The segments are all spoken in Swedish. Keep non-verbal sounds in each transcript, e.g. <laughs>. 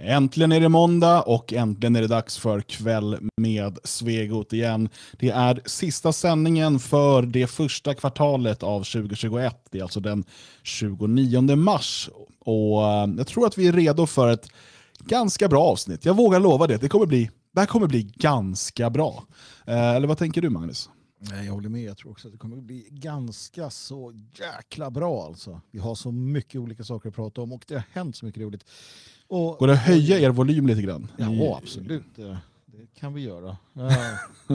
Äntligen är det måndag och äntligen är det dags för kväll med Svegot igen. Det är sista sändningen för det första kvartalet av 2021. Det är alltså den 29 mars. Och eh, Jag tror att vi är redo för ett ganska bra avsnitt. Jag vågar lova det. Det, kommer bli, det här kommer bli ganska bra. Eh, eller vad tänker du Magnus? Jag håller med. Jag tror också att det kommer bli ganska så jäkla bra. Alltså. Vi har så mycket olika saker att prata om och det har hänt så mycket roligt. Och, Går det att höja er volym lite grann? Ja, absolut. Det, det kan vi göra.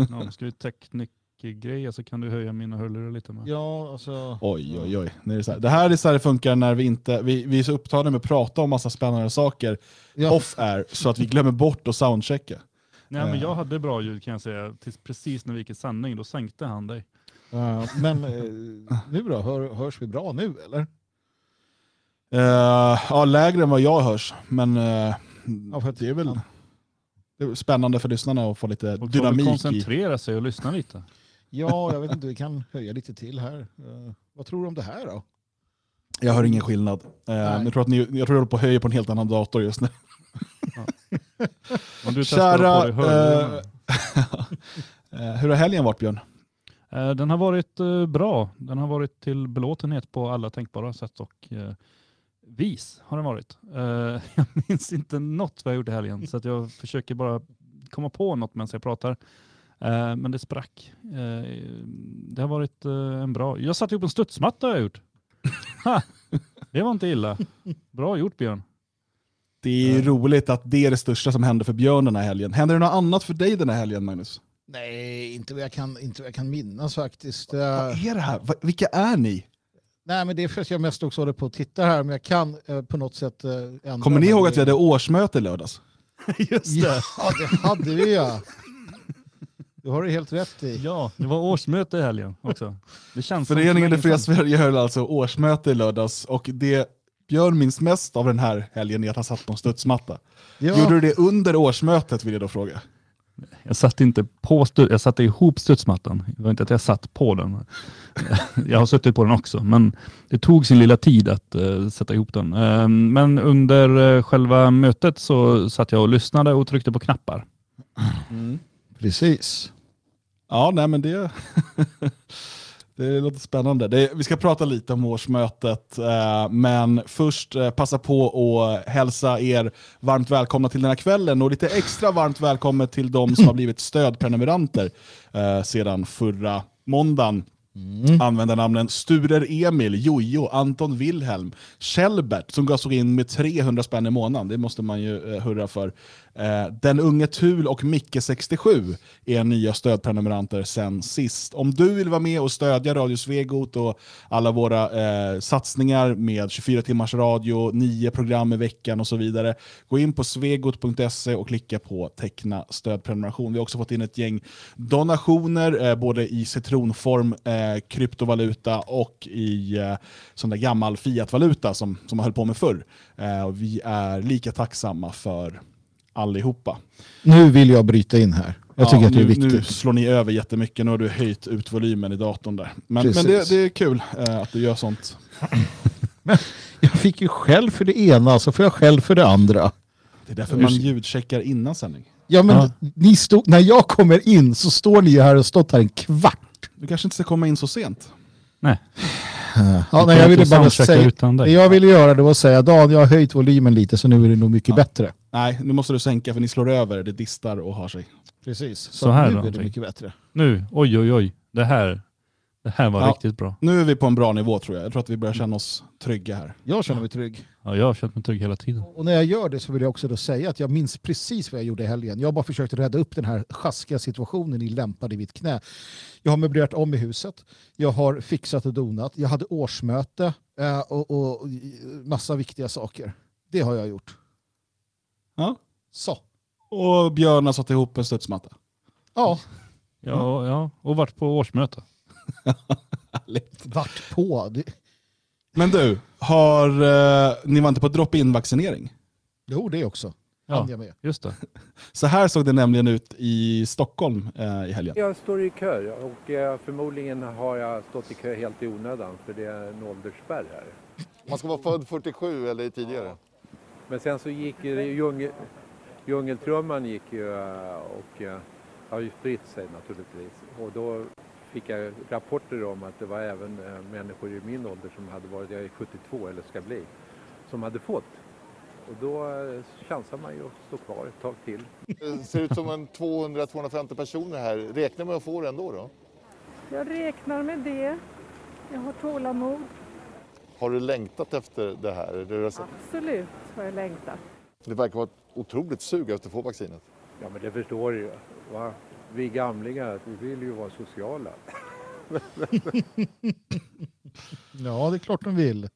Ja, ska vi teknikgrejer så kan du höja mina hörlurar lite med. Ja, alltså... Oj, oj, oj. Det, är så här. det här är så här det funkar när vi inte vi, vi är så upptagna med att prata om massa spännande saker Ja. off-air så att vi glömmer bort att soundchecka. Nej, men Eh. jag hade bra ljud kan jag säga. Tills precis när vi gick i sändning, då sänkte han dig. Ja, men eh, nu då? Hör, hörs vi bra nu eller? Eh, ja, lägre än vad jag hörs, men eh, Ja, för att- det är väl det är spännande för lyssnarna att få lite Och dynamik i. koncentrera sig och lyssna lite. Ja, jag vet inte. Vi kan höja lite till här. Eh, vad tror du om det här då? Jag hör ingen skillnad. Jag tror att ni, jag tror jag på höja på en helt annan dator just nu. Om du Kära, dig <laughs> hur har helgen varit Björn? Den har varit bra. Den har varit till belåtenhet på alla tänkbara sätt och vis har den varit. Eh, <laughs> Jag minns inte något vad jag gjort i helgen så att jag försöker bara komma på något medan jag pratar. Eh, Men det sprack. Eh, Det har varit en bra... Jag satte ihop en studsmatta har jag gjort. <laughs> Ha! Det var inte illa. Bra gjort Björn. Det är roligt att det är det största som hände för Björn den här helgen. Händer det något annat för dig den här helgen Magnus? Nej, inte vad jag kan, inte vad jag kan minnas faktiskt. Vad är det här? Vilka är ni? Nej, men det är för att jag mest också håller på att titta här, men jag kan eh, på något sätt eh, ändra Kommer ni ihåg att vi hade årsmöte lördags? <laughs> Just Ja, det hade vi ja. Det har du helt rätt i. Ja, det var årsmöte i helgen också. Det känns som Föreningen Det fria. Sverige höll alltså årsmöte i lördags och det Björn minns mest av den här helgen är att han satt på en studsmatta. Ja, Gjorde du det under årsmötet vill jag då fråga? Jag satte inte på jag satte ihop studsmattan. Det var inte att jag satt på den. <laughs> Jag har suttit på den också, men det tog sin lilla tid att eh, sätta ihop den. Eh, men under eh, själva mötet så satt jag och lyssnade och tryckte på knappar. precis. Ja, nej men det, <laughs> det låter spännande. Det, vi ska prata lite om årsmötet, eh, men först eh, passa på att hälsa er varmt välkomna till den här kvällen och lite extra varmt välkommen till de som har blivit stödprenumeranter eh, sedan förra måndagen. Användarnamnen Sturer Emil, Jojo, Anton Wilhelm, Kjellbert som gasade in med 300 spänn i månaden. Det måste man ju eh, hurra för. Eh, Den unge Tul och Micke67 är nya stödprenumeranter sen sist. Om du vill vara med och stödja Radio Svegot och alla våra eh, satsningar med 24 timmars radio, nio program i veckan och så vidare, gå in på svegot.se och klicka på teckna stödprenumeration. Vi har också fått in ett gäng donationer, eh, både i citronform, eh, kryptovaluta och i eh, sån där gammal fiatvaluta som, som man höll på med förr. Eh, och vi är lika tacksamma för allihopa. Nu vill jag bryta in här. Jag tycker Ja, att det är nu, viktigt. Nu slår ni över jättemycket, nu har du höjt ut volymen i datorn där. Men, men det, det är kul eh, att du gör sånt. <laughs> Jag fick ju själv för det ena, så får jag själv för det andra. Det är därför man ljudcheckar innan sändning. Ja, men Ja. Ni stod, när jag kommer in så står ni ju här och stått här en kvart. Du kanske inte ska komma in så sent. Nej, Ja, nej, jag ville bara säga, utan det jag ville göra det var att säga Dan, jag har höjt volymen lite så nu är det nog mycket Ja. bättre. Nej, nu måste du sänka för ni slår över, det distar och har sig. Precis. Så, Så här nu är det mycket bättre. Nu, oj oj oj. Det här, det här var Ja. riktigt bra. Nu är vi på en bra nivå tror jag. Jag tror att vi börjar känna oss trygga här. Jag känner mig trygg. Ja, jag har känt mig trygg hela tiden. Och när jag gör det så vill jag också då säga att jag minns precis vad jag gjorde i helgen. Jag har bara försökt rädda upp den här sjaskiga situationen ni lämpade i mitt knä. Jag har möblerat om i huset. Jag har fixat och donat. Jag hade årsmöte eh, och, och, och massa viktiga saker. Det har jag gjort. Ja. Så. Och Björn har satt ihop en studsmatta. Ja, Ja, ja, och varit på årsmöte. vart på. Det, Men du, har, eh, ni var inte på drop-in vaccinering? jo, det också. Ja, jag med. just det. <laughs> Så här såg det nämligen ut i Stockholm eh, i helgen. Jag står i kö och eh, förmodligen har jag stått i kö helt i onödan för det är en åldersspärr här. Man ska vara född 47 eller tidigare. Men sen så gick ju djungel, djungeltrumman gick ju eh, och eh, har ju spritt sig naturligtvis. Och då fick jag rapporter om att det var även eh, människor i min ålder som hade varit, jag är 72 eller ska bli, som hade fått. Och då chansar man ju att stå kvar ett tag till. Det ser ut som en 200-250 personer här. Räknar med att få det ändå då? Jag räknar med det. Jag har tålamod. Har du längtat efter det här? Absolut har jag längtat. Det verkar vara ett otroligt sug efter att få vaccinet. Ja men det förstår du ju. Va? Vi gamlingar, vi vill ju vara sociala. <laughs> Ja, det är klart de vill.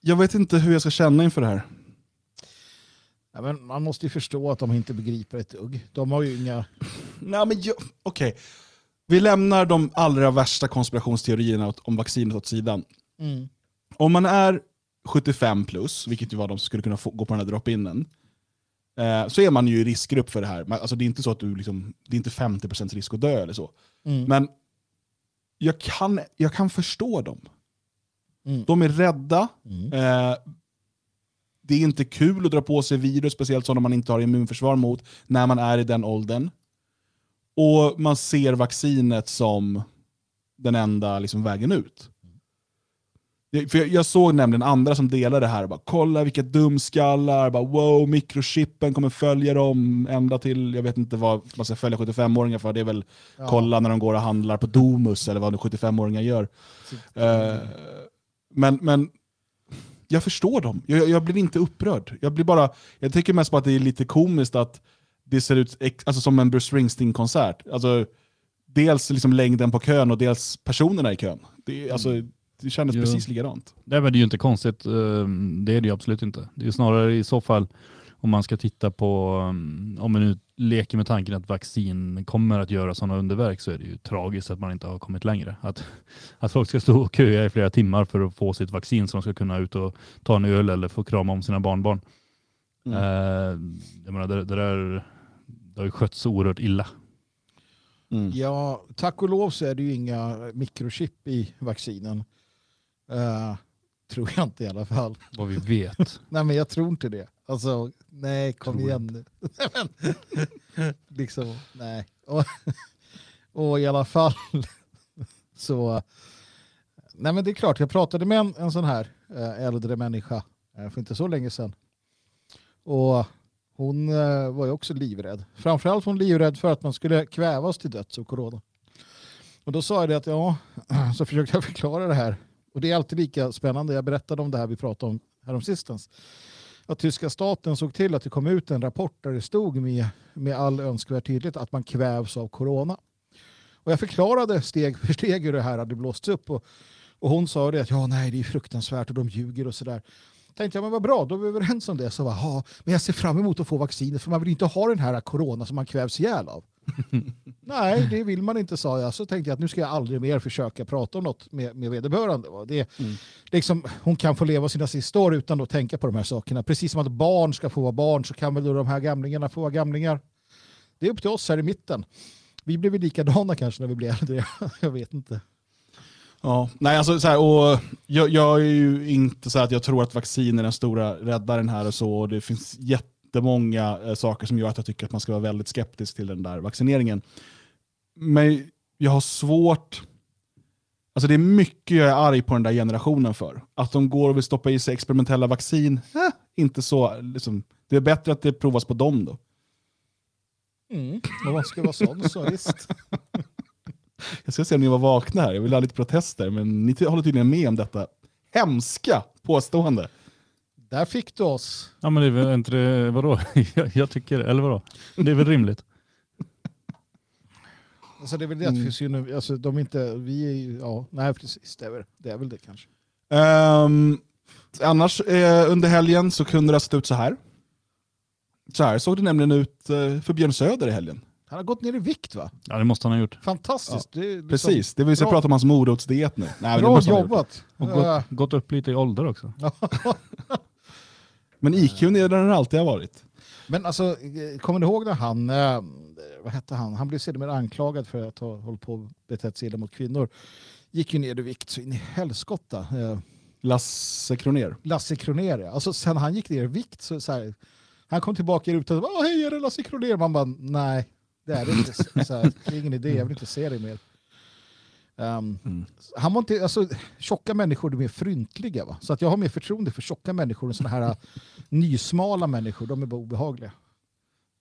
Jag vet inte hur jag ska känna inför det här. Ja, men man måste ju förstå att de inte begriper ett dugg. De har ju inga... Nej, men jag, okej. Vi lämnar de allra värsta konspirationsteorierna om vaccinet åt sidan. Mm. Om man är 75 plus, vilket ju var de som skulle kunna få, gå på den här drop-inen, eh, så är man ju i riskgrupp för det här. Alltså, det är inte så att du liksom, det är inte 50% risk att dö eller så. Mm. Men jag kan, jag kan förstå dem. Mm. De är rädda. Mm. Eh, det är inte kul att dra på sig virus, speciellt sådana man inte har immunförsvar mot, när man är i den åldern. Och man ser vaccinet som den enda liksom, vägen ut. För jag, jag såg nämligen andra som delade det här, och bara, kolla vilka dumskallar, bara, wow, mikrochippen kommer följa dem ända till, jag vet inte vad man ska följa 75-åringar för, det är väl Ja. kolla när de går och handlar på Domus eller vad nu 75-åringar gör. Eh, men, men jag förstår dem. Jag, jag blir inte upprörd. Jag, blir bara, jag tycker mest på att det är lite komiskt att det ser ut ex, alltså som en Bruce Springsteen-konsert. Alltså, dels liksom längden på kön och dels personerna i kön. Det, alltså, det kändes Ja. precis likadant. Nej, men det är ju inte konstigt. eh, Det är det ju absolut inte. Det är snarare i så fall om man ska titta på, um, om man nu leker med tanken att vaccin kommer att göra sådana underverk så är det ju tragiskt att man inte har kommit längre. Att, att folk ska stå och köa i flera timmar för att få sitt vaccin så de ska kunna ut och ta en öl eller få krama om sina barnbarn. Mm. Eh, jag menar, det, det, där, det har ju skötts oerhört illa. Mm. Ja, tack och lov så är det ju inga mikrochip i vaccinen. Eh, tror jag inte i alla fall. Vad vi vet. <laughs> Nej, men jag tror inte det. Alltså, nej, kom Tror igen nu. <laughs> Nej, men, <laughs> liksom, nej. Och, och i alla fall så... Nej, men det är klart, jag pratade med en, en sån här eh, äldre människa eh, för inte så länge sedan. Och hon var ju också livrädd. Framförallt hon livrädd för att man skulle kvävas till döds av corona. Och då sa jag det att ja, <clears throat> så försökte jag förklara det här. Och det är alltid lika spännande. Jag berättade om det här vi pratade om häromsistens. Att tyska staten såg till att det kom ut en rapport där det stod med, med all önskvärd tydlighet att man kvävs av corona. Och jag förklarade steg för steg hur det här hade blåsts upp. Och, och hon sa det att ja, nej, det är fruktansvärt och de ljuger och sådär. Tänkte jag, men vad bra, då är vi överens om det. Så bara, ja, men jag ser fram emot att få vaccinet för man vill inte ha den här corona som man kvävs ihjäl av. <laughs> Nej, det vill man inte, sa jag. Så tänkte jag att nu ska jag aldrig mer försöka prata om något med, med vederbörande. Det, Mm. liksom, hon kan få leva sina sista år utan att tänka på de här sakerna. Precis som att barn ska få vara barn så kan väl de här gamlingarna få vara gamlingar. Det är upp till oss här i mitten. Vi blir väl likadana kanske när vi blir äldre. <laughs> jag vet inte. Ja, nej alltså så här, och jag, jag är ju inte så att jag tror att vaccin är den stora räddaren här och så. Och det finns jättemånga eh, saker som gör att jag tycker att man ska vara väldigt skeptisk till den där vaccineringen. Men jag har svårt... Alltså det är mycket jag är arg på den där generationen för. Att de går och vill stoppa i sig experimentella vaccin, eh, inte så. Liksom, det är bättre att det provas på dem då. Mm. Om man ska vara sån så visst. <laughs> Jag ska se om ni var vakna här, jag vill ha lite protester, men ni håller tydligen med om detta hemska påstående. Där fick du oss. Ja men det är väl inte det, vadå? <laughs> Jag, jag tycker, eller vadå? Det är väl rimligt? Alltså det är väl det att Mm. fysionomi, alltså de är inte, vi är ju, ja, nej precis, det är väl det, är väl det kanske. Ehm, annars eh, under helgen så kunde det ha sett ut så här. Så här såg det nämligen ut eh, för Björn Söder i helgen. Han har gått ner i vikt va? Ja det måste han ha gjort. Fantastiskt. Det är liksom Precis, det vill säga bra- prata om hans morotsdiet nu. Nej, det Bra jobbat. Och Ja. gått, gått upp lite i ålder också. <laughs> Men IQ är där den alltid har varit. Men alltså, eh, kommer du ihåg när han, eh, vad hette han, han blev sedermera anklagad för att ha hållit på och betett sig illa mot kvinnor. Gick ju ner i vikt så in i helskotta. Eh, Lasse Kroner. Lasse Kronér. ja. Alltså sen han gick ner i vikt så, så här, han kom tillbaka i rutan och bara hej är det Lasse Kronér? Man bara nej, det är inte. Så här, det är ingen idé, jag vill inte se dig mer. Ehm, Mm. Han var inte, alltså, tjocka människor är mer fryntliga. Va? Så att jag har mer förtroende för tjocka människor än sådana här äh, nysmala människor. De är bara obehagliga.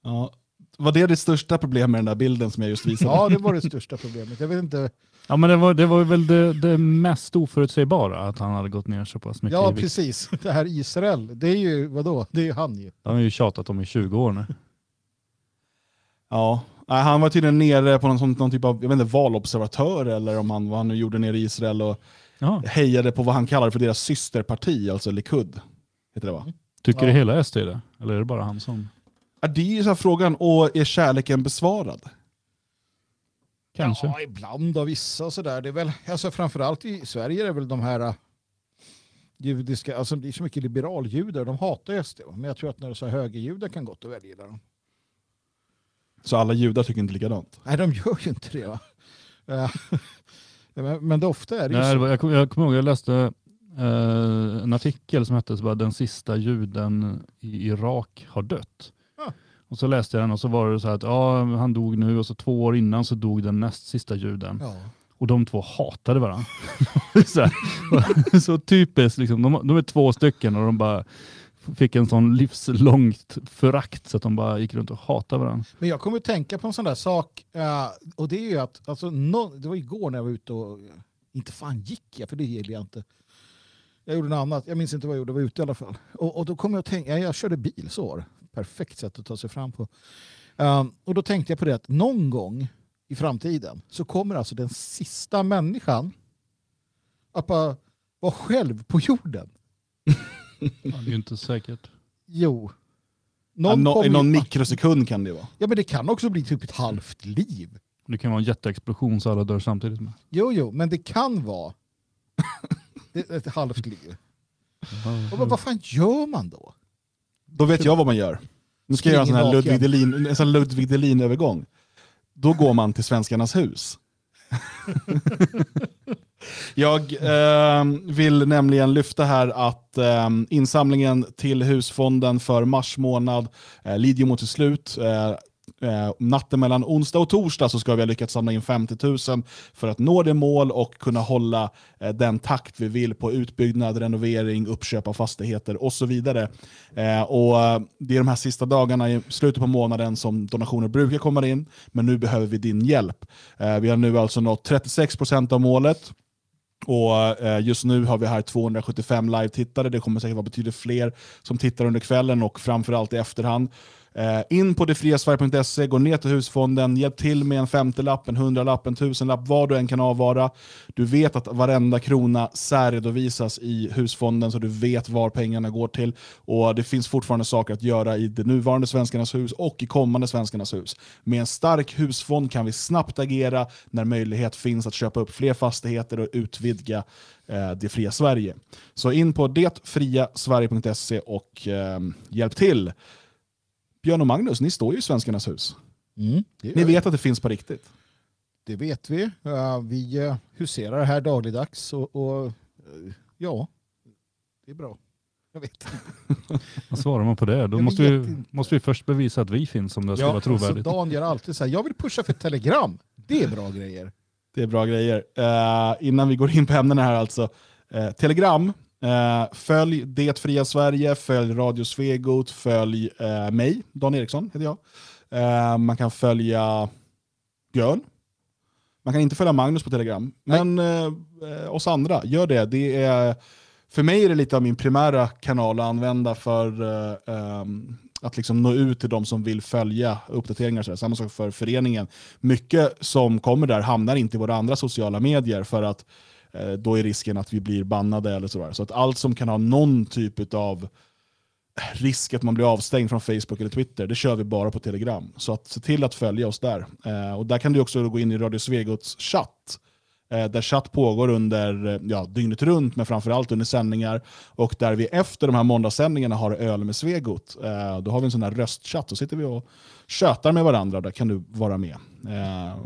Ja. Var det det största problemet med den där bilden som jag just visade? Ja, det var det största problemet. Jag vet inte. Ja, men det var, det var väl det, det mest oförutsägbara att han hade gått ner så pass mycket Ja, precis. Det här Israel, det är ju, vadå? Det är ju han ju. Det har han ju tjatat om i 20 år nu. Ja. Nej, Han var tydligen nere på någon, sån- någon typ av jag vet inte, valobservatör eller om han, vad han nu gjorde nere i Israel och Ja. hejade på vad han kallar för deras systerparti, alltså Likud. Heter det va? Tycker Ja. det hela SD det? Eller är det bara han som... Ja, det är ju så här frågan, och är kärleken besvarad? Kanske. Ja, ibland av vissa och sådär. Det är väl, alltså framförallt i Sverige är det väl de här äh, judiska, alltså det är så mycket liberaljudar, de hatar SD. Men jag tror att när det är så här högerjudar kan gott och väl gilla dem. Så alla judar tycker inte likadant. Nej, de gör ju inte det va. Eh, <laughs> men, men det ofta är det ju Nej, så. jag, kommer- jag kommer ihåg, jag läste eh, en artikel som hette så bara, Den sista juden i Irak har dött. Ah. Och så läste jag den och så var det så här att ja, han dog nu och så två år innan så dog den näst sista juden. Ja. Och de två hatade varandra. <laughs> så, här, <laughs> så typiskt, liksom, de, de är två stycken och de bara fick en sån livslångt förakt så att de bara gick runt och hatade varandra. Men jag kommer att tänka på en sån där sak, eh, och det är ju att, alltså, det var igår när jag var ute och, inte fan gick jag, för det gillar jag inte. Jag gjorde något annat, jag minns inte vad jag gjorde, jag var ute i alla fall. Och, och då kom jag att tänka, jag körde bil, så var det. Perfekt sätt att ta sig fram på. Um, och då tänkte jag på det att någon gång i framtiden så kommer alltså den sista människan att bara vara själv på jorden. <laughs> Ja, det är ju inte säkert. Jo. Ja, no, I någon mikrosekund kan det vara. Ja men det kan också bli typ ett halvt liv. Det kan vara en jätteexplosion så alla dör samtidigt. Med. Jo, jo, men det kan vara <laughs> det är ett halvt liv. Och vad, vad fan gör man då? Då vet jag vad man gör. Nu ska jag göra en sån här Ludvig. Delin, en sån Ludvig Delin-övergång. Då går man till Svenskarnas hus. <laughs> jag eh, vill nämligen lyfta här att eh, insamlingen till husfonden för mars månad eh, lider mot sitt slut. Eh, Eh, natten mellan onsdag och torsdag så ska vi ha lyckats samla in 50 000 för att nå det mål och kunna hålla eh, den takt vi vill på utbyggnad, renovering, uppköp av fastigheter och så vidare. Eh, och eh, Det är de här sista dagarna i slutet på månaden som donationer brukar komma in, men nu behöver vi din hjälp. Eh, vi har nu alltså nått 36% av målet. Och eh, Just nu har vi här 275 live-tittare. Det kommer säkert vara betydligt fler som tittar under kvällen och framförallt i efterhand. Eh, in på detfriasverige.se, gå ner till husfonden, hjälp till med en femtelapp, en hundralapp, en tusenlapp, vad du än kan avvara. Du vet att varenda krona särredovisas i husfonden så du vet var pengarna går till. Och Det finns fortfarande saker att göra i det nuvarande Svenskarnas hus och i kommande Svenskarnas hus. Med en stark husfond kan vi snabbt agera när möjlighet finns att köpa upp fler fastigheter och utvidga eh, det fria Sverige. Så in på detfriasverige.se och eh, hjälp till. Björn och Magnus, ni står ju i Svenskarnas hus. Mm, Ni vet att det finns på riktigt. det vet vi. Ja, vi eh, huserar här dagligdags och, och eh, ja, det är bra. Jag vet. <laughs> Vad svarar man på det? Då måste vi, måste vi först bevisa att vi finns om det ska vara alltså, trovärdigt. Dan gör alltid så här, jag vill pusha för telegram. Det är bra grejer. Det är bra grejer. Eh, innan vi går in på ämnena här alltså. Eh, Telegram, eh, följ Det Fria Sverige, följ Radio Svegot, följ eh, mig, Dan Eriksson heter jag. Eh, man kan följa Björn. Man kan inte följa Magnus på Telegram. Men eh, eh, oss andra, gör det. det är, för mig är det lite av min primära kanal att använda för eh, ehm, att liksom nå ut till de som vill följa uppdateringar. Så. Samma sak för föreningen. Mycket som kommer där hamnar inte i våra andra sociala medier för att eh, Eh, då är risken att vi blir bannade eller sådär. Så att allt som kan ha någon typ av risk att man blir avstängd från Facebook eller Twitter, det kör vi bara på Telegram. Så att se till att följa oss där. Eh, och där kan du också gå in i Radio Svegots chatt. Eh, där chatt pågår under ja, dygnet runt, men framförallt under sändningar. Och där vi efter de här måndagssändningarna har öl med Svegot. Eh, då har vi en sån här röstchatt, så sitter vi och tjötar med varandra där kan du vara med. Eh,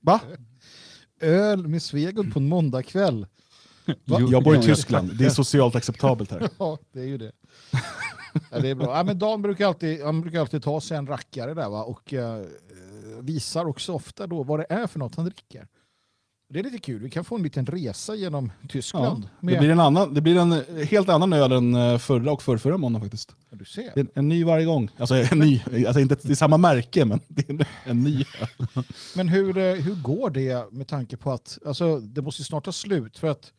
va? Öl med Svegot på en måndagkväll. <laughs> Jag bor i. Tyskland, det är socialt acceptabelt här. <laughs> Ja, det är ju det. Ja, det är bra. Ja, men Dan brukar alltid, han brukar alltid ta sig en rackare där va? och eh, visar också ofta då vad det är för något han dricker. Det är lite kul. Vi kan få en liten resa genom Tyskland. Det med, blir, en annan, det blir en helt annan öl än eh, förra och förrförra måndagen faktiskt. Ja, du ser. Det en, en ny varje gång. Alltså, en ny, alltså inte det är samma märke, men det är en, en ny. Men hur, eh, hur går det med tanke på att alltså, det måste snart ta slut för att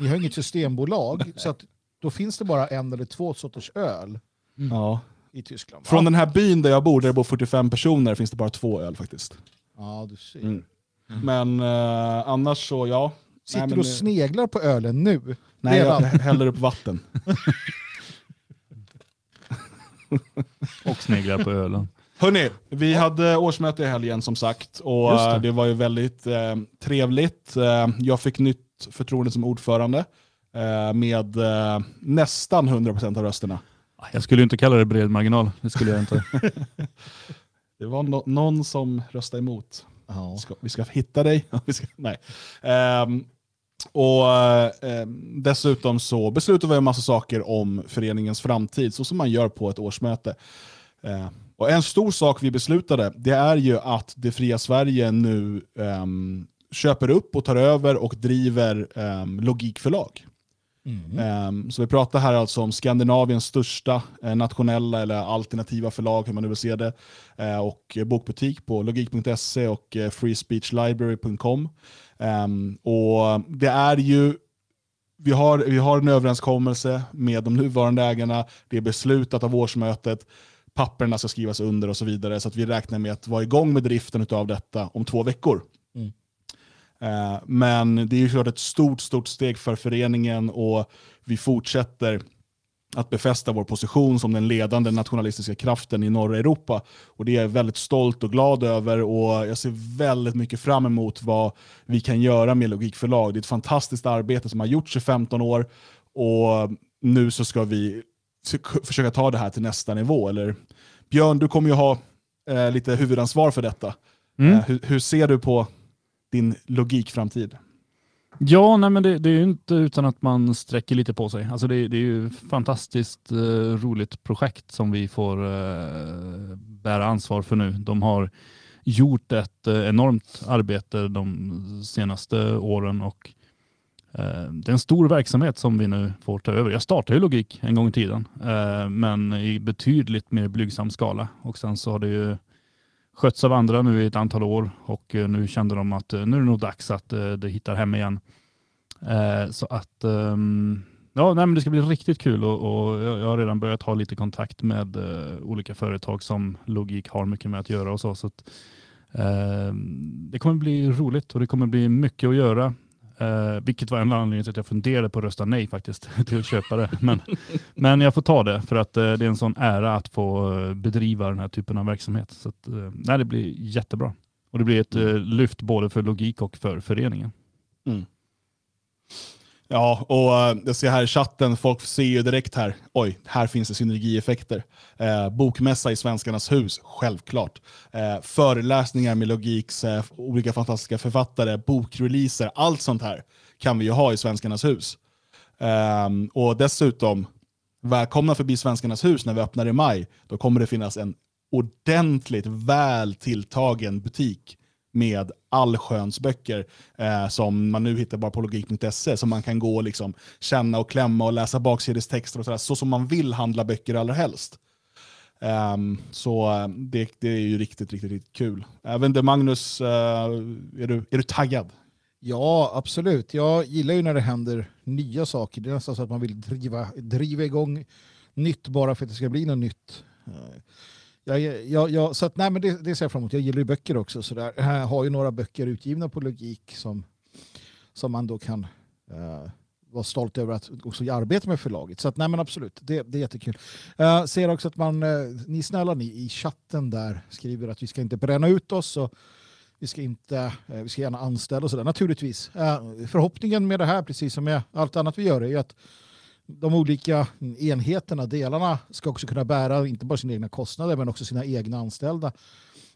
ni har inget systembolag så att då finns det bara en eller två sorters öl Ja. i Tyskland. Från ja. den här byn där jag bor, där det bor 45 personer, finns det bara två öl faktiskt. Ja, du ser. Mm. Men eh, annars så, ja. Sitter Nej, du och eh, sneglar på ölen nu? Nej, jag häller upp vatten. <laughs> Och sneglar på ölen. Hörni, vi hade årsmöte i helgen som sagt och det. det. det var ju väldigt eh, trevligt. Eh, jag fick nytt förtroende som ordförande eh, med eh, nästan 100% av rösterna. Jag skulle ju inte kalla det bred marginal. Det skulle jag inte. <laughs> Det var no någon som röstade emot. Ja. Vi ska, vi ska hitta dig. <laughs> vi ska, nej. Um, och um, Dessutom så beslutade vi en massa saker om föreningens framtid, så som man gör på ett årsmöte. Uh, och En stor sak vi beslutade, det är ju att Det fria Sverige nu um, köper upp och tar över och driver um, Logikförlag. Mm. Ehm, Så vi pratar här alltså om Skandinaviens största eh, nationella eller alternativa förlag, hur man nu vill se det, eh, och bokbutik på logik.se och eh, freespeechlibrary.com. Ehm, och det är ju vi har, vi har en överenskommelse med de nuvarande ägarna, det är beslutat av årsmötet, papperna ska skrivas under och så vidare, så att vi räknar med att vara igång med driften av detta om två veckor. Mm. Eh, Men det är ju klart ett stort, stort steg för föreningen och vi fortsätter att befästa vår position som den ledande nationalistiska kraften i norra Europa. Och Det är jag väldigt stolt och glad över och jag ser väldigt mycket fram emot vad vi kan göra med Logikförlag. Det är ett fantastiskt arbete som har gjorts i 15 år och nu så ska vi försöka ta det här till nästa nivå. Eller, Björn, du kommer ju ha eh, lite huvudansvar för detta. Mm. Eh, hur, hur ser du på din logikframtid? Ja, nej, men det, det är ju inte utan att man sträcker lite på sig. Alltså det, det är ju ett fantastiskt eh, roligt projekt som vi får eh, bära ansvar för nu. De har gjort ett eh, enormt arbete de senaste åren och eh, det är en stor verksamhet som vi nu får ta över. Jag startade ju logik en gång i tiden, eh, men i betydligt mer blygsam skala och sen så har det ju skötts av andra nu i ett antal år och eh, nu kände de att eh, nu är det nog dags att eh, det hittar hem igen. Så att ehm, ja, nej, men det ska bli riktigt kul och, och jag har redan börjat ha lite kontakt med olika företag som Logik har mycket med att göra och så. så att, ehm, det kommer bli roligt och det kommer bli mycket att göra. Eh, vilket var en anledning till att jag funderade på att rösta nej faktiskt <laughs> till att köpa det. Men, men jag får ta det för att eh, det är en sån ära att få eh, bedriva den här typen av verksamhet. Så att, nej, det blir jättebra. Och det blir ett eh, lyft både för logik och för föreningen. Ja, och eh, jag ser här i chatten, folk ser ju direkt här, oj, här finns det synergieffekter. Eh, bokmässa i Svenskarnas hus, självklart. Eh, föreläsningar med logiks, eh, olika fantastiska författare, bokreleaser, allt sånt här kan vi ju ha i Svenskarnas hus. Ehm, och dessutom, välkomna förbi Svenskarnas hus när vi öppnar i maj. Då kommer det finnas en ordentligt väl tilltagen butik med allsköns böcker eh, som man nu hittar bara på logik.se som man kan gå och liksom känna och klämma och läsa baksidestexter och sådär, så som man vill handla böcker allra helst. Um, så eh, det, det är ju riktigt, riktigt, riktigt kul. Även det Magnus, uh, är, du, är du taggad? Ja, absolut. Jag gillar ju när det händer nya saker. Det är nästan så att man vill driva, driva igång nytt bara för att det ska bli något nytt. Jag, jag, jag, så att, nej, men det, det ser jag fram emot. Jag gillar ju böcker också. Så där. Jag har ju några böcker utgivna på logik som, som man då kan uh, vara stolt över att också arbeta med förlaget. Så att, nej, men absolut, det, det är jättekul. Jag ser också att man, uh, ni snälla ni i chatten där skriver att vi ska inte bränna ut oss och vi ska, inte, vi ska gärna anställa och sådär. Naturligtvis. Förhoppningen med det här, precis som med allt annat vi gör, är ju att de olika enheterna, delarna, ska också kunna bära inte bara sina egna kostnader men också sina egna anställda.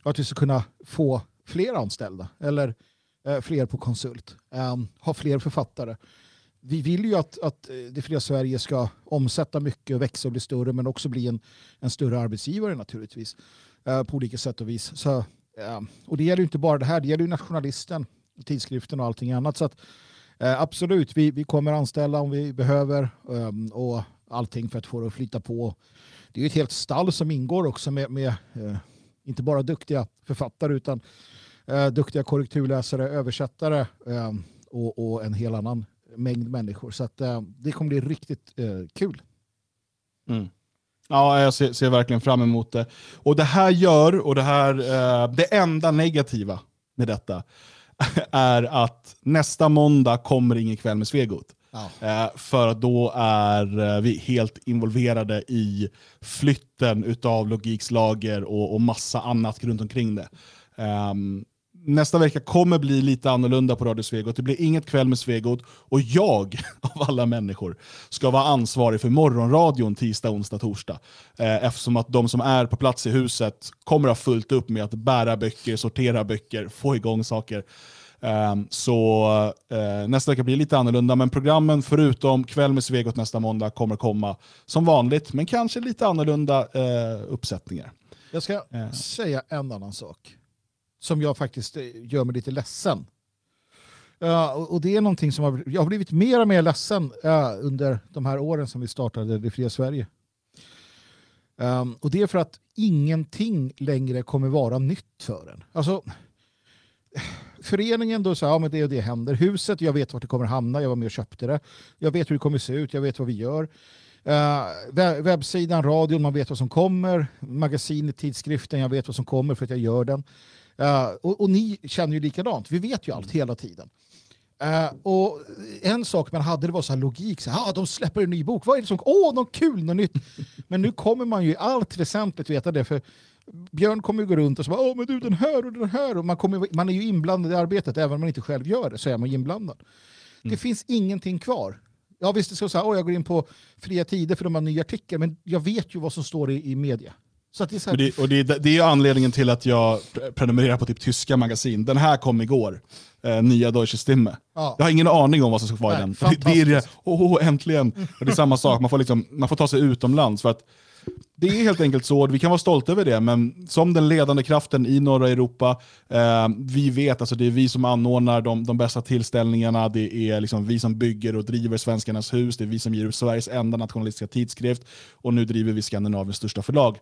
Och att vi ska kunna få fler anställda eller eh, fler på konsult. Eh, ha fler författare. vi vill ju att, att eh, det fria Sverige ska omsätta mycket och växa och bli större men också bli en, en större arbetsgivare naturligtvis eh, på olika sätt och vis. Så, eh, och det gäller ju inte bara det här, det gäller ju nationalisten, tidskriften och allting annat. Så att, eh, absolut, vi, vi kommer anställa om vi behöver eh, och allting för att få det att flyta på. Det är ju ett helt stall som ingår också med, med eh, inte bara duktiga författare utan eh, duktiga korrekturläsare, översättare eh, och, och, en hel annan mängd människor. Så att, eh, det kommer bli riktigt eh, kul. Mm. Ja, jag ser, ser, verkligen fram emot det. Och det här gör, och det här, eh, det enda negativa med detta, <laughs> är att nästa måndag kommer ingen kväll med Svegot. Ja. Eh, för att då är eh, vi helt involverade i flytten av logikslager och, och massa annat runt omkring det. Um, nästa vecka kommer bli lite annorlunda på Radio Svegot. Det blir inget kväll med Svegot och jag, <laughs> av alla människor, ska vara ansvarig för morgonradion tisdag, onsdag, torsdag. Eh, eftersom att de som är på plats i huset kommer ha fullt upp med att bära böcker, sortera böcker, få igång saker. Um, så uh, nästa vecka blir lite annorlunda, men programmen förutom Kväll med Svegot nästa måndag kommer komma som vanligt, men kanske lite annorlunda uh, uppsättningar. Jag ska säga en annan sak som jag faktiskt eh, gör mig lite ledsen. Eh, och det är någonting som har, jag har blivit mer och mer ledsen eh, under de här åren som vi startade Det fria Sverige. Um, och det är för att ingenting längre kommer vara nytt för en. Alltså, föreningen då sa ja, men det och det händer. Huset, jag vet vart det kommer hamna, jag var med och köpte det. Jag vet hur det kommer se ut, jag vet vad vi gör. Uh, webbsidan, radion, man vet vad som kommer. Magasinet, tidskriften, jag vet vad som kommer för att jag gör den. Uh, och, och, ni känner ju likadant, vi vet ju allt hela tiden. Uh, och en sak man hade det var så logik, så här, ah, de släpper en ny bok, vad är det som, åh, oh, något kul, något nytt. <laughs> Men nu kommer man ju i allt väsentligt veta det, för Björn kommer ju gå runt och säga Åh, men du den här och den här. Och man, kommer, man är ju inblandad i arbetet, även om man inte själv gör det så är man inblandad. Mm. Det finns ingenting kvar. Ja visst, det ska säga, oh, jag går in på fria tider för de har nya artiklar, men jag vet ju vad som står i, i media. Så det, är så här... det, och det, det, är anledningen till att jag prenumererar på typ tyska magasin. Den här kom igår, eh, nya Deutsche Stimme. Ja. Jag har ingen aning om vad som ska vara i den. Det är det, oh, äntligen! Och det är samma sak, man får, liksom, man får ta sig utomlands. för att det är helt enkelt så, vi kan vara stolta över det, men som den ledande kraften i norra Europa, eh, vi vet, alltså det är vi som anordnar de, de bästa tillställningarna, det är liksom vi som bygger och driver Svenskarnas hus, det är vi som ger ut Sveriges enda nationalistiska tidskrift och nu driver vi Skandinaviens största förlag.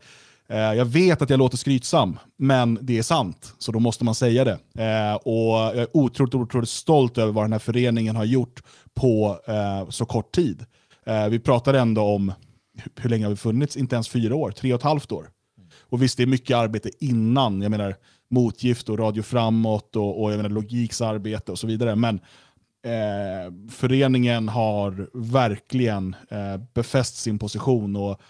Eh, jag vet att jag låter skrytsam, men det är sant, så då måste man säga det. Eh, och jag är otroligt, otroligt stolt över vad den här föreningen har gjort på eh, så kort tid. Vi pratar ändå om hur länge har vi funnits? Inte ens fyra år, tre och ett halvt år. Och visst, det är mycket arbete innan. Jag menar motgift och Radio Framåt och, och jag menar, Logiks arbete och så vidare. Men eh, föreningen har verkligen eh, befäst sin position. och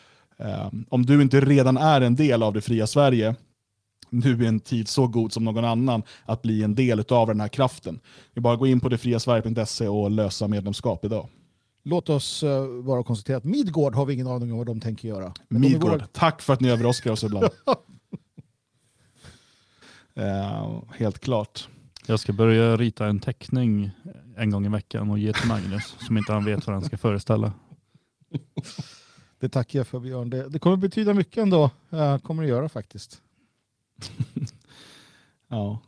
om du inte redan är en del av det fria Sverige, nu är en tid så god som någon annan att bli en del av den här kraften. Vi bara gå in på detfriasverige.se och lösa medlemskap idag. Låt oss uh, bara konstatera att Midgård har vi ingen aning om vad de tänker göra. Men Midgård, våra... tack för att ni överraskar oss ibland. uh, <laughs> helt klart. Jag ska börja rita en teckning en gång i veckan och ge till Magnus som inte han vet vad han ska föreställa. <laughs> Det tackar jag för Björn. Det, det kommer betyda mycket ändå. Uh, kommer det göra faktiskt. <laughs> ja.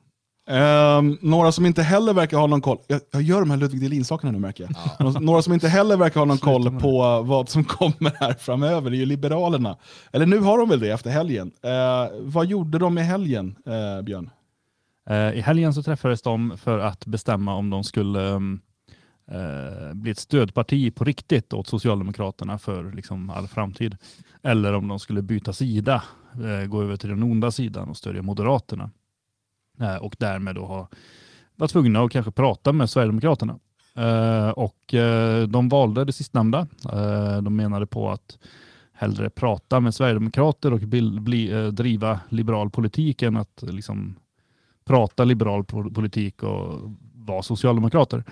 Um, några som inte heller verkar ha någon koll, jag, jag gör de här Ludvig Delin-sakerna nu märker jag. Ja. Några som inte heller verkar ha någon koll på vad som <laughs> kommer här framöver är ju Liberalerna. Eller nu har de väl det efter helgen. Uh, vad gjorde de i helgen, uh, Björn? Uh, I helgen så träffades de för att bestämma om de skulle um, Eh, bli ett stödparti på riktigt åt Socialdemokraterna för liksom, all framtid. Eller om de skulle byta sida, eh, gå över till den onda sidan och stödja Moderaterna. Eh, och därmed då ha, varit tvungna att kanske prata med Sverigedemokraterna. Eh, och eh, de valde det sistnämnda. Eh, de menade på att hellre prata med Sverigedemokrater och bli, bli, driva liberal politik än att liksom prata liberal politik och vara socialdemokrater.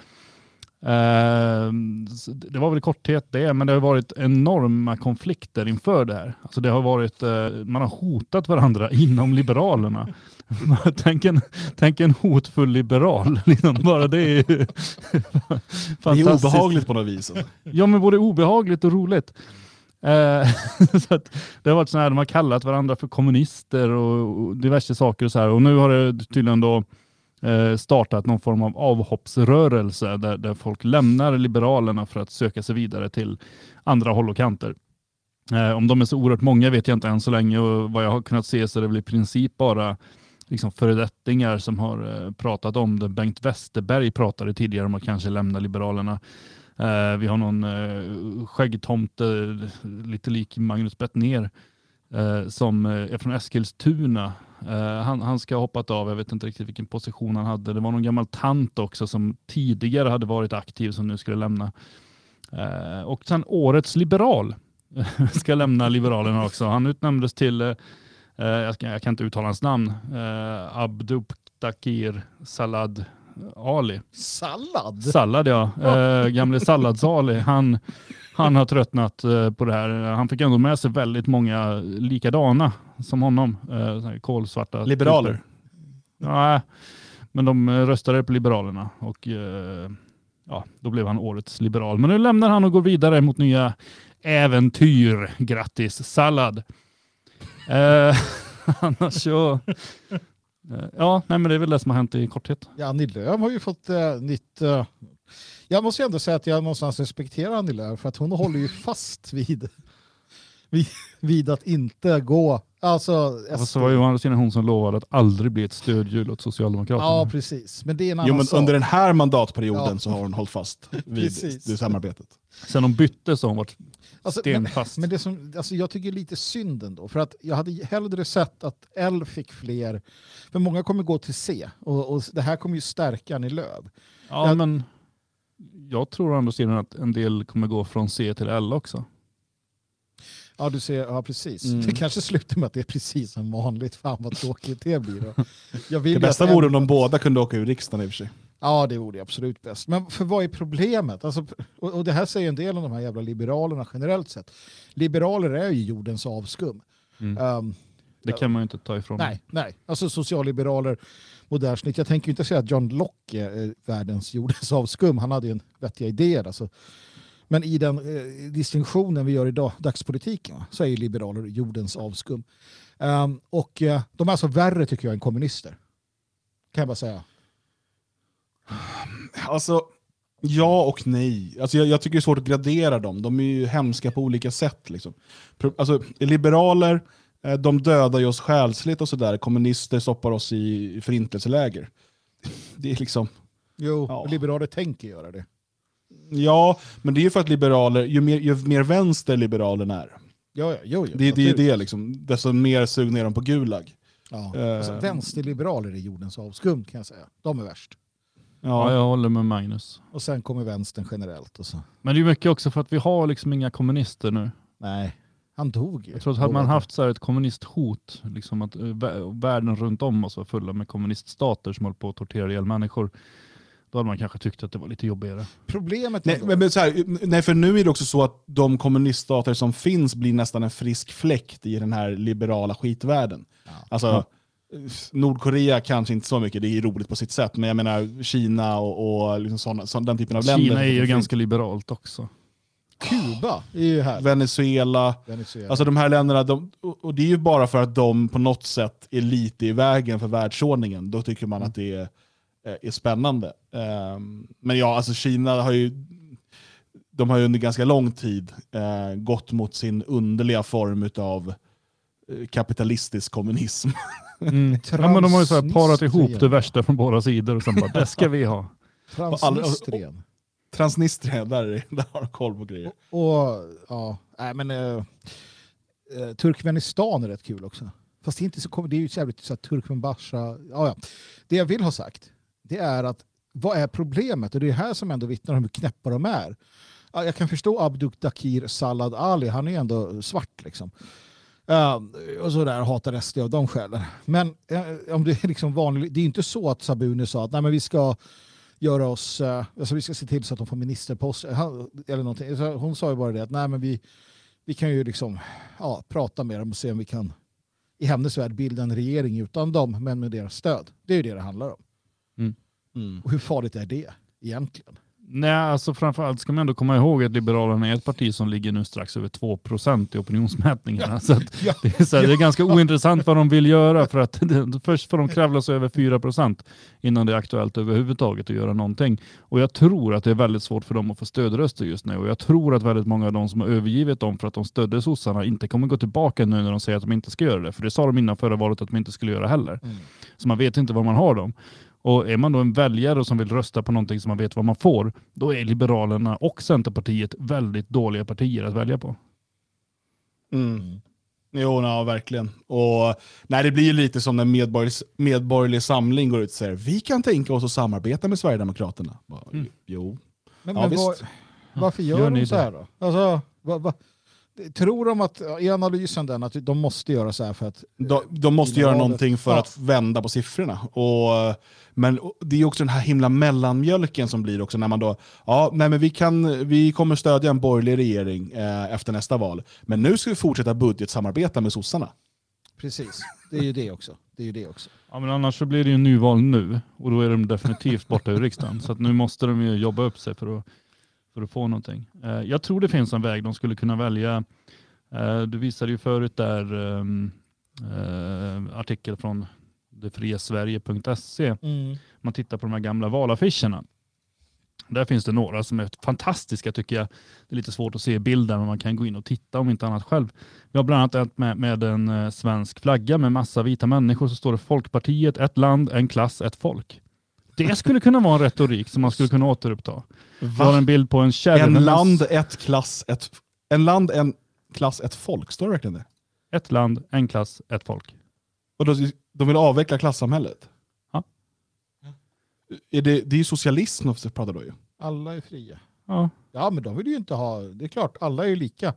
Eh, så det var väl i korthet det, men det har varit enorma konflikter inför det här. Alltså det har varit, eh, man har hotat varandra <laughs> inom Liberalerna. <laughs> tänk, en, tänk en hotfull liberal. <laughs> Liksom. Bara det är ju Det är fantastiskt. obehagligt på något vis. Ja, men både obehagligt och roligt. Eh, så det har varit så här, de har kallat varandra för kommunister och, diverse saker och så här. Och nu har det tydligen då Eh, startat någon form av avhoppsrörelse där, där folk lämnar Liberalerna för att söka sig vidare till andra håll och kanter. Eh, om de är så oerhört många vet jag inte än så länge och vad jag har kunnat se så är det väl i princip bara liksom föredettingar som har eh, pratat om det. Bengt Westerberg pratade tidigare om att kanske lämna Liberalerna. Vi har någon skäggtomte, lite lik Magnus Bettner, som är från Eskilstuna. Eh, han, han ska ha hoppat av, jag vet inte riktigt vilken position han hade. Det var någon gammal tant också som tidigare hade varit aktiv som nu skulle lämna. Eh, och sen årets liberal <laughs> ska lämna Liberalerna också. Han utnämndes till, eh, jag, ska, jag kan inte uttala hans namn, eh, Abdubtakir Salad Ali. Sallad? Sallad ja, eh, gamle Sallads-Ali. Han, han har tröttnat på det här. Han fick ändå med sig väldigt många likadana som honom. Eh, kolsvarta. Liberaler. typer. Nej, men de röstade på Liberalerna och eh, ja, då blev han årets liberal. Men nu lämnar han och går vidare mot nya äventyr. Grattis Sallad! Eh, <laughs> annars så... eh, Ja, nej, men det är väl det som har hänt i korthet. Ja, Annie Lööf har ju fått eh, nytt... Eh, jag måste ju ändå säga att jag någonstans respekterar Annie Lööf för att hon håller ju fast vid, <laughs> vid, vid att inte gå... Alltså, Fast så var ju å andra sidan hon som lovade att aldrig bli ett stödhjul åt Socialdemokraterna. Ja, precis. Men det är en annan Jo, men sak. under den här mandatperioden Ja. så har hon hållit fast vid det samarbetet. Sen de bytte så har hon varit Alltså, men, stenfast. men det som, alltså jag tycker lite synd ändå, för att jag hade hellre sett att L fick fler, för många kommer gå till C och, och det här kommer ju stärka Annie Lööf. ja, jag- men jag tror å andra sidan att en del kommer gå från C till L också. Ja, du ser, ja precis. Mm. Det kanske slutar med att det är precis som vanligt. Fan vad tråkigt det blir då. Jag vill Det bästa vore om de båda kunde åka ur riksdagen i och för sig. Ja, det vore absolut bäst. Men för vad är problemet? Alltså, och, och det här säger en del om de här jävla liberalerna generellt sett. Liberaler är ju jordens avskum. Mm. Um, Det kan man ju inte ta ifrån. nej, nej. Alltså socialliberaler, modernt snitt. Jag tänker ju inte säga att John Locke är världens jordens avskum. Han hade ju en vettiga idéer. Alltså. Men i den eh, distinktionen vi gör idag, dagspolitiken, så är ju liberaler jordens avskum. Um, och eh, de är alltså värre tycker jag än kommunister. Kan jag bara säga. Alltså, ja och nej. Alltså, jag, jag tycker det är svårt att gradera dem. De är ju hemska på olika sätt. Liksom. Alltså, liberaler, eh, de dödar ju oss själsligt och sådär. Kommunister stoppar oss i i förintelseläger. <laughs> Det är liksom... Jo, Ja. liberaler tänker göra det. Ja, men det är ju för att liberaler, ju mer, ju mer vänster liberalerna är, Ja, ja, jo, jo, det, det är det liksom, desto mer sugna är de på Gulag. Ja. Eh. Alltså, vänsterliberaler är jordens avskum kan jag säga. De är värst. Ja, jag håller med Magnus. Och sen kommer vänstern generellt. Och så. Men det är mycket också för att vi har liksom inga kommunister nu. Nej, han dog ju. Jag tror att hade man haft så här ett kommunisthot, liksom att eh, vä- världen runt om oss var fulla med kommuniststater som höll på att tortera ihjäl människor, då hade man kanske tyckt att det var lite jobbigare. Problemet Nej, men, men så här, nej, för nu är det också så att de kommuniststater som finns blir nästan en frisk fläkt i den här liberala skitvärlden. Ja. Alltså, Nordkorea kanske inte så mycket, det är roligt på sitt sätt, men jag menar Kina och, och liksom såna, sån, den typen av länder. Kina är ju ganska liberalt också. Kuba är ju här. Venezuela, Venezuela. alltså de här länderna, de, och det är ju bara för att de på något sätt är lite i vägen för världsordningen. Då tycker man att det är, är spännande. Ehm, men ja, alltså Kina har ju de har ju under ganska lång tid eh, gått mot sin underliga form av kapitalistisk kommunism. Mm. <laughs> Ja, men de har ju så här parat ihop det värsta från båda sidor och sen bara, det ska vi ha. Transnistrien. Transnistrien, där, där har de koll på grejer. Och ja, nej men eh, eh, Turkmenistan är rätt kul också. Fast det är inte så det är ju så jävligt så här, Turkmenbasha. Ja, ja. Det jag vill ha sagt, det är att vad är problemet? Och det är här som ändå vittnar om hur knäppa de är. Jag kan förstå Abduk Dakir Salad Ali, han är ju ändå svart liksom. Uh, och så där hatar SD av de skälen. Men uh, om det är liksom vanligt, det är inte så att Sabuni sa att Nej, men vi ska göra oss, uh, alltså vi ska se till så att de får ministerpost. Eller någonting. Hon sa ju bara det att nej, men vi, vi kan ju liksom ja, prata med dem och se om vi kan i hennes värld bilda en regering utan dem men med deras stöd. Det är ju det det handlar om. Mm. Och hur farligt är det egentligen? Nej, alltså framförallt ska man ändå komma ihåg att Liberalerna är ett parti som ligger nu strax över 2% i opinionsmätningarna. <laughs> Så att Ja. det, är så här, det är ganska ointressant vad de vill göra för att <laughs> först får de kravla sig över 4% innan det är aktuellt överhuvudtaget att göra någonting. Och jag tror att det är väldigt svårt för dem att få stödröster just nu och jag tror att väldigt många av de som har övergivit dem för att de stödde sossarna inte kommer gå tillbaka nu när de säger att de inte ska göra det. För det sa de innan förra valet att de inte skulle göra heller. Mm. Så man vet inte var man har dem. Och är man då en väljare som vill rösta på någonting som man vet vad man får, då är Liberalerna och Centerpartiet väldigt dåliga partier att välja på. Mm. Jo, ja, verkligen. Och, nej, det blir ju lite som när medborgerlig, medborgerlig samling går ut och säger vi kan tänka oss att samarbeta med Sverigedemokraterna. Bara, Mm. Jo, Men, ja, men visst. vad, varför gör, Gör de så det? här då? Alltså, vad, vad, tror de att, i analysen den, att de måste göra så här för att De, de måste göra någonting för Ja. att vända på siffrorna. Och, men det är också den här himla mellanmjölken som blir också när man då, ja, nej men vi, kan, vi kommer stödja en borgerlig regering eh, efter nästa val, men nu ska vi fortsätta budgetsamarbeta med sossarna. Precis, det är ju det också. Det är ju det också. Ja, men annars så blir det ju nyval nu och då är de definitivt borta ur riksdagen. Så att nu måste de ju jobba upp sig för att, för att få någonting. Eh, jag tror det finns en väg de skulle kunna välja. Eh, du visade ju förut där um, eh, artikel från detfriasverige.se. Man tittar på de här gamla valaffischerna. Där finns det några som är fantastiska tycker jag. Det är lite svårt att se bilden men man kan gå in och titta om inte annat själv. Vi har bland annat ett med, med en svensk flagga med massa vita människor så står det Folkpartiet, ett land, en klass, ett folk. Det skulle kunna vara en retorik som man skulle kunna återuppta. Vi har en bild på en kärra. En land, ett klass, ett, en land, en klass, ett folk. Står det verkligen det? Ett land, en klass, ett folk. Och då, de vill avveckla klassamhället? Ja. Är det, det är ju socialism de pratar då ju. Alla är fria. Ja. Ja, men de vill ju inte ha, det är klart, alla är ju lika.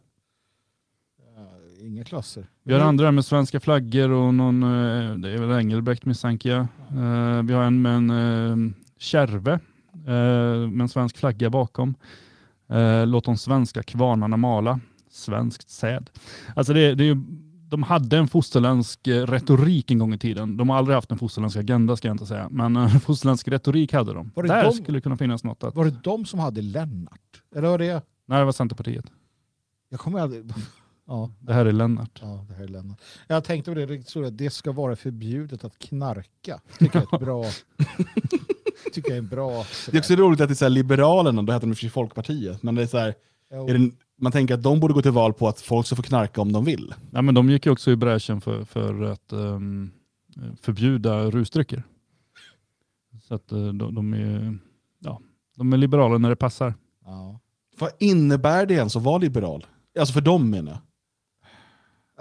Inga klasser. Vi har andra med svenska flaggor och någon, eh, det är väl Engelbrekt misstänker jag. Eh, Vi har en med en eh, kärve med en svensk flagga bakom. Eh, Låt de svenska kvarnarna mala. Svenskt säd. Alltså det, det är ju, de hade en fosterländsk eh, retorik en gång i tiden. De har aldrig haft en fosterländsk agenda ska jag inte säga. Men en <laughs> fosterländsk retorik hade de. Var det Där de- skulle kunna finnas något. Att, Var det de som hade Lennart? Eller var det... nej, det var Centerpartiet. Jag kommer aldrig... <laughs> Ja, Det här är Lennart. ja det här är Lennart. Jag tänkte på det, riktigt så att det ska vara förbjudet att knarka. Tycker jag är ett bra... <laughs> tycker jag är en bra... Det är också roligt att det är så här, Liberalerna, då heter de för sig Folkpartiet, men det är så här, är det, man tänker att de borde gå till val på att folk ska få knarka om de vill. Ja, men de gick ju också i bräschen för, för att ehm, förbjuda rusdrycker. Så att eh, de, de, är, ja, de är liberala när det passar. Ja. Vad innebär det ens att vara liberal? Alltså för dem menar jag.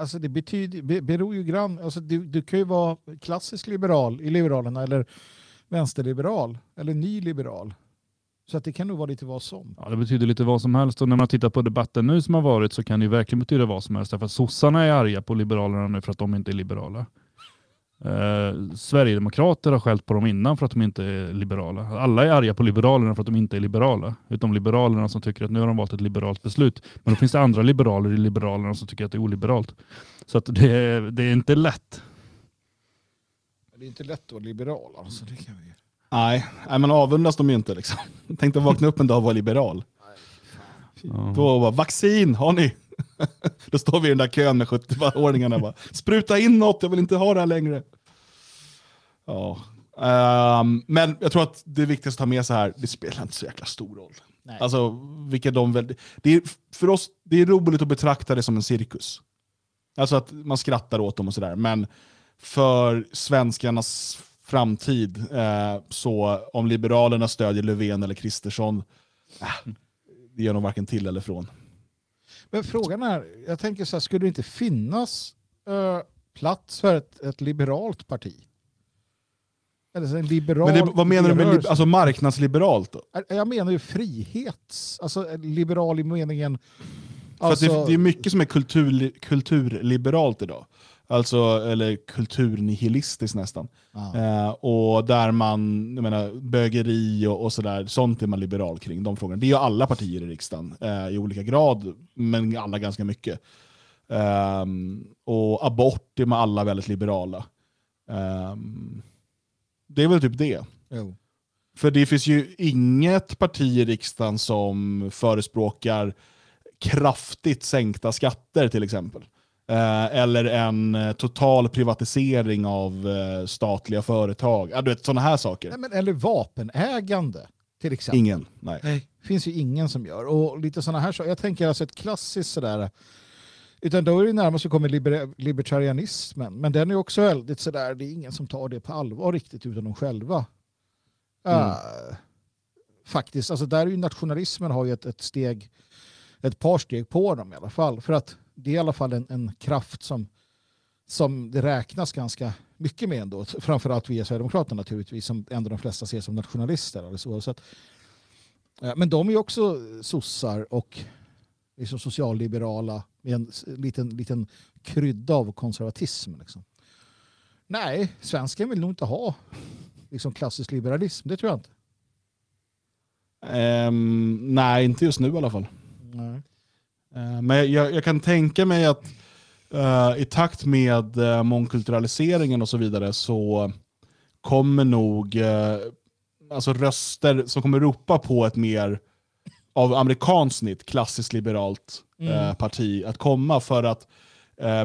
Alltså det betyder, be- beror ju grann, alltså du, du kan ju vara klassisk liberal i Liberalerna eller vänsterliberal eller nyliberal. Så att det kan nog vara lite vad som. Ja, det betyder lite vad som helst och när man tittar på debatten nu som har varit så kan det ju verkligen betyda vad som helst. Därför att sossarna är arga på liberalerna nu för att de inte är liberala. Eh, Sverigedemokrater har skällt på dem innan för att de inte är liberala. Alla är arga på liberalerna för att de inte är liberala. Utom liberalerna som tycker att nu har de valt ett liberalt beslut. Men då finns det andra liberaler i liberalerna som tycker att det är oliberalt. Så att det, är, det är inte lätt. Det är inte lätt att vara liberal. Alltså, det kan vi... Nej, nej men avundas de ju inte. Liksom. <laughs> Tänk dig vakna upp en dag och vara liberal. Ja. Då bara, vaccin, har ni? Då står vi i den där kön med 70-åringarna och bara, spruta in något, jag vill inte ha det här längre. Ja. Ehm, men jag tror att det viktigaste att ta med sig här, det spelar inte så jäkla stor roll. Nej. Alltså, vilka de väl, det är, för oss det är roligt att betrakta det som en cirkus. Alltså att man skrattar åt dem och sådär. Men för svenskarnas framtid, eh, så om Liberalerna stödjer Löfven eller Kristersson, äh, det gör nog varken till eller från. Men frågan är, jag tänker så här, skulle det inte finnas eh, plats för ett, ett liberalt parti? Eller så en liberal Men det, vad menar du med li- alltså marknadsliberalt då? Jag menar ju frihets, alltså liberal i meningen... För Alltså, det, det är mycket som är kultur, kulturliberalt idag. Alltså, eller kulturnihilistisk nästan. Ja. Eh, och där man, jag menar, bögeri och, och sådär, sånt är man liberal kring. De frågorna. Det är ju alla partier i riksdagen eh, i olika grad, men alla ganska mycket. Ehm, och abort är man alla väldigt liberala. Ehm, det är väl typ det. Jo. För det finns ju inget parti i riksdagen som förespråkar kraftigt sänkta skatter till exempel. Eh, eller en eh, total privatisering av eh, statliga företag. Ja, du vet, sådana här saker. Nej, men, eller vapenägande till exempel. Ingen. Nej. Nej. finns ju ingen som gör. Och lite sådana här saker. Jag tänker alltså ett klassiskt sådär. Utan då är det närmast så kommer liber libertarianismen. Men den är också väldigt sådär, det är ingen som tar det på allvar riktigt utan de själva. Mm. Uh, faktiskt, alltså där är ju nationalismen har ju ett, ett steg, ett par steg på dem i alla fall. För att det är i alla fall en, en kraft som, som det räknas ganska mycket med ändå. Framförallt via Sverigedemokraterna naturligtvis, som ändå de flesta ser som nationalister. Alldeles oavsett. Eh, Men de är också sossar och liksom socialliberala med en liten, liten krydda av konservatism. Liksom. Nej, svensken vill nog inte ha liksom klassisk liberalism. Det tror jag inte. Ehm, nej, inte just nu i alla fall. Nej. Eh, Men jag, jag kan tänka mig att eh, i takt med uh, mångkulturaliseringen och så vidare så kommer nog eh, alltså röster som kommer ropa på ett mer av amerikanskt snitt, klassiskt liberalt Mm. parti att komma för att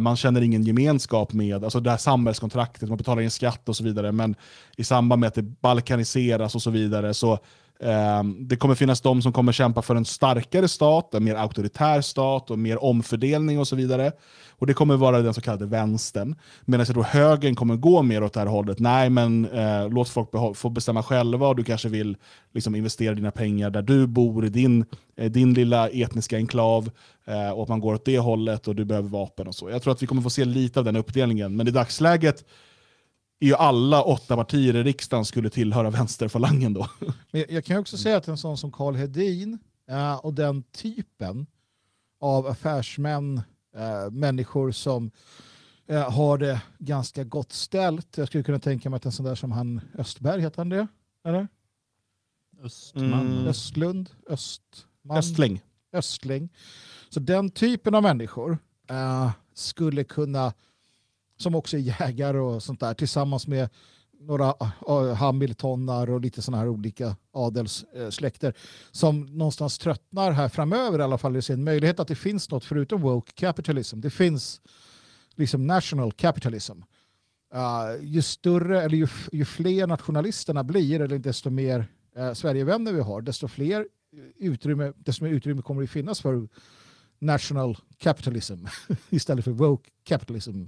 man känner ingen gemenskap med alltså det här samhällskontraktet, man betalar in skatt och så vidare, men i samband med att det balkaniseras och så vidare så Ehm, det kommer finnas de som kommer kämpa för en starkare stat, en mer auktoritär stat och mer omfördelning och så vidare. Och Det kommer vara den så kallade vänstern. Medan jag tror högern kommer gå mer åt det här hållet. Nej, men eh, låt folk beho- få bestämma själva och du kanske vill liksom, investera dina pengar där du bor, i din, eh, din lilla etniska enklav. Eh, och att man går åt det hållet och du behöver vapen och så. Jag tror att vi kommer få se lite av den uppdelningen. Men i dagsläget är ju alla åtta partier i riksdagen skulle tillhöra vänsterfalangen då. <laughs> Men jag, jag kan ju också säga att en sån som Carl Hedin eh, och den typen av affärsmän, eh, människor som eh, har det ganska gott ställt. Jag skulle kunna tänka mig att en sån där som han Östberg, heter han det? Eller? Östman. Mm. Östlund? Östman? Östling. Östling. Så den typen av människor skulle kunna, som också är jägare och sånt där, tillsammans med några ah, ah, Hamiltonar och lite sådana här olika adelssläkter eh, som någonstans tröttnar här framöver i alla fall. Det ser en möjlighet att det finns något förutom woke capitalism. Det finns liksom national capitalism. Uh, ju större eller ju, ju fler nationalisterna blir eller desto mer uh, Sverigevänner vi har, desto fler utrymme, desto mer utrymme kommer det finnas för national capitalism <laughs> istället för woke capitalism.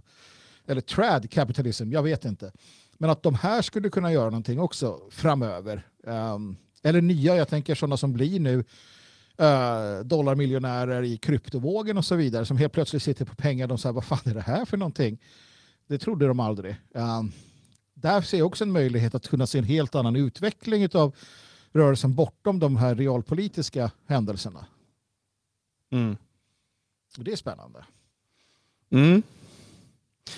Eller trad capitalism, jag vet inte. Men att de här skulle kunna göra någonting också framöver. Um, eller nya, jag tänker sådana som blir nu uh, dollarmiljonärer i kryptovågen och så vidare som helt plötsligt sitter på pengar. De säger vad fan är det här för någonting? Det trodde de aldrig. Um, där ser jag också en möjlighet att kunna se en helt annan utveckling av rörelsen bortom de här realpolitiska händelserna. Mm. Det är spännande. Mm.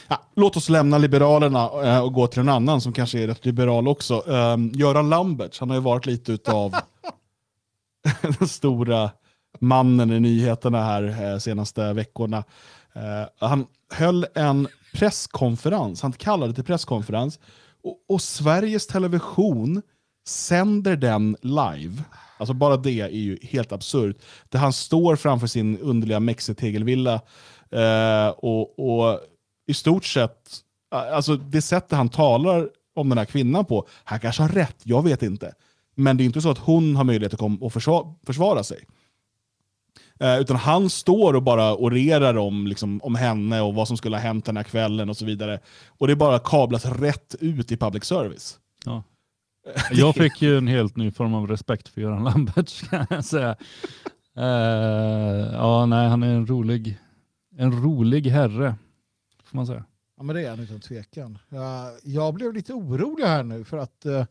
Ja, låt oss lämna Liberalerna eh, och gå till en annan som kanske är rätt liberal också. Um, Göran Lamberts, han har ju varit lite utav <laughs> den stora mannen i nyheterna här eh, senaste veckorna. Eh, han höll en presskonferens, han kallade det till presskonferens, och, och Sveriges Television sänder den live. Alltså bara det är ju helt absurt. Där han står framför sin underliga mexitegelvilla eh, och, och i stort sett, alltså det sättet han talar om den här kvinnan på, han kanske har rätt, jag vet inte. Men det är inte så att hon har möjlighet att komma och försvara, försvara sig. Eh, utan han står och bara orerar om, liksom, om henne och vad som skulle ha hänt den här kvällen och så vidare. Och det bara kablas rätt ut i public service. Ja. <laughs> Jag fick ju en helt ny form av respekt för Göran Lamberts <laughs> kan jag säga. Eh, ja, nej, han är en rolig, en rolig herre, får man säga. Ja, men det är han utan tvekan. Ja, jag blev lite orolig här nu för att eh,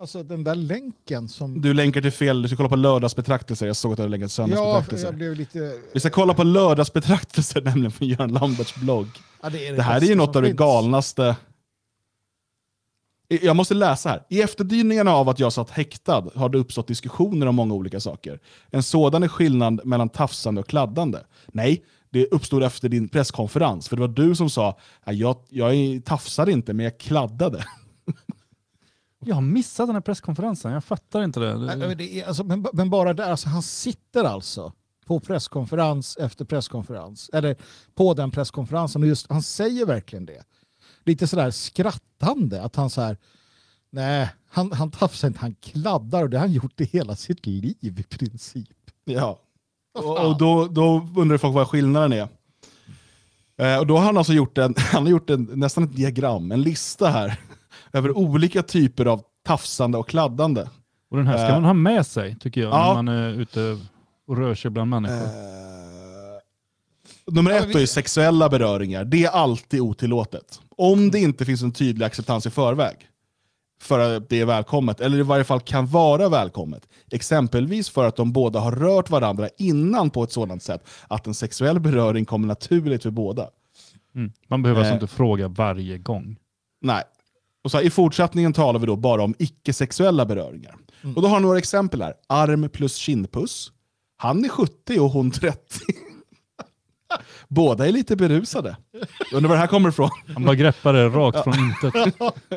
Alltså den där länken som... Du länkar till fel, du ska kolla på lördagsbetraktelser. Jag såg att du hade länkat ja, söndagsbetraktelser. jag blev lite... Vi ska kolla på lördagsbetraktelser <laughs> nämligen från Göran Lamberts blogg. Ja, det, är Det här är ju något av det galnaste. Jag måste läsa här. I efterdyningarna av att jag satt häktad har det uppstått diskussioner om många olika saker. En sådan är skillnad mellan tafsande och kladdande. Nej, det uppstod efter din presskonferens. För det var du som sa "Ja, jag, jag tafsade inte, men jag kladdade. <laughs> Jag har missat den här presskonferensen, jag fattar inte det. Nej, det är, alltså, men, men bara där, alltså, han sitter alltså på presskonferens efter presskonferens, eller på den presskonferensen, och just, han säger verkligen det. Lite sådär skrattande, att han så här, nej, han, han tafsar inte, han kladdar och det har han gjort i hela sitt liv i princip. Ja. Och, och då, då undrar folk vad skillnaden är. Eh, och då har han alltså gjort, en, <laughs> han har gjort en, nästan ett diagram, en lista här, <laughs> över olika typer av tafsande och kladdande. Och den här ska Eh. man ha med sig, tycker jag, Ja. när man är ute och rör sig bland människor. Eh, nummer Ja, ett vi- är sexuella beröringar. Det är alltid otillåtet. Om det inte finns en tydlig acceptans i förväg för att det är välkommet, eller i varje fall kan vara välkommet. Exempelvis för att de båda har rört varandra innan på ett sådant sätt att en sexuell beröring kommer naturligt för båda. Mm. Man behöver alltså Eh. inte fråga varje gång. Nej. Och så här, I fortsättningen talar vi då bara om icke-sexuella beröringar. Mm. Och då har jag några exempel här. Arm plus kindpuss. Han är 70 och hon 30. <laughs> Båda är lite berusade. Undrar var det här kommer ifrån. Han bara greppar det rakt från intet.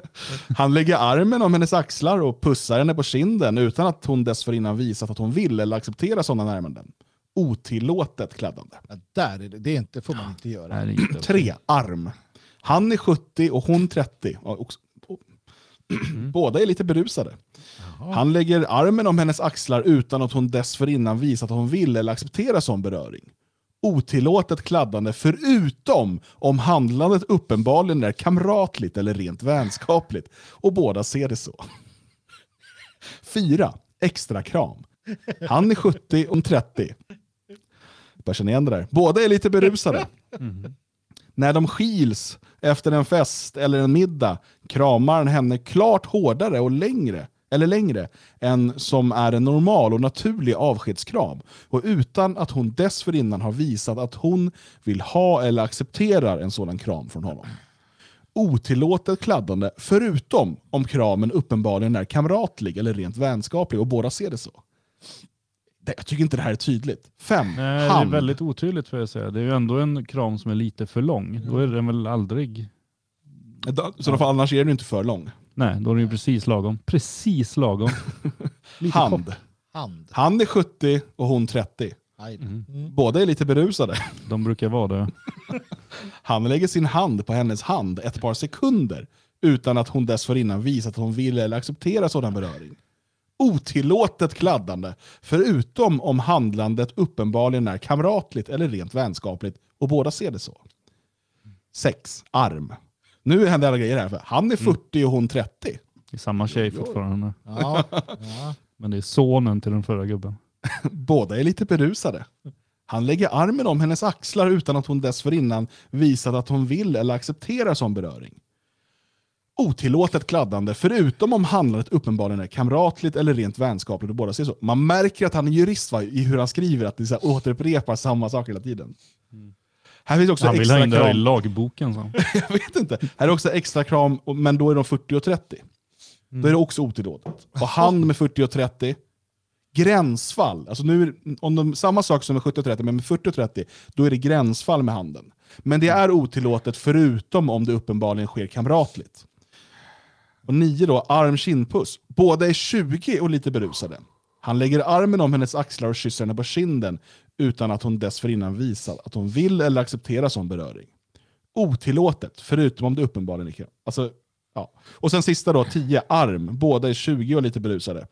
<laughs> Han lägger armen om hennes axlar och pussar henne på kinden utan att hon dessförinnan visat att hon vill eller accepterar sådana närmanden. Otillåtet kladdande. Ja, där är det, det är inte, får man inte göra. Nej, inte. Tre, arm. Han är 70 och hon 30. Ja, också- Båda är lite berusade. Han lägger armen om hennes axlar utan att hon dessförinnan visat att hon vill eller accepterar sån beröring. Otillåtet kladdande förutom om handlandet uppenbarligen är kamratligt eller rent vänskapligt och båda ser det så. Fyra, extra kram. Han är 70 och hon 30. Börjar känna igen det där. Båda är lite berusade. Mhm. När de skils efter en fest eller en middag kramar han henne klart hårdare och längre, eller längre än som är en normal och naturlig avskedskram och utan att hon dessförinnan har visat att hon vill ha eller accepterar en sådan kram från honom. Otillåtet kladdande förutom om kramen uppenbarligen är kamratlig eller rent vänskaplig och båda ser det så. Jag tycker inte det här är tydligt. Fem. Nej, det är hand. väldigt otydligt får jag säga. Det är ju ändå en kram som är lite för lång. Då är den väl aldrig... Så fall, annars är den inte för lång. Nej, då är den ju precis lagom. Precis lagom. <laughs> Lite Hand. kort. Hand. Han är 70 och hon 30. Aj. Mhm. Mm. Båda är lite berusade. De brukar vara det. <laughs> Han lägger sin hand på hennes hand ett par sekunder utan att hon dessförinnan visat att hon vill eller accepterar sådan beröring. Otillåtet kladdande, förutom om handlandet uppenbarligen är kamratligt eller rent vänskapligt och båda ser det så. 6. Arm. Nu händer alla grejer här. För han är 40 och hon 30. Det är samma tjej fortfarande. Ja, ja. <laughs> Men det är sonen till den förra gubben. <laughs> Båda är lite berusade. Han lägger armen om hennes axlar utan att hon dessförinnan visat att hon vill eller accepterar sån beröring. Otillåtet kladdande, förutom om handlandet uppenbarligen är kamratligt eller rent vänskapligt och båda ser så. Man märker att han är jurist va, i hur han skriver, att det så här, återupprepar samma sak hela tiden. Här finns också Han vill extra ha in det i lagboken. Så. <laughs> Jag vet inte. Här är också extra kram, men då är de 40 och 30. Då är det också otillåtet. Och hand med 40 och 30, gränsfall. Alltså nu, om de, samma sak som med 70 och 30, men med 40 och 30, då är det gränsfall med handen. Men det är otillåtet förutom om det uppenbarligen sker kamratligt. Och nio då, arm kindpuss. Båda är 20 och lite berusade. Han lägger armen om hennes axlar och kysser henne på kinden utan att hon dessförinnan visat att hon vill eller accepterar sån beröring. Otillåtet, förutom om det uppenbarligen är alltså, ja. Och sen sista då, 10, arm. Båda är 20 och lite berusade.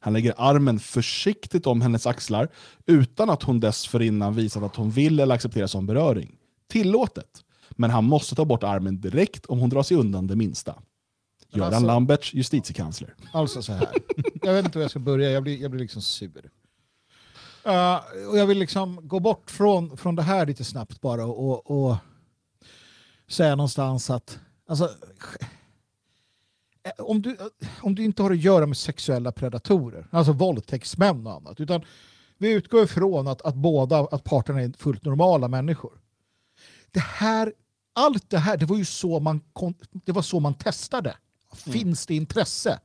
Han lägger armen försiktigt om hennes axlar utan att hon dessförinnan visat att hon vill eller accepterar sån beröring. Tillåtet. Men han måste ta bort armen direkt om hon drar sig undan det minsta. Göran Alltså- Lamberts, justitiekansler. Alltså så här. Jag vet inte var jag ska börja, jag blir, jag blir liksom sur. Uh, och jag vill liksom gå bort från, från det här lite snabbt bara och, och säga någonstans att alltså, om, du, om du inte har att göra med sexuella predatorer, alltså våldtäktsmän och annat, utan vi utgår ifrån att, att båda att parterna är fullt normala människor. Det här, allt det här, det var ju så man, det var så man testade. Finns det intresse?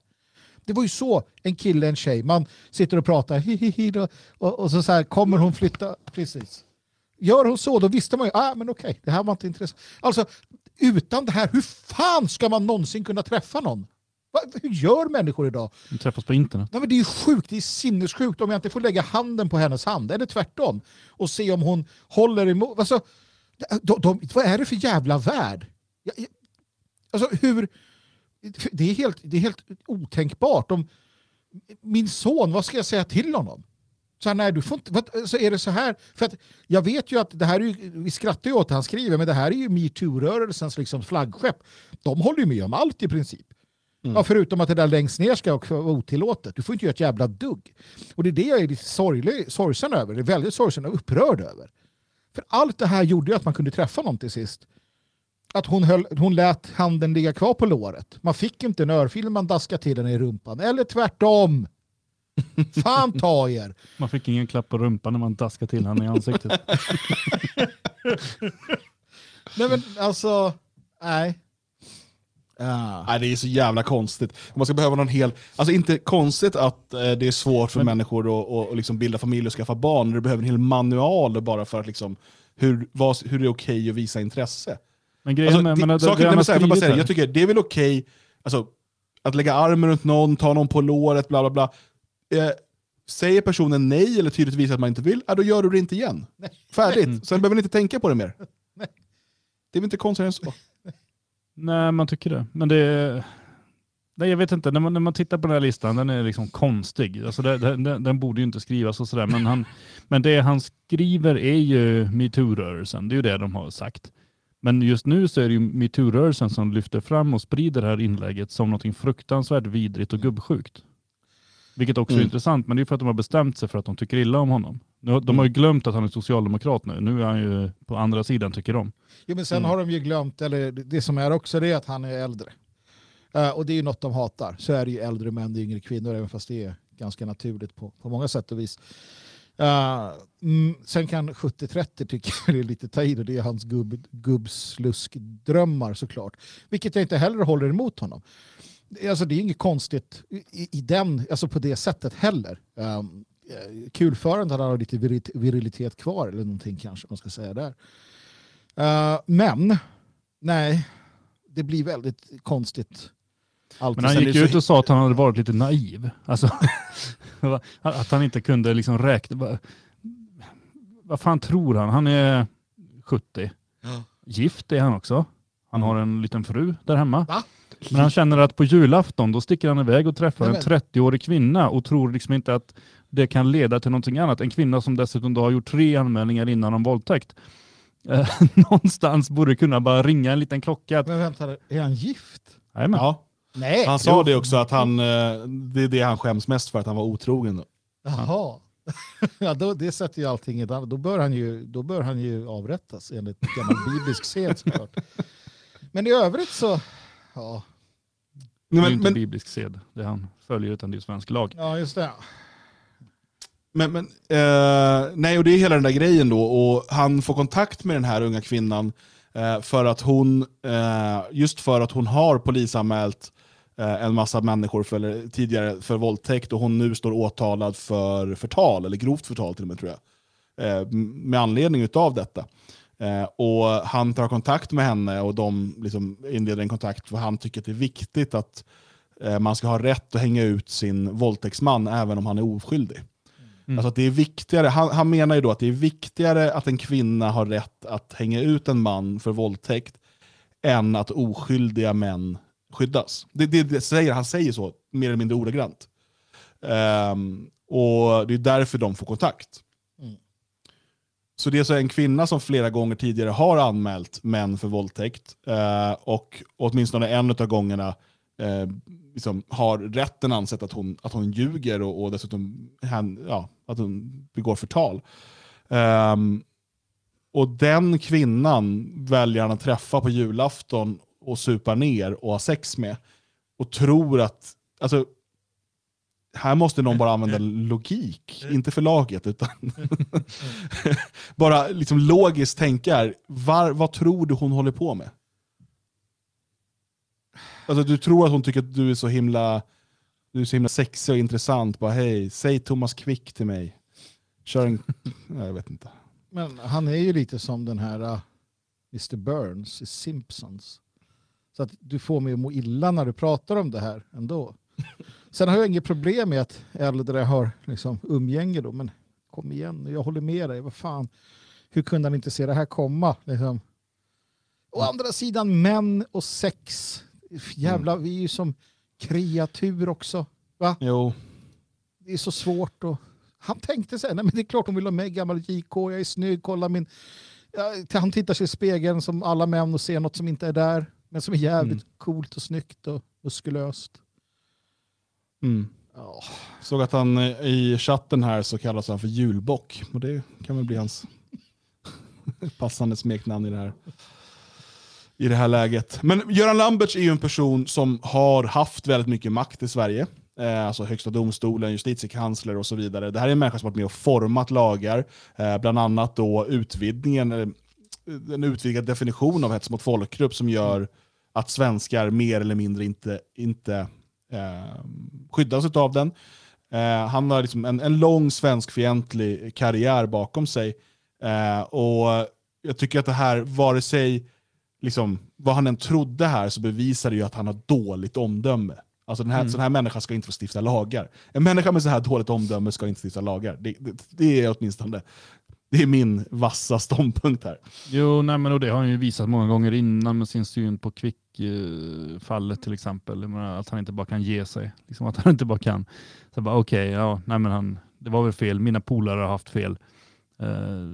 Det var ju så en kille, en tjej, man sitter och pratar hi, hi, hi, då, och, och så, så här, kommer hon flytta? Precis. Gör hon så, då visste man ju, ah, men okej, det här var inte intressant. Alltså, utan det här, hur fan ska man någonsin kunna träffa någon? Hur gör människor idag? De träffas på internet. Nej, men det är ju sjukt, det är sinnessjukt om jag inte får lägga handen på hennes hand, eller tvärtom, och se om hon håller emot. Alltså, de, de, vad är det för jävla värld? Jag, jag, alltså, hur, det, är helt, det är helt otänkbart. Om, min son, vad ska jag säga till honom? Så här, nej, du får inte, vad, så är det så här? För att jag vet ju att det här är ju, vi skrattar ju åt det han skriver, men det här är ju metoo-rörelsens liksom flaggskepp. De håller ju med om allt i princip. Ja, förutom att det där längst ner ska vara otillåtet. Du får inte göra ett jävla dugg. Och det är det jag är lite sorglig, sorgsen över. Det är väldigt sorgsen och upprörd över. För allt det här gjorde ju att man kunde träffa någon till sist. Att hon, höll, hon lät handen ligga kvar på låret. Man fick inte en örfil man daskade till den i rumpan. Eller tvärtom. <laughs> Fan ta er. Man fick ingen klapp på rumpan när man daskade till honom i ansiktet. <laughs> Nej men alltså, nej. Ah. Nej, det är så jävla konstigt. Man ska behöva någon hel... Alltså inte konstigt att eh, det är svårt för Men- människor att, att, liksom bilda familj och skaffa barn. Du behöver en hel manual bara för att liksom, hur, vad, hur det är okej att visa intresse. Men grejen Alltså, med, det, men det, saken, det nej, får jag säga, jag tycker det är väl okej alltså, att lägga armen runt någon, ta någon på låret, bla bla bla. Eh, säger personen nej eller tydligt visar att man inte vill, ja, då gör du det inte igen. Färdigt. Mm. Sen behöver ni inte tänka på det mer. <laughs> Nej. Det är väl inte konstigare än så. Nej, man tycker det. Men det Nej, jag vet inte. När man, när man tittar på den här listan, den är liksom konstig. Alltså det, det, den, den borde ju inte skrivas och sådär. Men, han, men det han skriver är ju metoo-rörelsen. Det är ju det de har sagt. Men just nu så är det ju metoo-rörelsen som lyfter fram och sprider det här inlägget som något fruktansvärt vidrigt och gubbsjukt. Vilket också är Mm. intressant, men det är för att de har bestämt sig för att de tycker illa om honom. Nu De har ju glömt att han är socialdemokrat nu. Nu är han ju på andra sidan tycker om. Jo, men sen Mm. har de ju glömt, eller det som är också det är att han är äldre. Eh, och det är ju något de hatar. Så är det ju äldre män, det är yngre kvinnor, även fast det är ganska naturligt på, på många sätt och vis. Uh, sen kan 70-30 tycka jag det är lite ta i det. Det är hans gubb, gubbsluskdrömmar såklart. Vilket jag inte heller håller emot honom. Det är- Alltså, det är inget konstigt i, i den, alltså på det sättet heller. Um, kulförandet hade han lite virilitet kvar eller någonting kanske man ska säga där. Uh, men, nej, det blir väldigt konstigt. Allt. Men han gick ut och sa att han hade varit lite naiv. Alltså, <laughs> att han inte kunde liksom räkna. Vad, vad fan tror han? Han är 70. Gift är han också. Han har en liten fru där hemma. Va? Men han känner att på julafton då sticker han iväg och träffar Nej, en men- 30-årig kvinna och tror liksom inte att det kan leda till någonting annat. En kvinna som dessutom då har gjort tre anmälningar innan om våldtäkt. <laughs> Eh, Någonstans borde kunna bara ringa en liten klocka. Att, Men vänta, är han gift? Jajamän. Ja. Nej. Han sa det också, att han, eh, det är det han skäms mest för, att han var otrogen. Jaha. <laughs> ja, då, det sätter ju allting i. Då bör han ju, då bör han ju avrättas enligt gammal biblisk sed såklart. Men i övrigt så, ja, Det är Men, ju inte men, biblisk sed, det han följer, utan det är svensk lag. ja just det. men, men eh, nej, och det är hela den där grejen då. Och han får kontakt med den här unga kvinnan eh, för att hon, eh, just för att hon har polisanmält eh, en massa människor för, tidigare för våldtäkt och hon nu står åtalad för förtal, eller grovt förtal till och med tror jag. Eh, med anledning av detta. Eh, och Han tar kontakt med henne och de liksom inleder en kontakt för han tycker att det är viktigt att eh, man ska ha rätt att hänga ut sin våldtäktsman även om han är oskyldig. Mm. Alltså att det är viktigare, han, han menar ju då att det är viktigare att en kvinna har rätt att hänga ut en man för våldtäkt än att oskyldiga män skyddas. Det, det, det säger, han säger så, mer eller mindre ordagrant. Ehm, och det är därför de får kontakt. Mm. Så det är så en kvinna som flera gånger tidigare har anmält män för våldtäkt eh, och åtminstone en av gångerna eh, liksom har rätten ansett att hon, att hon ljuger och, och dessutom han, ja, att hon begår förtal. Ehm, och den kvinnan väljer han att träffa på julafton och supa ner och ha sex med. och tror att, alltså, här måste någon bara använda logik, inte för laget, utan <laughs> bara liksom logiskt tänka, här, var, vad tror du hon håller på med? Alltså du tror att hon tycker att du är så himla, du är så himla sexig och intressant, bara hej, säg Thomas Quick till mig. Kör en, <laughs> jag vet inte. Men han är ju lite som den här äh, uh, Mr Burns i Simpsons. Så att du får mig att må illa när du pratar om det här ändå. Sen har jag inget problem med att äldre har liksom umgänge då, men kom igen, jag håller med dig. Vad fan, hur kunde han inte se det här komma? Liksom. Å andra sidan, män och sex. Jävla, vi är ju som kreatur också. Va? Jo, Det är så svårt. Och... Han tänkte sig, nej men det är klart hon vill ha mig, gammal JK, jag är snygg, kolla min... Han tittar sig i spegeln som alla män och ser något som inte är där, men som är jävligt Mm. coolt och snyggt och muskulöst. mm. Ja. Såg att han eh, i chatten här så kallas han för julbock. Och det kan väl bli hans <laughs> passande smeknamn i det här, i det här läget. Men Göran Lamberts är ju en person som har haft väldigt mycket makt i Sverige. Eh, alltså högsta domstolen, justitiekansler och så vidare. Det här är en människa som har varit med och format lagar. Eh, bland annat då utvidgningen, en utvidgad definition av hets mot folkgrupp som gör att svenskar mer eller mindre inte, inte eh, skyddas av den. Eh, han har liksom en, en lång svenskfientlig karriär bakom sig. Eh, och jag tycker att det här, vare sig liksom, vad han än trodde här, så bevisar det ju att han har dåligt omdöme. Alltså den här, Mm. sån här människa ska inte få stifta lagar. En människa med så här dåligt omdöme ska inte stifta lagar. Det, det, det är åtminstone det är min vassa ståndpunkt här. Jo, nej, men och det har han ju visat många gånger innan med sin syn på Quick-fallet till exempel. Att han inte bara kan ge sig. Liksom att han inte bara kan. Så bara, okej, ja, nej, men han, det var väl fel. Mina polare har haft fel. Eh,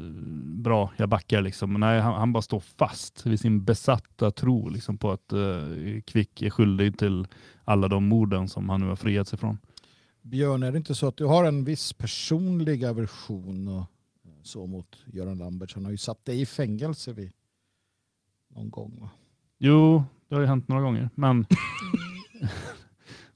bra, jag backar liksom. Men nej, han, han bara står fast vid sin besatta tro liksom, på att eh, Quick är skyldig till alla de morden som han nu har friats ifrån. Björn, är det inte så att du har en viss personlig aversion och så mot Göran Lamberts? Han har ju satt dig i fängelse vid någon gång. Va? Jo, det har ju hänt några gånger. Men,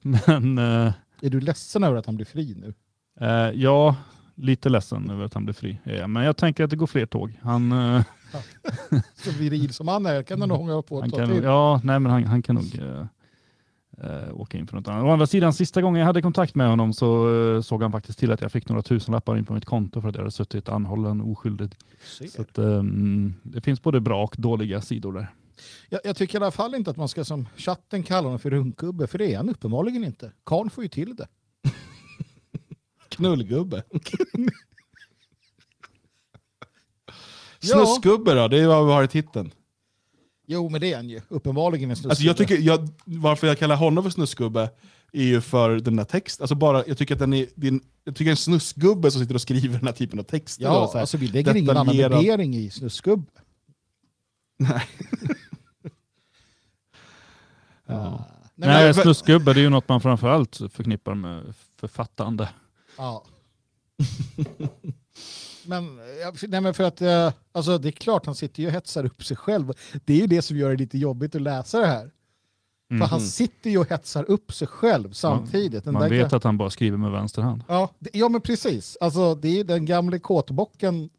<laughs> men eh, Är du ledsen över att han blir fri nu? Eh, ja, lite ledsen över att han blev fri. Eh, men jag tänker att det går fler tåg. Han, eh, <laughs> Så viril som han är kan han nog hålla <laughs> på han ett tag kan, till. ja, nej, men han, han kan nog eh, eh, åka in för något annat. Å andra sidan, sista gången jag hade kontakt med honom så eh, såg han faktiskt till att jag fick några tusenlappar in på mitt konto för att jag hade suttit anhållen oskyldig. Se. Så att, ehm, det finns både bra och dåliga sidor där. Jag, jag tycker i alla fall inte att man ska som chatten kalla honom för runkgubbe, för det är han uppenbarligen inte. Karn får ju till det. <laughs> Knullgubbe. Snuskgubbe då, det är vad vi har i titeln. Jo, men det är han ju. Uppenbarligen en Alltså jag tycker, jag, varför jag kallar honom för snuskgubbe är ju för den där texten. Alltså bara, jag tycker att den är, det är en, jag tycker en snuskgubbe som sitter och skriver den här typen av texter. Ja, så här, alltså vi lägger ingen annan värdering i snuskgubbe. Nej. <laughs> Ja. Nej, Nej, men, snuskgubbe det är ju något man framförallt förknippar med författande. ja. <laughs> <laughs> men, nej, men för att eh, alltså, det är klart han sitter ju och hetsar upp sig själv. Det är ju det som gör det lite jobbigt att läsa det här. För han sitter ju och hetsar upp sig själv samtidigt. Den Man vet att han bara skriver med vänster hand. Ja, det, ja men precis. Alltså, det är den gamle kåtbocken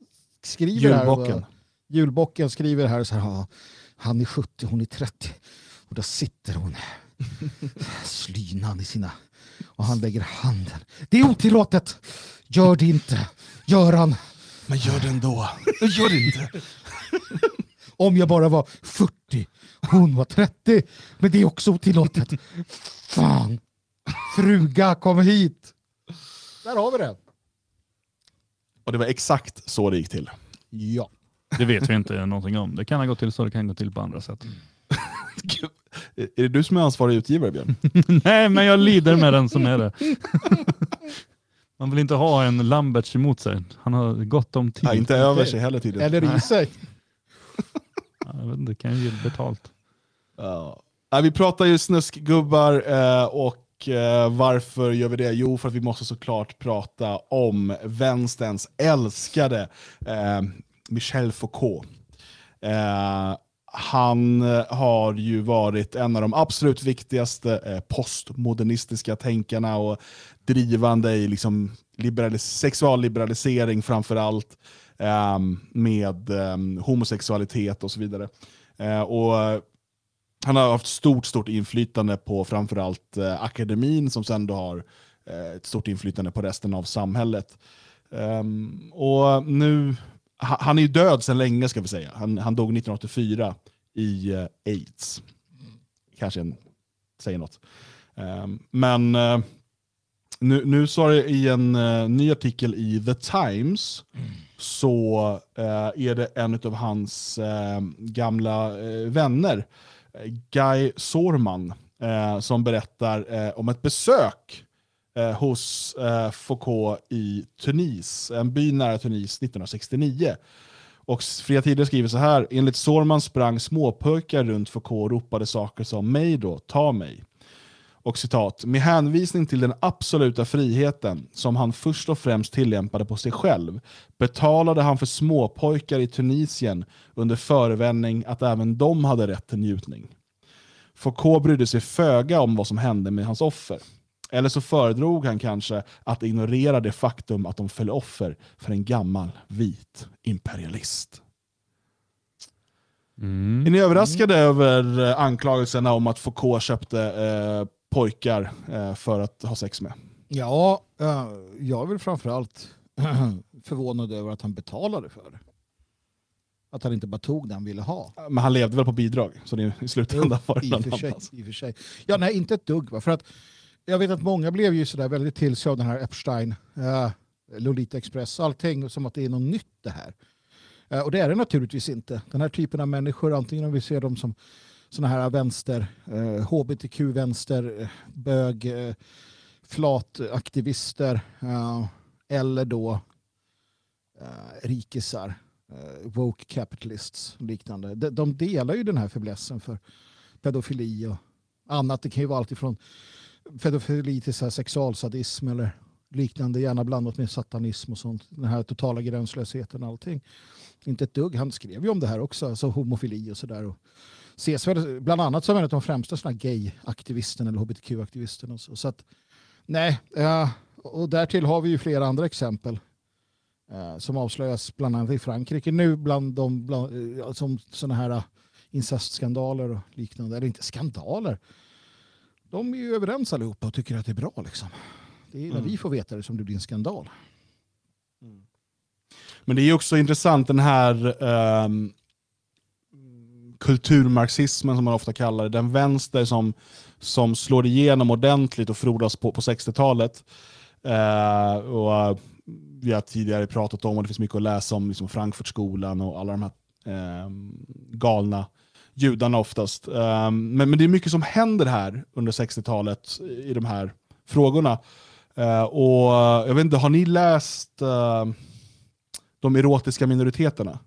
skriver här. Julbocken. Julbocken skriver här så här. "Ja, Han är 70, hon är 30. Och där sitter hon. <laughs> Slynan i sina... Och han lägger handen. Det är otillåtet! Gör det inte! Göran! Men gör det ändå. <laughs> gör det inte. <laughs> Om jag bara var 40, hon var 30. Men det är också otillåtet. Fan! Fruga, kom hit! Där har vi det. Och det var exakt så det gick till. Ja. Det vet vi inte någonting om. Det kan ha gått till så, det kan gå till på andra sätt. Gud, <laughs> Är det du som är ansvarig utgivare Björn? Nej, men jag lider med den som är det. Man vill inte ha en Lamberts emot sig. Han har gott om tid. Nej, inte över sig heller tydligen. Eller i sig. <laughs> Ja, Jag vet inte, kan ju ge betalt. Ja. Nej, vi pratar ju snuskgubbar eh, och eh, varför gör vi det? Jo, för att vi måste såklart prata om vänsterns älskade eh, Michel Foucault. Han eh, har ju varit en av de absolut viktigaste eh, postmodernistiska tänkarna och drivande i liksom sexualliberalisering framför allt ehm, med ehm, homosexualitet och så vidare. Eh, och han har haft stort, stort inflytande på framförallt eh, akademin som sen då har ett stort inflytande på resten av samhället. Ehm, och nu, han är ju död sedan länge ska vi säga. Han, han dog 1984 i uh, aids. Kanske en, säger något. Um, men uh, nu, nu så det i en uh, ny artikel i The Times mm. så är det en av hans gamla vänner, Guy Sorman, som berättar om ett besök eh, hos eh, Foucault i Tunis, en by nära Tunis 1969. Och Fria Tider skriver så här, enligt Sorman sprang småpojkar runt Foucault och ropade saker som mig då, ta mig. Och citat, med hänvisning till den absoluta friheten som han först och främst tillämpade på sig själv betalade han för småpojkar i Tunisien under förevändning att även de hade rätt till njutning. Foucault brydde sig föga om vad som hände med hans offer. Eller så föredrog han kanske att ignorera det faktum att de föll offer för en gammal vit imperialist. Mm. Är ni överraskade mm. över eh, anklagelserna om att Foucault köpte eh, pojkar eh, för att ha sex med? Ja, uh, jag är väl framförallt <clears throat> förvånad över att han betalade för det. Att han inte bara tog det han ville ha. Men han levde väl på bidrag? Så det i slutändan <laughs> var det I och för sig, i för sig. Ja, nej, inte ett dugg. Va? För att jag vet att många blev ju sådär väldigt till sig av den här Epstein, uh, Lolita Express, allting som att det är något nytt det här. Uh, och det är det naturligtvis inte. Den här typen av människor, antingen om vi ser dem som sådana här vänster, uh, eh, hbtq-vänster, uh, eh, bög, uh, flataktivister eller då rikisar, woke capitalists liknande. De, de delar ju den här förblässen för pedofili och annat. Det kan ju vara allt ifrån pedofili till så sexualsadism eller liknande, gärna blandat med satanism och sånt. Den här totala gränslösheten och allting. Inte ett dugg. Han skrev ju om det här också, alltså homofili och sådär. Ses väl bland annat som en av de främsta såna gay-aktivisterna eller hbtq-aktivisterna. Så, så att, nej, eh, och därtill har vi ju flera andra exempel eh, som avslöjas bland annat i Frankrike nu bland de bland, eh, som sådana här incestskandaler och liknande. Eller inte skandaler, de är ju överens allihopa och tycker att det är bra. Liksom. Det är när mm. vi får veta det som det blir en skandal. Mm. Men det är också intressant den här um, kulturmarxismen som man ofta kallar det. Den vänster som, som slår igenom ordentligt och frodas på, på 60-talet. Uh, eh, och vi har tidigare pratat om, och det finns mycket att läsa om, liksom Frankfurtskolan och alla de här uh, galna judarna oftast. Um, men, men det är mycket som händer här under 60-talet i de här frågorna. Uh, och jag vet inte, har ni läst uh, De erotiska minoriteterna?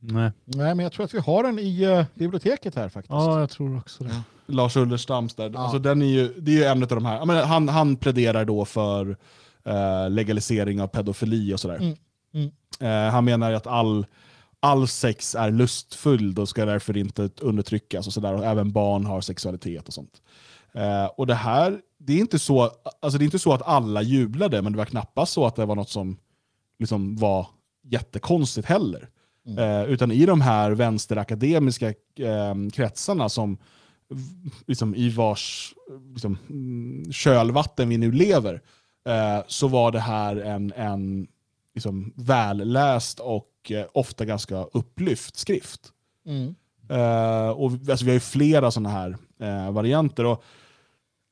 Nej. Nej, men jag tror att vi har den i uh, biblioteket här faktiskt. Ja, jag tror också det. Lars Ullerstams där. Ja. Alltså, den är ju, det är ju en av de här. Men han, han pläderar då för uh, legalisering av pedofili och sådär. Mm. Mm. han menar att all all sex är lustfull och ska därför inte undertryckas. och, så där, och Även barn har sexualitet och sånt. Eh, och det här, det är, inte så, alltså det är inte så att alla jublade, men det var knappast så att det var något som liksom var jättekonstigt heller. Mm. Eh, utan i de här vänsterakademiska eh, kretsarna som liksom, i vars liksom, mm, kölvatten vi nu lever, eh, så var det här en, en liksom, välläst och eh, ofta ganska upplyft skrift. Mm. Uh, och, alltså, vi har ju flera sådana här uh, varianter. Och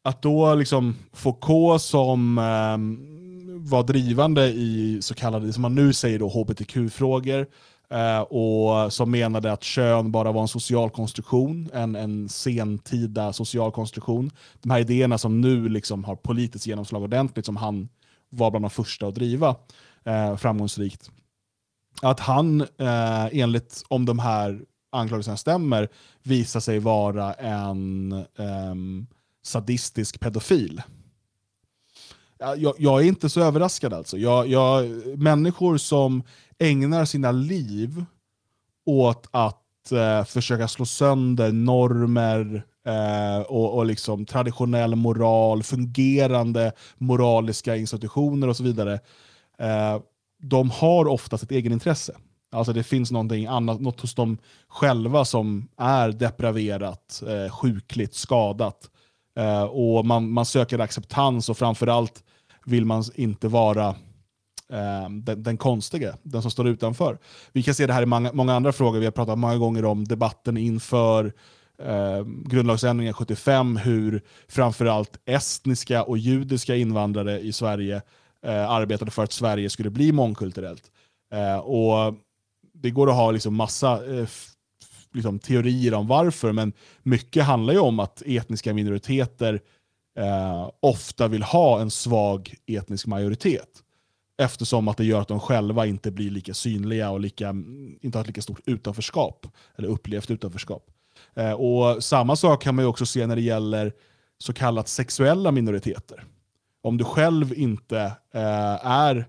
att då liksom Foucault som um, var drivande i så kallade, som man nu säger då, hbtq-frågor, uh, och som menade att kön bara var en social konstruktion, en, en sentida social konstruktion. De här idéerna som nu liksom har politiskt genomslag ordentligt, som han var bland de första att driva eh, framgångsrikt. Att han, eh, enligt om de här anklagelserna stämmer, visar sig vara en eh, sadistisk pedofil. Jag, jag, är inte så överraskad alltså. Jag, jag, människor som ägnar sina liv åt att eh, försöka slå sönder normer eh, och, och liksom traditionell moral, fungerande moraliska institutioner och så vidare. Eh, de har oftast ett egenintresse. Alltså det finns någonting annat, något hos dem själva som är depraverat, eh, sjukligt, skadat. Eh, och man, man söker acceptans och framförallt vill man inte vara eh, den, den konstiga, den som står utanför. Vi kan se det här i många, många andra frågor. Vi har pratat många gånger om debatten inför eh, grundlagsändringen 75, hur framförallt estniska och judiska invandrare i Sverige eh, arbetade för att Sverige skulle bli mångkulturellt. Eh, och det går att ha liksom massa eh, liksom teorier om varför, men mycket handlar ju om att etniska minoriteter eh, ofta vill ha en svag etnisk majoritet. Eftersom att det gör att de själva inte blir lika synliga och lika, inte har ett lika stort utanförskap, eller upplevt utanförskap. Eh, och Samma sak kan man också se när det gäller så kallat sexuella minoriteter. Om du själv inte eh, är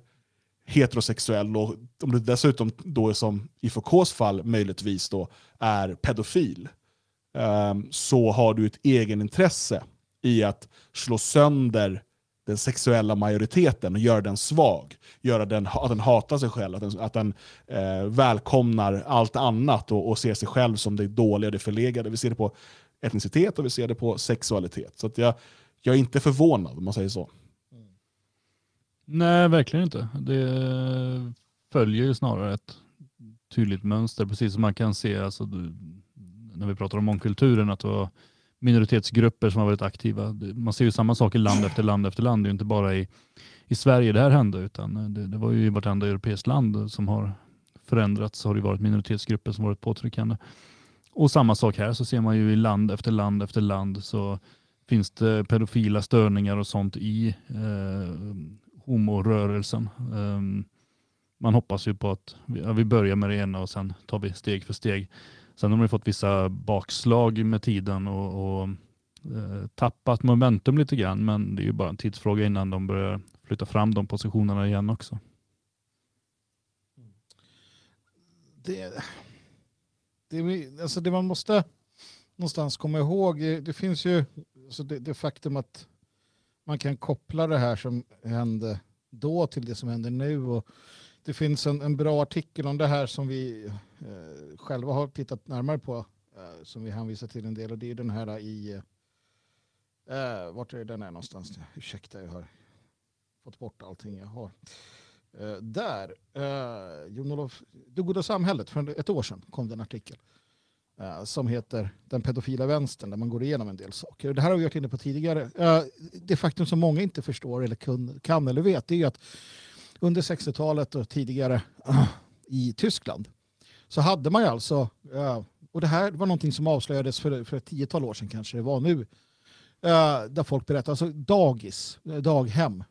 heterosexuell och om du dessutom då som i Foucaults fall möjligtvis då är pedofil eh, så har du ett egenintresse i att slå sönder den sexuella majoriteten och göra den svag. Göra den, att den hatar sig själv, att den, att den eh, välkomnar allt annat och, och ser sig själv som det dåliga, det förlegade. Vi ser det på etnicitet och vi ser det på sexualitet. Så jag, jag är inte förvånad om man säger så. Nej, verkligen inte. Det följer ju snarare ett tydligt mönster, precis som man kan se alltså, när vi pratar om mångkulturen, att det var minoritetsgrupper som har varit aktiva. Man ser ju samma sak i land <clears throat> efter land efter land. Det är inte bara i, i Sverige det här hände, utan det, det var ju i vartenda europeiskt land som har förändrats så har det varit minoritetsgrupper som varit påtryckande. Och samma sak här så ser man ju i land efter land efter land så finns det pedofila störningar och sånt i eh, homorörelsen. Um, man hoppas ju på att vi, ja, vi börjar med det ena och sen tar vi steg för steg. Sen har de fått vissa bakslag med tiden och, och eh, tappat momentum lite grann, men det är ju bara en tidsfråga innan de börjar flytta fram de positionerna igen också. Det, det, alltså det man måste någonstans komma ihåg, det finns ju alltså det, det faktum att man kan koppla det här som hände då till det som händer nu. Och det finns en, en bra artikel om det här som vi eh, själva har tittat närmare på, eh, som vi hänvisar till en del. Och det är den här i... Eh, eh vart är den här någonstans? Ursäkta, jag har fått bort allting jag har. Eh, där, eh, Jon-Olof, Det goda samhället, för ett år sedan kom det en artikel. Eh, som heter Den pedofila vänstern där man går igenom en del saker. Det här har vi varit inne på tidigare. Eh, det faktum som många inte förstår eller kan eller vet är att under 60-talet och tidigare <clears throat> i Tyskland så hade man ju alltså, eh, och det här var någonting som avslöjades för, för ett tiotal år sedan kanske det var nu, där folk berättar, alltså dagis, daghem,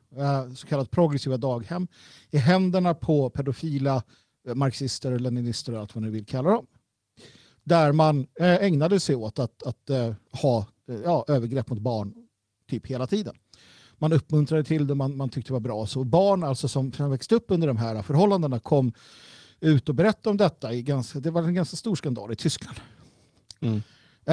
så kallat progressiva daghem, i händerna på pedofila marxister, leninister och allt vad ni vill kalla dem där man eh, ägnade sig åt att, att eh, ha eh, ja, övergrepp mot barn typ hela tiden. Man uppmuntrade till det, man, man tyckte det var bra. Så barn alltså som, som växte upp under de här förhållandena kom ut och berättade om detta. I ganska, det var en ganska stor skandal i Tyskland. Mm.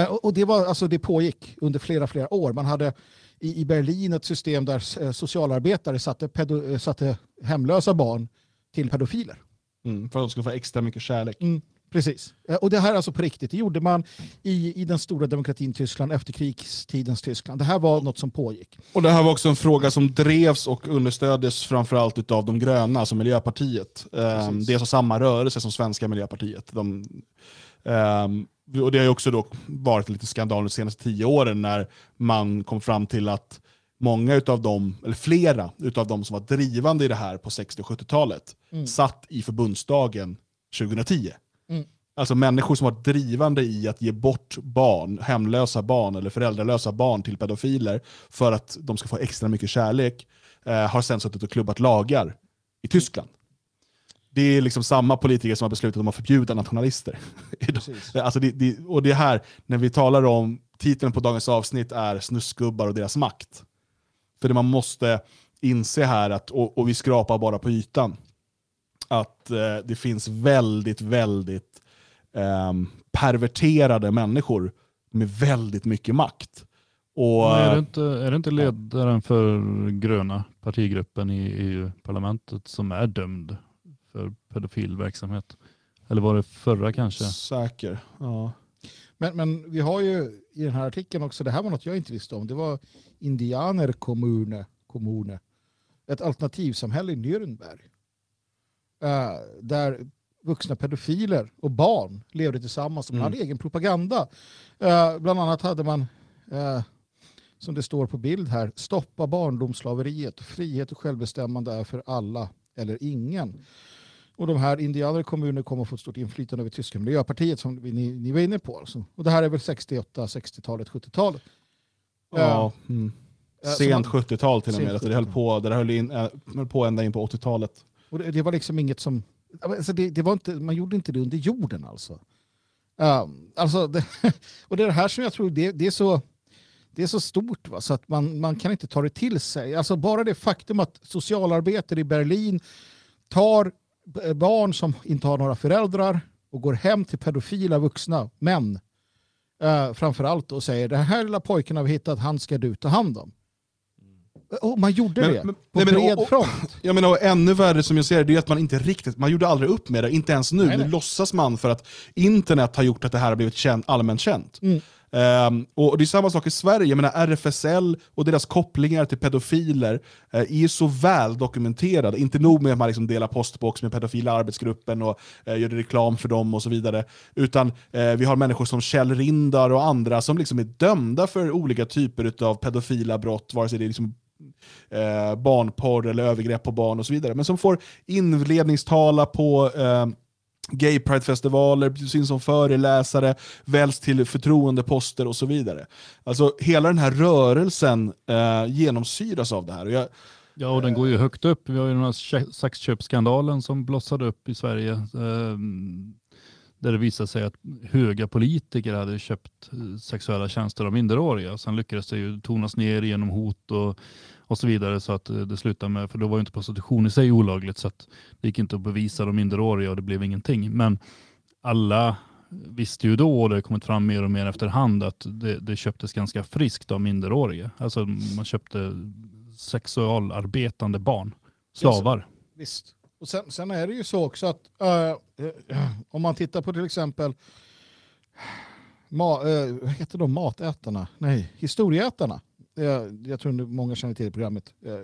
och, och det, var, alltså, det pågick under flera, flera år. Man hade i, i Berlin ett system där socialarbetare satte, pedo, satte hemlösa barn till pedofiler. Mm, för att de skulle få extra mycket kärlek. Mm. Precis. Eh, och det här är alltså på riktigt. Det gjorde man i, i den stora demokratin Tyskland, efterkrigstidens Tyskland. Det här var något som pågick. Och det här var också en fråga som drevs och understöddes framförallt av de gröna, alltså Miljöpartiet. Um, det är alltså samma rörelse som svenska Miljöpartiet. De, um, och det har också då varit lite skandal de senaste tio åren när man kom fram till att många av dem, eller flera av dem som var drivande i det här på 60 och 70-talet mm. satt i förbundsdagen 2010. Mm. Alltså människor som var drivande i att ge bort barn, hemlösa barn eller föräldralösa barn till pedofiler för att de ska få extra mycket kärlek, eh, har sen suttit och klubbat lagar i Tyskland. Det är liksom samma politiker som har beslutat om att förbjuda nationalister. <laughs> alltså det, det, och det här, när vi talar om, titeln på dagens avsnitt är Snuskgubbar och deras makt. För det man måste inse här, att, och, och vi skrapar bara på ytan, att eh, det finns väldigt, väldigt ehm, perverterade människor med väldigt mycket makt. Och, är, det inte, är det inte ledaren för gröna partigruppen i EU-parlamentet som är dömd för pedofilverksamhet? Eller var det förra kanske? Säker. Ja. Men, men vi har ju i den här artikeln också, det här var något jag inte visste om, det var Indianer kommune, kommune ett alternativsamhälle i Nürnberg. Eh, där vuxna pedofiler och barn levde tillsammans Mm. hade egen propaganda. Eh, bland annat hade man, eh, som det står på bild här, stoppa barndomsslaveriet, frihet och självbestämmande är för alla eller ingen. Och de här indianer i kommunen kommer att få ett stort inflytande över tyska miljöpartiet som ni, ni var inne på. Alltså. Och det här är väl 68, 60-talet, 70-talet. Ja. Mm. Sent som man- 70-tal till och med. Alltså det höll 70-tal. på, det höll, in, höll på ända in på 80-talet. Och det, det var liksom inget som... Alltså det, det var inte, man gjorde inte det under jorden alltså. Um, alltså det, <laughs> och det är det här som jag tror det, det är så... Det är så stort va? så att man, man kan inte ta det till sig. Alltså bara det faktum att socialarbetare i Berlin tar barn som inte har några föräldrar och går hem till pedofila vuxna män eh, uh, framför allt och säger den här lilla pojken har vi hittat, han ska du ta hand om. Och man gjorde Men- det men- på nej, men- bred och- och- front. Jag menar, och ännu värre som jag ser det, det är att man inte riktigt, man gjorde aldrig upp med det, inte ens nu. Nej, nej. Nu låtsas man för att internet har gjort att det här har blivit känt, allmänt känt. Mm. Ehm, och det är samma sak i Sverige, jag menar RFSL och deras kopplingar till pedofiler eh, är så väl dokumenterade. Inte nog med att man liksom delar postbox med pedofila arbetsgruppen och eh, gör reklam för dem och så vidare. Utan eh, vi har människor som Kjell Rindar och andra som liksom är dömda för olika typer av pedofila brott, vare sig det är liksom eh, barnporr eller övergrepp på barn och så vidare. Men som får inledningstala på eh, gay pride-festivaler, syns som föreläsare, väljs till förtroendeposter och så vidare. Alltså hela den här rörelsen eh, genomsyras av det här. Och jag, Ja, och den går ju högt upp. Vi har ju den här sexköpsskandalen som blossade upp i Sverige. Eh, där det visade sig att höga politiker hade köpt eh, sexuella tjänster av minderåriga. Sen lyckades det ju tonas ner genom hot och, och så vidare så att eh, det slutade med, för då var ju inte prostitution i sig olagligt så att det gick inte att bevisa de minderåriga och det blev ingenting. Men alla visste ju då, och det har kommit fram mer och mer efterhand, att det, det köptes ganska friskt av minderåriga. Alltså man köpte sexualarbetande barn, slavar. Visst. Och sen, sen är det ju så också att äh, eh, om man tittar på till exempel ma, eh, vad heter de matätarna? Nej, historieätarna. Eh, jag tror många känner till programmet. Eh,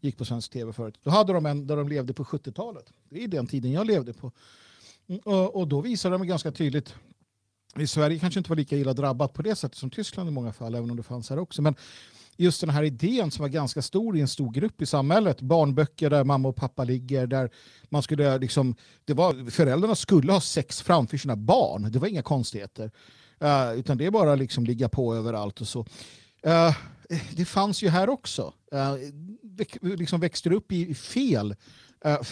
gick på svensk tv förut. Då hade de en där de levde på 70-talet. Det är den tiden jag levde på. Mm, och, och då visade de ganska tydligt i Sverige kanske inte var lika illa drabbat på det sättet som Tyskland i många fall, även om det fanns här också. Men just den här idén som var ganska stor i en stor grupp i samhället, barnböcker där mamma och pappa ligger, där man skulle liksom, det var, föräldrarna skulle ha sex framför sina barn, det var inga konstigheter. Uh, utan det är bara liksom ligga på överallt och så. Uh, det fanns ju här också. Uh, liksom växte du upp i fel,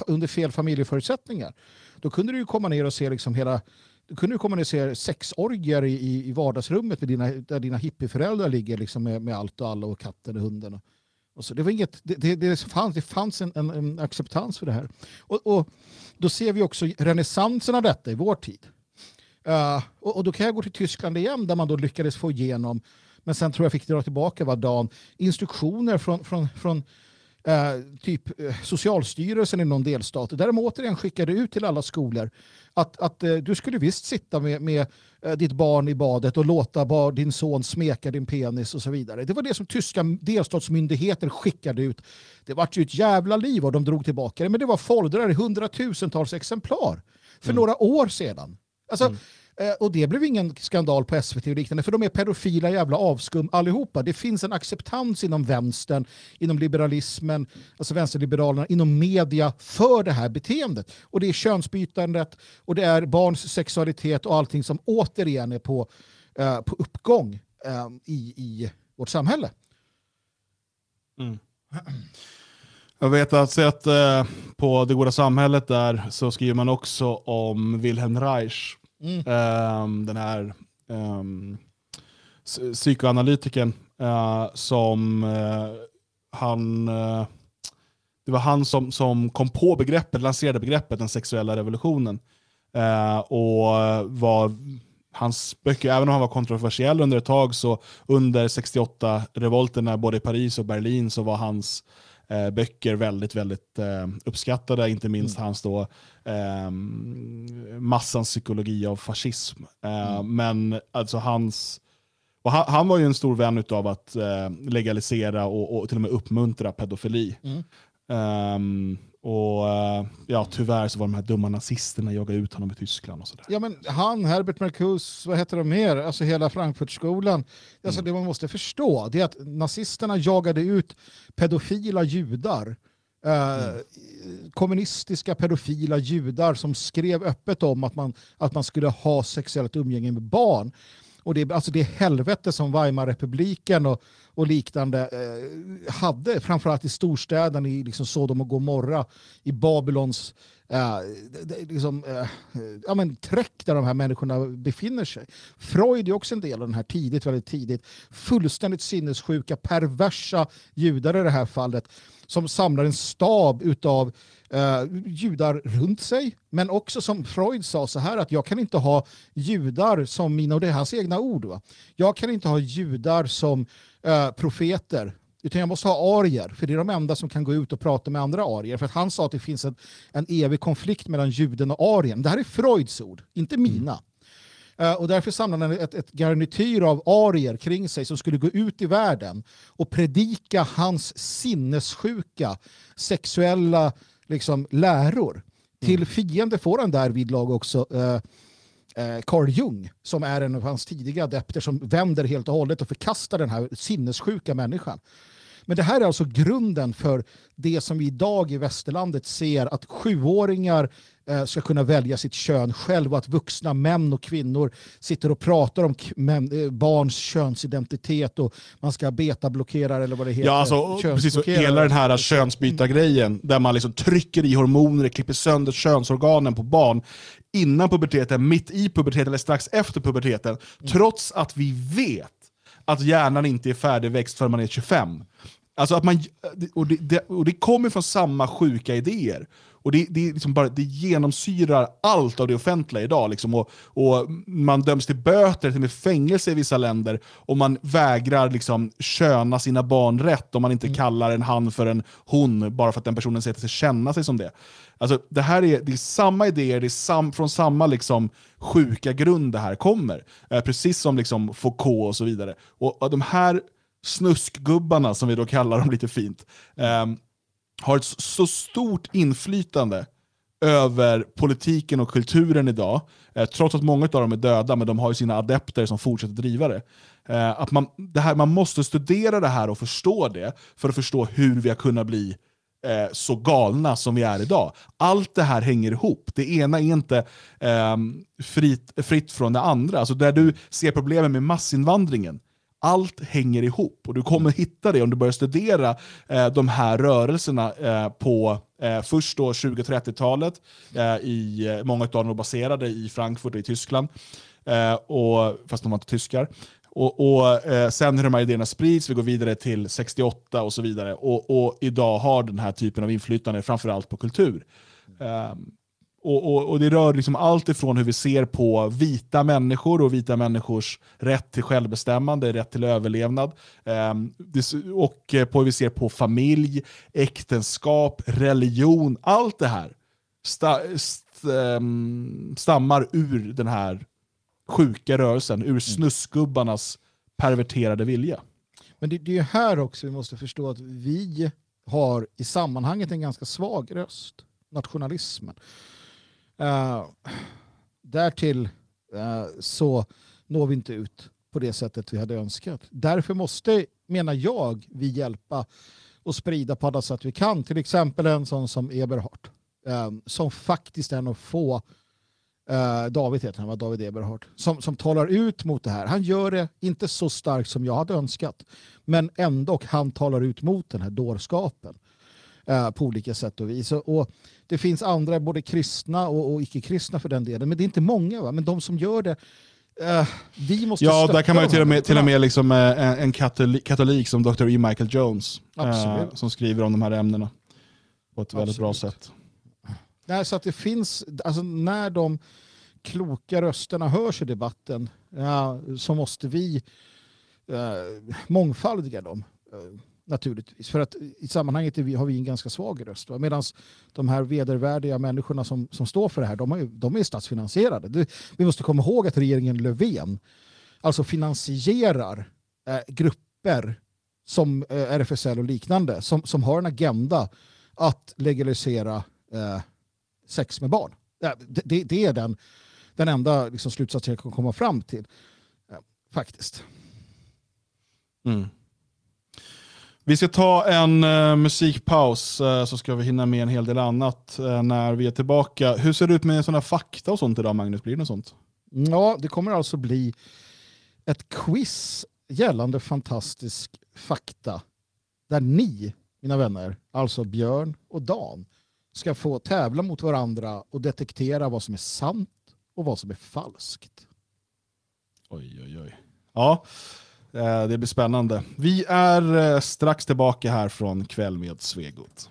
under fel familjeförutsättningar, då kunde du ju komma ner och se liksom hela kunde du kommunicera ner sexorgier i, i, vardagsrummet med dina, där dina hippieföräldrar ligger liksom med, med allt och alla och katten och hunden. Och, och så. Det, var inget, det, det, det fanns, det fanns en, en, en acceptans för det här. Och, och då ser vi också renässansen av detta i vår tid. Uh, och, och då kan jag gå till Tyskland igen där man då lyckades få igenom, men sen tror jag fick dra tillbaka var dagen, instruktioner från, från, från eh, typ eh, Socialstyrelsen i någon delstat, där de återigen skickade ut till alla skolor att, att eh, du skulle visst sitta med, med eh, ditt barn i badet och låta bar, din son smeka din penis och så vidare. Det var det som tyska delstatsmyndigheter skickade ut. Det var ju ett jävla liv och de drog tillbaka det, men det var foldrar i hundratusentals exemplar för några år sedan. Alltså, eh, Eh, och det blev ingen skandal på SVT och liknande, för de är pedofila jävla avskum allihopa. Det finns en acceptans inom vänstern, inom liberalismen, alltså vänsterliberalerna, inom media för det här beteendet. Och det är könsbytandet och det är barns sexualitet och allting som återigen är på, eh, på uppgång eh, i, i vårt samhälle. Mm. Jag vet att, sett eh, på Det goda samhället där så skriver man också om Wilhelm Reich. Mm. Den här um, psykoanalytikern uh, som uh, han Uh, det var han som, som kom på begreppet, lanserade begreppet den sexuella revolutionen. Och var hans böcker, även om han var kontroversiell under ett tag, så under 68-revolterna både i Paris och Berlin så var hans eh, böcker väldigt, väldigt eh, uppskattade. Inte minst Mm. hans då, eh, massans psykologi av fascism. Eh, Mm. Men alltså hans... Han, han var ju en stor vän av att eh, legalisera och, och till och med uppmuntra pedofili. Mm. Ehm, och eh, ja, tyvärr så var de här dumma nazisterna jagade ut honom i Tyskland och sådär. Ja, men han, Herbert Marcuse, vad heter de mer? Alltså hela Frankfurtskolan. Alltså Mm. Det man måste förstå det är att nazisterna jagade ut pedofila judar. Eh, Mm. kommunistiska pedofila judar som skrev öppet om att man, att man skulle ha sexuellt umgänge med barn. Och det, alltså det helvete som Weimarrepubliken och, och liknande eh, hade, framförallt i storstäderna, i liksom Sodom och Gomorra, i Babylons eh, liksom, eh, ja, men träck där de här människorna befinner sig. Freud är också en del av den här tidigt, väldigt tidigt. Fullständigt sinnessjuka, perversa judar i det här fallet som samlar en stab utav eh, judar runt sig. Men också som Freud sa så här att jag kan inte ha judar som mina, och det är hans egna ord, va? jag kan inte ha judar som eh, profeter utan jag måste ha arier, för det är de enda som kan gå ut och prata med andra arier. För att han sa att det finns en, en evig konflikt mellan juden och arien. Det här är Freuds ord, inte mina. Eh, och därför samlade han ett, ett garnityr av arier kring sig som skulle gå ut i världen och predika hans sinnessjuka sexuella liksom, läror. Till fiende får han därvid lag också eh, eh, Carl Jung som är en av hans tidiga adepter som vänder helt och hållet och förkastar den här sinnessjuka människan. Men det här är alltså grunden för det som vi idag i västerlandet ser att sjuåringar ska kunna välja sitt kön själv och att vuxna män och kvinnor sitter och pratar om eh, barns könsidentitet och man ska betablockera eller vad det heter. Ja, alltså, precis. Och hela den här könsbytargrejen där man liksom trycker i hormoner, klipper sönder könsorganen på barn innan puberteten, mitt i puberteten eller strax efter puberteten. Trots att vi vet att hjärnan inte är färdigväxt förrän man är 25. Alltså att man, och, det, det, och det kommer från samma sjuka idéer. Och det, det, liksom bara, det genomsyrar allt av det offentliga idag. Liksom, och, och man döms till böter, till och med fängelse i vissa länder, om man vägrar liksom, köna sina barn rätt, om man inte kallar en han för en hon, bara för att den personen säger sig känna sig som det. Alltså, det här är, det är samma idéer, det är sam, från samma liksom, sjuka grund det här kommer. Eh, precis som liksom, Foucault och så vidare. Och, och de här snuskgubbarna, som vi då kallar dem lite fint, ehm, har ett så stort inflytande över politiken och kulturen idag, eh, trots att många av dem är döda, men de har ju sina adepter som fortsätter driva det. Eh, att man, det här, man måste studera det här och förstå det, för att förstå hur vi har kunnat bli eh, så galna som vi är idag. Allt det här hänger ihop. Det ena är inte ehm, fritt, fritt från det andra. Alltså där du ser problemen med massinvandringen, allt hänger ihop och du kommer hitta det om du börjar studera eh, de här rörelserna eh, på eh, först då 20-30-talet, eh, i, eh, många av dem var baserade i Frankfurt och i Tyskland, eh, och, fast de var inte tyskar. Och, och eh, Sen hur de här idéerna sprids, vi går vidare till 68 och så vidare. Och, och idag har den här typen av inflytande framförallt på kultur. Ehm, och, och, och Det rör liksom allt ifrån hur vi ser på vita människor och vita människors rätt till självbestämmande, rätt till överlevnad. det- och eh, på hur vi ser på familj, äktenskap, religion. Allt det här sta, st, ehm, stammar ur den här sjuka rörelsen, ur snuskgubbarnas perverterade vilja. Men det, det är ju här också vi måste förstå att vi har i sammanhanget en ganska svag röst. Nationalismen. Uh, därtill uh, så når vi inte ut på det sättet vi hade önskat. Därför måste, menar jag, vi hjälpa och sprida på alla sätt vi kan. Till exempel en sån som Eberhardt, um, eh, som faktiskt är en av få uh, David heter han, var David Eberhardt, som, som talar ut mot det här. Han gör det inte så starkt som jag hade önskat, men ändå han talar ut mot den här dårskapen på olika sätt och vis. Och, och det finns andra, både kristna och, och icke-kristna för den delen, men det är inte många. Va? Men de som gör det, vi måste Ja, där kan man ju till och med, till och med liksom, eh, en, katolik, katolik som Dr. E. Michael Jones, Absolut. som skriver om de här ämnena på ett väldigt bra Absolut. sätt. Nej, så att det finns, alltså när de kloka rösterna hörs i debatten så måste vi mångfaldiga dem. Naturligtvis. För att i sammanhanget vi, har vi en ganska svag röst. Medan de här vedervärdiga människorna som, som står för det här, de, har, de är statsfinansierade. Det, vi måste komma ihåg att regeringen Löfven alltså finansierar eh, grupper som eh, RFSL och liknande som, som har en agenda att legalisera eh, sex med barn. Det, det, det är den, den enda liksom, slutsats jag kan komma fram till. Eh, faktiskt. Mm. Vi ska ta en uh, musikpaus uh, så ska vi hinna med en hel del annat uh, när vi är tillbaka. Hur ser det ut med sådana fakta och sånt idag Magnus? Blir det något sånt? Ja, det kommer alltså bli ett quiz gällande fantastisk fakta där ni, mina vänner, alltså Björn och Dan, ska få tävla mot varandra och detektera vad som är sant och vad som är falskt. Oj, oj, oj. Ja, Eh, det blir spännande. Vi är eh, strax tillbaka här från Kväll med Svegot.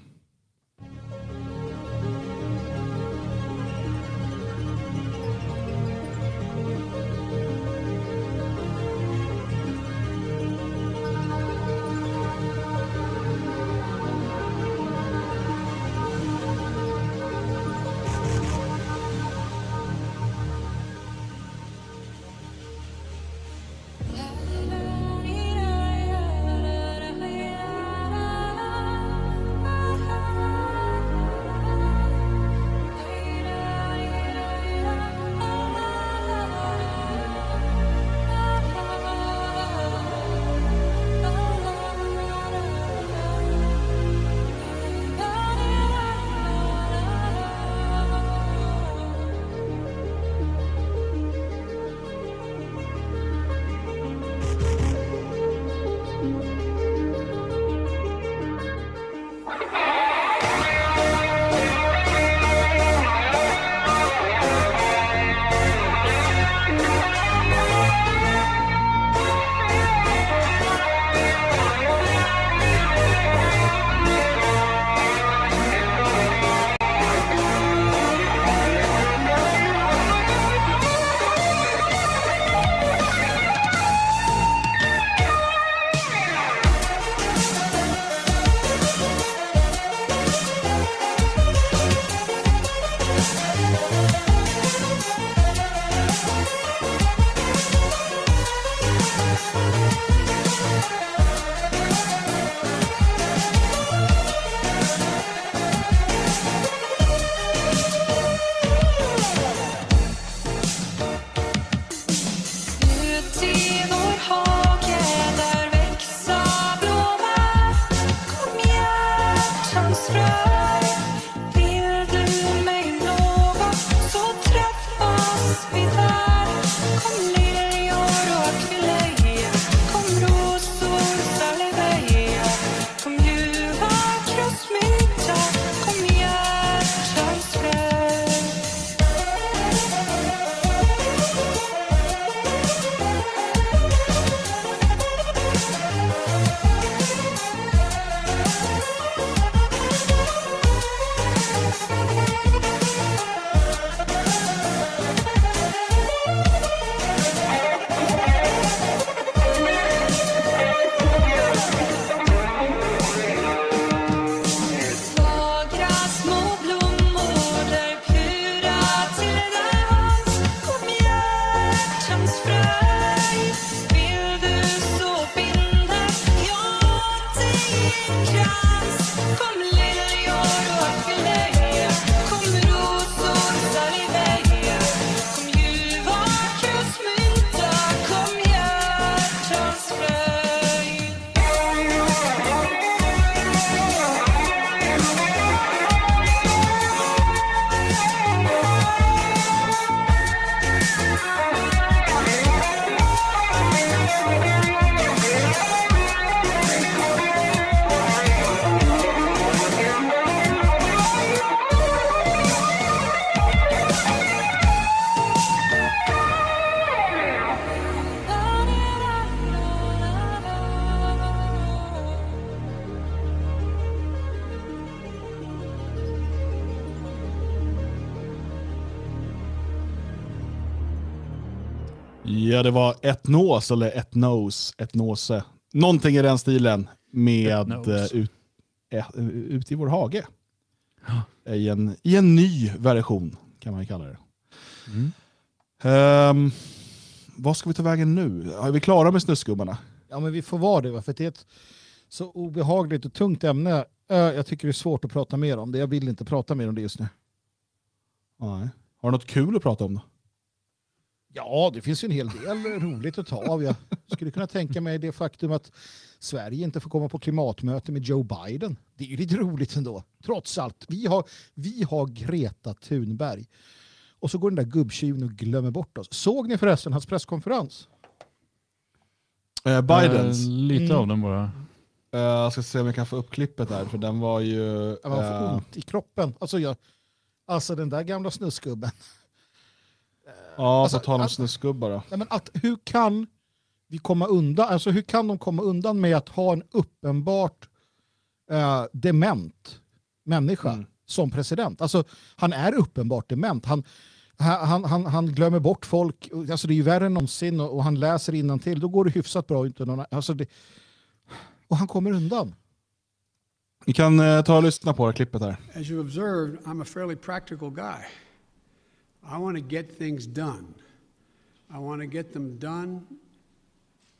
Det var ett nås eller ett nose, ett nåse. Någonting i den stilen med eh, ut, eh, ut i vår hage. I, en, I en ny version kan man ju kalla det. Mm. Ehm, vad ska vi ta vägen nu? Är vi klara med snusgubbarna? Ja, men vi får vara det, för det är ett så obehagligt och tungt ämne. Jag tycker det är svårt att prata mer om det. Jag vill inte prata mer om det just nu. Nej. Har du något kul att prata om då? Ja, det finns ju en hel del roligt att ta av. Jag skulle kunna tänka mig det faktum att Sverige inte får komma på klimatmöte med Joe Biden. Det är ju lite roligt ändå. Trots allt. Vi har, vi har Greta Thunberg. Och så går den där gubbtjuven och glömmer bort oss. Såg ni förresten hans presskonferens? Eh, Bidens. Eh, lite Mm. av den bara. Eh, jag ska se om jag kan få upp klippet där, för den var ju... Var för eh, ont i kroppen. Alltså, jag, alltså den där gamla snusgubben. Ja, alltså, på tal om att- snusgubbar då. Nej, men att, hur kan vi komma undan, alltså hur kan de komma undan med att ha en uppenbart eh, dement människa Mm. som president? Alltså han är uppenbart dement. Han, han, han, han glömmer bort folk, alltså det är ju värre än någonsin och, och han läser till. då går det hyfsat bra. Inte någon, alltså det, och han kommer undan. Vi kan eh, ta och lyssna på det klippet här. As you observed, I'm a fairly practical guy. I want to get things done. I want to get them done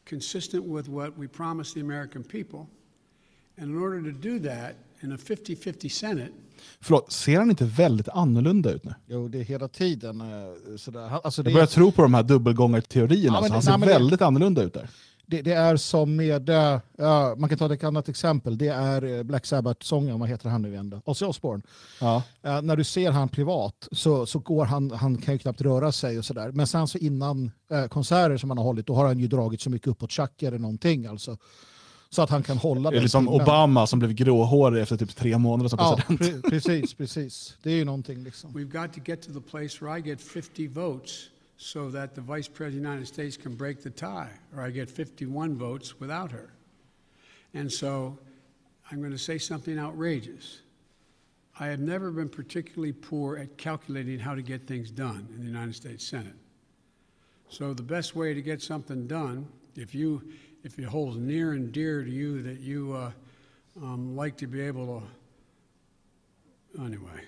consistent with what we promised the American people. And in order to do that, in a 50 50 Senate, Förlåt, ser han inte väldigt annorlunda ut nu? Jo, det är hela tiden eh, sådär. Alltså, det, Jag börjar tro på de här dubbelgångarteorierna. Ja, men alltså, det- han nej, ser det- väldigt annorlunda ut där. Det, det är som med, eh, ja, man kan ta ett annat exempel, det är eh, Black Sabbath-sångaren, vad heter han nu igen då? Ozzy Osbourne. Ja. Eh, när du ser han privat så, så går han, han kan ju knappt röra sig och sådär. Men sen så innan eh, konserter som han har hållit, då har han ju dragit så mycket uppåt tjack eller någonting alltså. Så att han kan hålla Det är den liksom timmen. Obama som blev gråhårig efter typ tre månader som Ja, president. pre- precis, precis. Det är ju någonting liksom. we've got to get to the place where I get 50 votes so that the Vice President of the United States can break the tie, or I get 51 votes without her. And so I'm going to say something outrageous. I have never been particularly poor at calculating how to get things done in the United States Senate. So the best way to get something done, if you if it holds near and dear to you that you uh, um, like to be able to, anyway,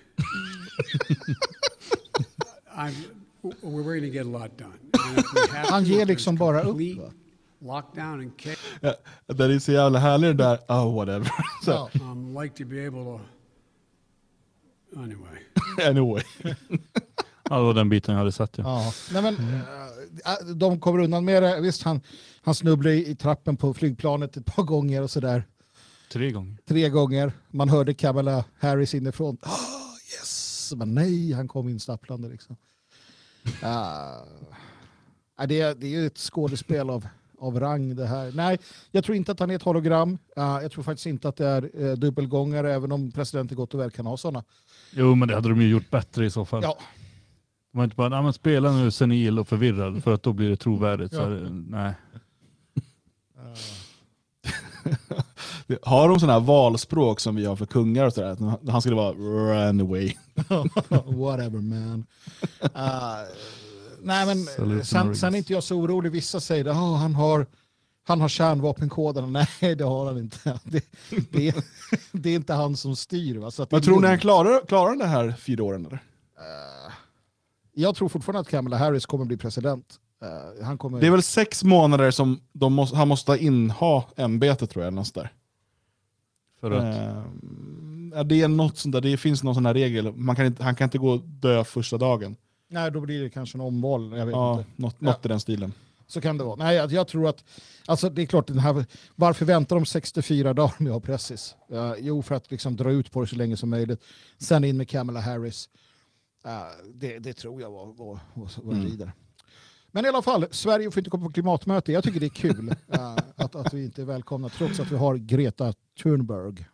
<laughs> I'm, <laughs> Han ger liksom bara upp, va? Lockdown and. Ja, Det är så jävla härligt det där, oh whatever. <laughs> Så, Ja. Um, like to be able to, anyway. <laughs> Anyway. Ja, det var den biten jag hade sett. Ja. Ja. Nej, men, eh, de kommer undan med det. Visst, han, han snubblar i i trappen på flygplanet ett par gånger och sådär. Tre gånger. tre gånger. Man hörde Kamala Harris inifrån. Oh, <gasps> yes! Men nej, han kom instapplande. Liksom. Uh, det, är, det är ett skådespel av, av rang det här. Nej, jag tror inte att han är ett hologram. Uh, jag tror faktiskt inte att det är uh, dubbelgångare, även om presidenten gott och väl kan ha sådana. Jo, men det hade de ju gjort bättre i så fall. Ja, De var inte bara, "Nej, men spela nu senil och förvirrad för att då blir det trovärdigt. Så Ja. här, nej. <laughs> Har de sådana här valspråk som vi har för kungar och sådär? Han skulle vara run away. <laughs> whatever man. Uh, nej, men Salute sen, sen är inte jag så orolig. Vissa säger att oh, han har han har kärnvapenkoderna. <laughs> Nej, det har han inte. Det, det, är, det är inte han som styr. Va? Så att det Men tror ni han klarar, klarar det här fyra åren? Eller? Jag tror fortfarande att Kamala Harris kommer bli president. Eh, han kommer... Det är väl sex månader som de måste, han måste inha ämbetet tror jag. eller något där. För att, ja, det, är något sånt där, det finns någon sån här regel. Man kan inte, han kan inte gå och dö första dagen. Nej, då blir det kanske en omval. Jag vet Ja, inte. något, Ja. något i den stilen. Så kan det vara. Nej, jag, jag tror att... Alltså, det är klart, den här, varför väntar de 64 dagar med att ha pressis? Eh, jo, för att liksom dra ut på det så länge som möjligt. Sen in med Kamala Harris. Eh, det, det tror jag var, var, var, var Mm. rider. Men i alla fall, Sverige får inte komma på klimatmöte. Jag tycker det är kul <laughs> eh, att, att vi inte är välkomna trots att vi har Greta Thunberg.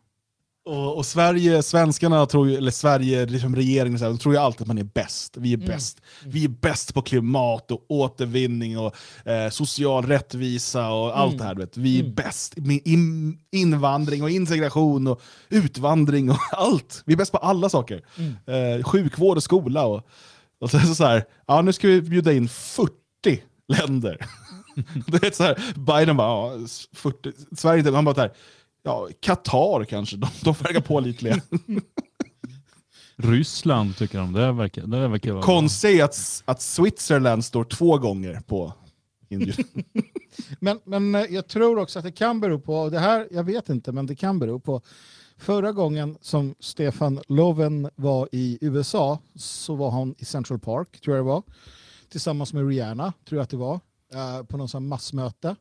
Och, och Sverige, svenskarna, tror ju, eller Sverige, liksom regeringen, så här, de tror ju alltid att man är bäst. Vi är Mm. bäst. Vi är bäst på klimat och återvinning och eh, social rättvisa och allt det här. Vet. Vi är Mm. bäst med in, invandring och integration och utvandring och <laughs> allt. Vi är bäst på alla saker. Mm. Eh, sjukvård och skola. Och, och så, så, så här, ja, nu ska vi bjuda in 40 länder. det är så här, Biden bara, ja, 40, Sverige, inte- han bara så här, ja, Qatar kanske, de, de verkar pålitliga. Ryssland tycker de, det verkar, det verkar vara. Konstigt att, att Switzerland står två gånger på inbjudan. <laughs> Men, men eh, jag tror också att det kan bero på, och det här, jag vet inte, men det kan bero på förra gången som Stefan Löfven var i USA så var han i Central Park, tror jag det var, tillsammans med Rihanna, tror jag att det var, eh, på någon sån massmöte.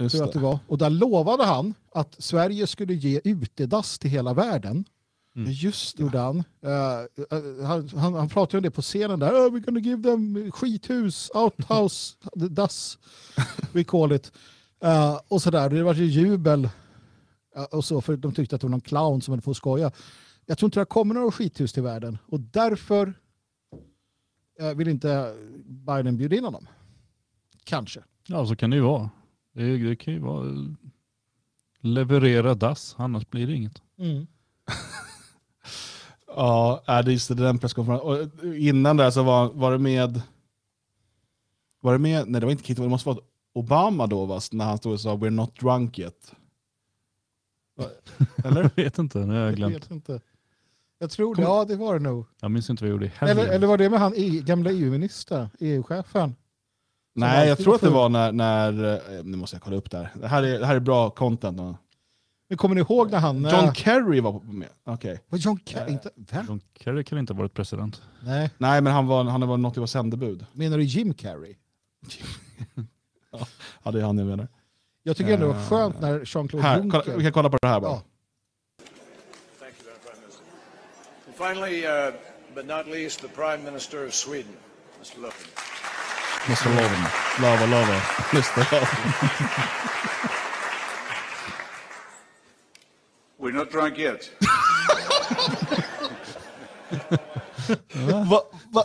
Just Tror jag att det var. Och där lovade han att Sverige skulle ge utedass till hela världen. Ja, Just det. Gjorde han. Eh, eh, han, han, han pratade om det på scenen där. Oh, we're gonna give them skithus, outhouse, <laughs> dass, we call it. Eh, och sådär. Det var ju jubel. och så, för de tyckte att det var någon clown som hade fått skoja. Jag tror inte det kommer några skithus till världen. Och därför vill inte Biden bjuda in honom. Kanske. Ja, så kan det ju vara. Det, det kan ju vara leverera dass, annars blir det inget. <laughs> Ja, äh, det är den presskonferensen. Och innan där så var, var det med... Var det med? Nej, det var inte Kit, det måste vara Obama då, va? när han stod och sa “We're not drunk yet”. <laughs> Eller? Jag vet inte, det har jag Jag glömt. vet inte. Jag tror det. Ja, det var det nog. Jag minns inte vad jag gjorde i helgen. Eller, eller var det med han E- gamla EU-minister, EU-chefen? Nej, jag tror att det var när... när eh, nu måste jag kolla upp det här. Det här är, det här är bra content. Men kommer ni ihåg när han... John eh, Kerry var med. Okej. var John? Inte, vem? John Kerry kan inte ha varit president. Nej, Nej, men han var, han var något i vår sändebud. menar du Jim Carrey? <laughs> Ja, det är han jag menar. Jag tycker ändå det var skönt när Jean-Claude Juncker... vi kan kolla på det här bara. Ja. Thank you, Madam Prime Minister. And finally, uh, but not least, the Prime Minister of Sweden, Mr. Löfven. Mr. Loven. Lava, lava. Det. ja. We're not drunk yet. va, va?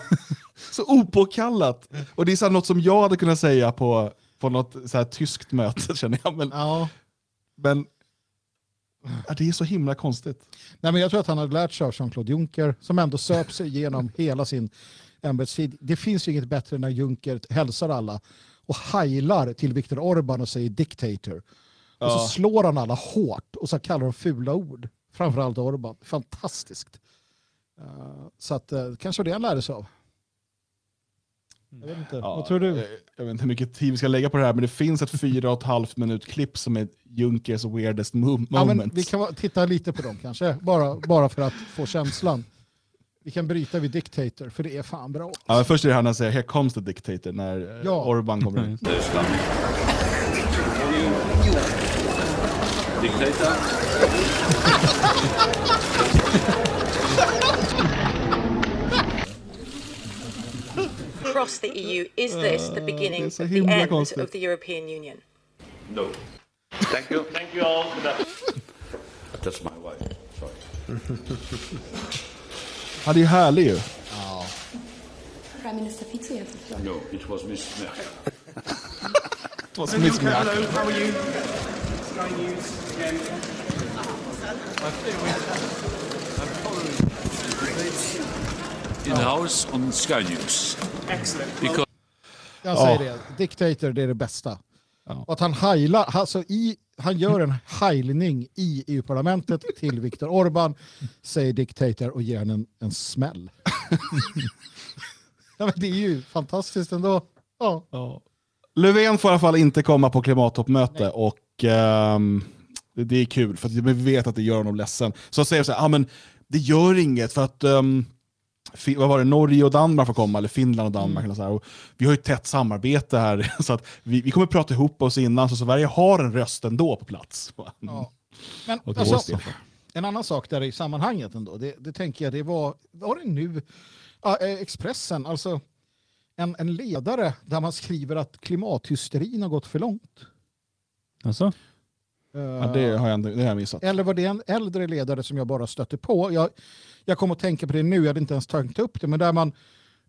Så opåkallat. Och det är så något som jag hade kunnat säga på, på något så här tyskt möte <laughs> känner jag. Men, ja. men det är så himla konstigt. Nej, men jag tror att han hade lärt sig av Jean-Claude Juncker som ändå söp sig igenom hela sin ämbetstid. Det finns ju inget bättre när Juncker hälsar alla och heilar till Viktor Orbán och säger dictator. Och så Ja. slår han alla hårt och så kallar de fula ord. Framförallt Orbán. Fantastiskt. Uh, så att, uh, kanske det han lärde sig av. Jag vet inte. Ja, Vad tror du? Jag, jag vet inte hur mycket tid vi ska lägga på det här, men det finns ett fyra och ett halvt minut klipp som är Junkers weirdest mo- Ja, men vi kan titta lite på dem kanske, bara, bara för att få känslan. Vi kan bryta vid dictator, för det är fan bra. Ja, först är det här när han säger “Here comes the dictator” när ja. Ja. Orban kommer in. Across the EU, is this the beginning det of the end konstigt. of the European Union? No. Thank you. Thank you all for that. That's my wife. Sorry. Han är ju härlig ju. Prime Minister Fico, you er have the floor. No, it was Miss Merkel. it was så mycket som jag- how are you? Sky News again. in house on Sky News. Excellent. Because Jag säger Ja. det, dictator det är det bästa. Ja. Att han heilar, alltså i, han gör en heilning i EU-parlamentet till Viktor Orbán, säger dictator och ger honom en, en smäll. <laughs> ja, men det är ju fantastiskt ändå. Ja. Ja. Löfven får i alla fall inte komma på klimattoppmöte och ehm, det, det är kul för att vi vet att det gör honom ledsen. Så jag säger så här, ah, men det gör inget för att um, vad var det, Norge och Danmark får komma, eller Finland och Danmark. Så här. Och vi har ju ett tätt samarbete här, <laughs> så att vi, vi kommer prata ihop oss innan, så Sverige har en röst ändå på plats. <laughs> Ja. Men Och då alltså, en annan sak där i sammanhanget ändå, det, det tänker jag, det var, var det nu, eh, Expressen, alltså en, en ledare där man skriver att klimathysterin har gått för långt. Alltså? Eh, Ja, det har jag, det har jag missat. Eller var det en äldre ledare som jag bara stötte på? Jag, jag kom att tänka på det nu, jag hade inte ens tagit upp det, men där man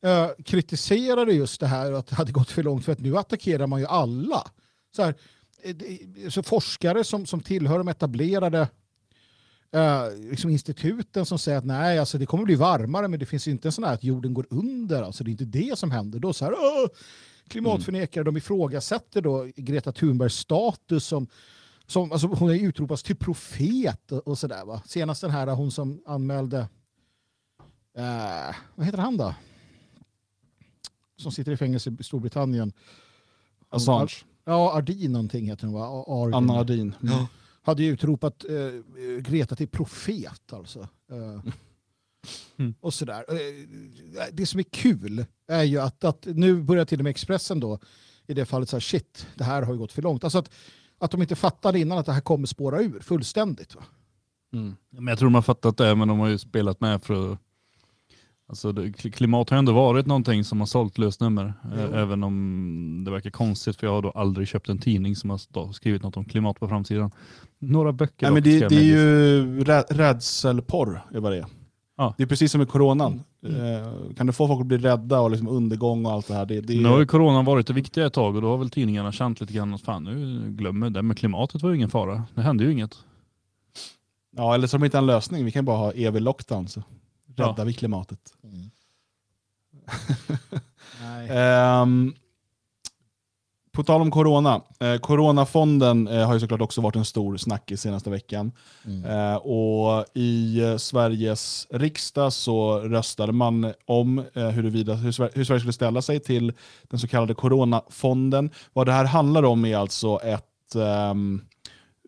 eh, kritiserade just det här att det hade gått för långt för att nu attackerar man ju alla. Så, här, eh, så forskare som, som tillhör de etablerade eh, liksom instituten som säger att nej, alltså det kommer bli varmare men det finns inte en sån här att jorden går under, alltså det är inte det som händer. Då så här, "Åh, klimatförnekare. De ifrågasätter då Greta Thunbergs status som, som alltså hon är utropas till profet och, och sådär. Senast den här hon som anmälde, eh, vad heter han då? Som sitter i fängelse i Storbritannien. Assange. Ja, Ardin någonting heter hon va? Ardin. Anna Ardin. Mm. Hade ju utropat eh, Greta till profet alltså. Eh, Mm. Och sådär. Eh, Det som är kul är ju att, att nu börjar till och med Expressen då i det fallet så här shit, det här har ju gått för långt. Alltså att, att de inte fattade innan att det här kommer spåra ur fullständigt. Va? Men jag tror de har fattat det, men de har ju spelat med för att Alltså det, kli- klimat har ändå varit någonting som har sålt lösnummer. Jo. Eh, Även om det verkar konstigt för jag har då aldrig köpt en tidning som har skrivit något om klimat på framsidan. Några böcker Nej, men det, det är ju rä- rädselporr, är vad det är. Ja. Det är precis som med coronan. Eh, kan du få folk att bli rädda och liksom undergång och allt det här? Det, det Nu har ju coronan varit det viktiga ett tag och då har väl tidningarna känt lite grann att fan nu glömmer det, men klimatet var ju ingen fara. Det hände ju inget. Ja, eller så har de inte en lösning. Vi kan bara ha evig lockdown så räddar Ja. vi klimatet. <laughs> Nej. Ehm, på tal om corona. Eh, coronafonden eh, har ju såklart också varit en stor snackis senaste veckan. Mm. Eh, och I eh, Sveriges riksdag så röstade man om eh, huruvida, hur, Sver- hur Sverige skulle ställa sig till den så kallade coronafonden. Vad det här handlar om är alltså ett ehm,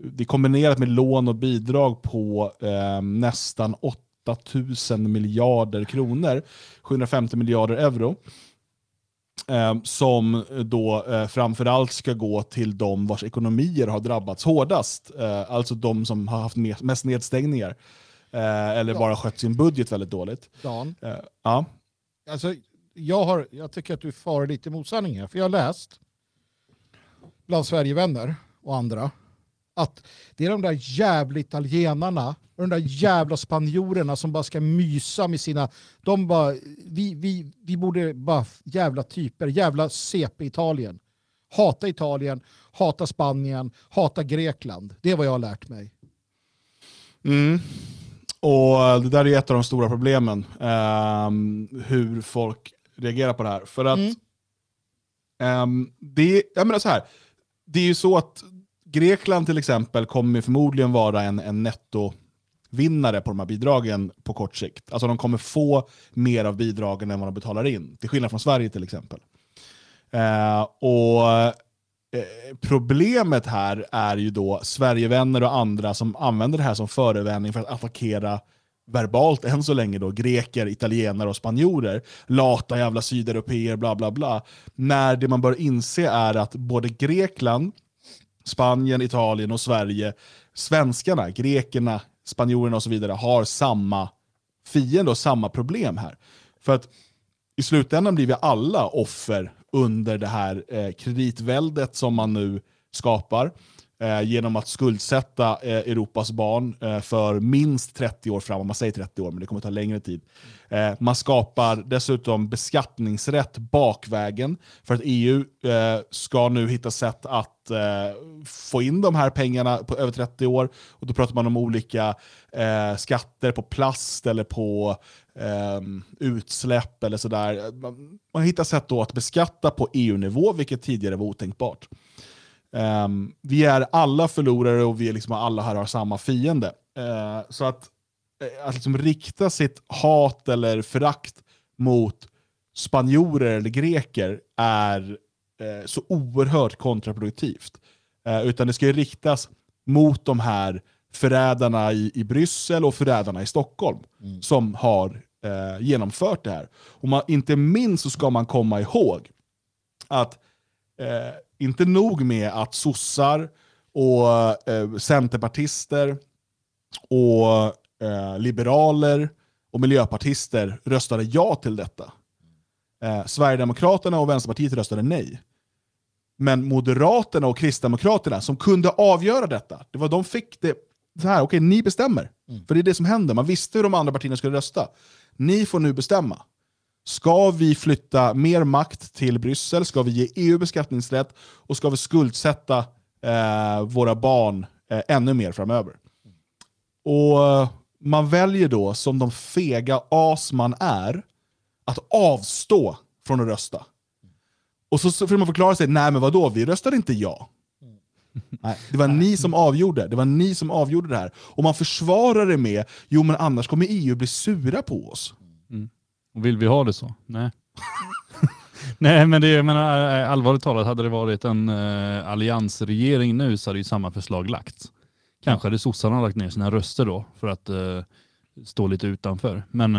det är kombinerat med lån och bidrag på ehm, nästan 8000 miljarder kronor, 750 miljarder euro eh, som då eh, framförallt ska gå till de vars ekonomier har drabbats hårdast. Eh, alltså de som har haft me- mest nedstängningar. Eller Ja. bara skött sin budget väldigt dåligt. Dan, ja. alltså, jag, har, jag tycker att du far lite emot sanningen för jag har läst bland Sverigevänner och andra att det är de där jävla italienarna och de där jävla spanjorerna som bara ska mysa med sina... De bara, vi, vi, vi borde bara, jävla typer, jävla CP-Italien. Hata Italien, hata Spanien, hata Grekland. Det är vad jag har lärt mig. Mm. Och Det där är ett av de stora problemen. ehm, hur folk reagerar på det här. För att Mm. ehm, det, jag menar så här, det är ju så att Grekland till exempel kommer förmodligen vara en, en nettovinnare på de här bidragen på kort sikt. Alltså de kommer få mer av bidragen än vad de betalar in. Till skillnad från Sverige till exempel. Eh, och eh, Problemet här är ju då Sverigevänner och andra som använder det här som förevändning för att attackera verbalt än så länge då, greker, italienare och spanjorer, lata jävla sydeuropeer, bla bla bla. När det man bör inse är att både Grekland, Spanien, Italien och Sverige, svenskarna, grekerna, spanjorerna och så vidare har samma fiende och samma problem här. För att i slutändan blir vi alla offer under det här eh, kreditväldet som man nu skapar eh, genom att skuldsätta eh, Europas barn eh, för minst 30 år framåt. Man säger 30 år, men det kommer ta längre tid. Eh, man skapar dessutom beskattningsrätt bakvägen för att EU eh, ska nu hitta sätt att eh, få in de här pengarna på över 30 år. Och Då pratar man om olika eh, skatter på plast eller på ehm, utsläpp eller sådär. Man, man hittar sätt då att beskatta på EU-nivå, vilket tidigare var otänkbart. Ehm, vi är alla förlorare och vi är liksom alla här har samma fiende. Eh, så att, eh, att liksom rikta sitt hat eller förakt mot spanjorer eller greker är eh, så oerhört kontraproduktivt. Eh, utan det ska ju riktas mot de här förrädarna i, i Bryssel och förrädarna i Stockholm som har eh, genomfört det här. Och man, inte minst så ska man komma ihåg att inte nog med att sossar och eh, centerpartister och eh, liberaler och miljöpartister röstade ja till detta. Eh, Sverigedemokraterna och Vänsterpartiet röstade nej. Men Moderaterna och Kristdemokraterna som kunde avgöra detta, det var de fick det så här, okej ni bestämmer. För det är det som händer, man visste hur de andra partierna skulle rösta. Ni får nu bestämma. Ska vi flytta mer makt till Bryssel? Ska vi ge EU beskattningsrätt? Och ska vi skuldsätta eh, våra barn eh, ännu mer framöver? Och eh, man väljer då, som de fega as man är, att avstå från att rösta. Och så så får man förklara sig, nej men vadå, vi röstade inte ja. <laughs> Nej, det var ni som avgjorde. Det var ni som avgjorde det här. Och man försvarar det med, jo men annars kommer EU bli sura på oss. Och vill vi ha det så? Nej. <laughs> Nej, men det, jag menar, eh, allvarligt talat, hade det varit en eh, alliansregering nu så hade ju samma förslag lagts. Kanske hade sossarna lagt ner sina röster då för att eh, stå lite utanför. Men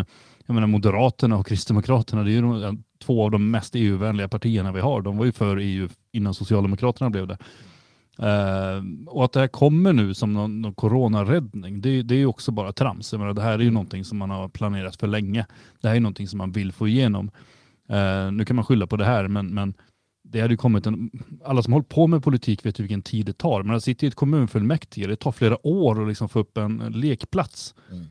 jag menar Moderaterna och Kristdemokraterna, det är ju de, två av de mest EU-vänliga partierna vi har. De var ju för EU innan Socialdemokraterna blev det. Uh, och att det här kommer nu som någon, någon coronaräddning, det, det är ju också bara trams. Jag menar, det här är ju någonting som man har planerat för länge. Det här är någonting som man vill få igenom. Uh, nu kan man skylla på det här, men, men det hade ju kommit en, alla som håller på med politik vet ju vilken tid det tar. Men att sitta i ett kommunfullmäktige, det tar flera år att liksom få upp en lekplats. Mm.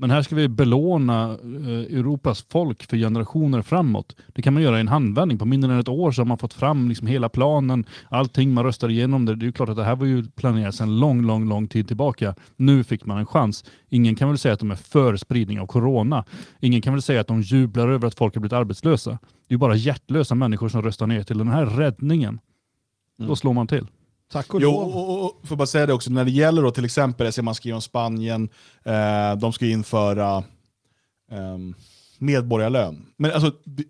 Men här ska vi belåna eh, Europas folk för generationer framåt. Det kan man göra i en handvändning. På mindre än ett år så har man fått fram liksom hela planen, allting, man röstar igenom det. Det är klart att det här var ju planerat sedan lång, lång, lång tid tillbaka. Nu fick man en chans. Ingen kan väl säga att de är för spridning av corona. Ingen kan väl säga att de jublar över att folk har blivit arbetslösa. Det är bara hjärtlösa människor som röstar ner till den här räddningen. Då slår man till. Tack och Jo, lov. och, och, och får bara säga det också, när det gäller då till exempel, ser man skriver om Spanien, eh, de ska införa ehm, medborgarlön. Men alltså, det-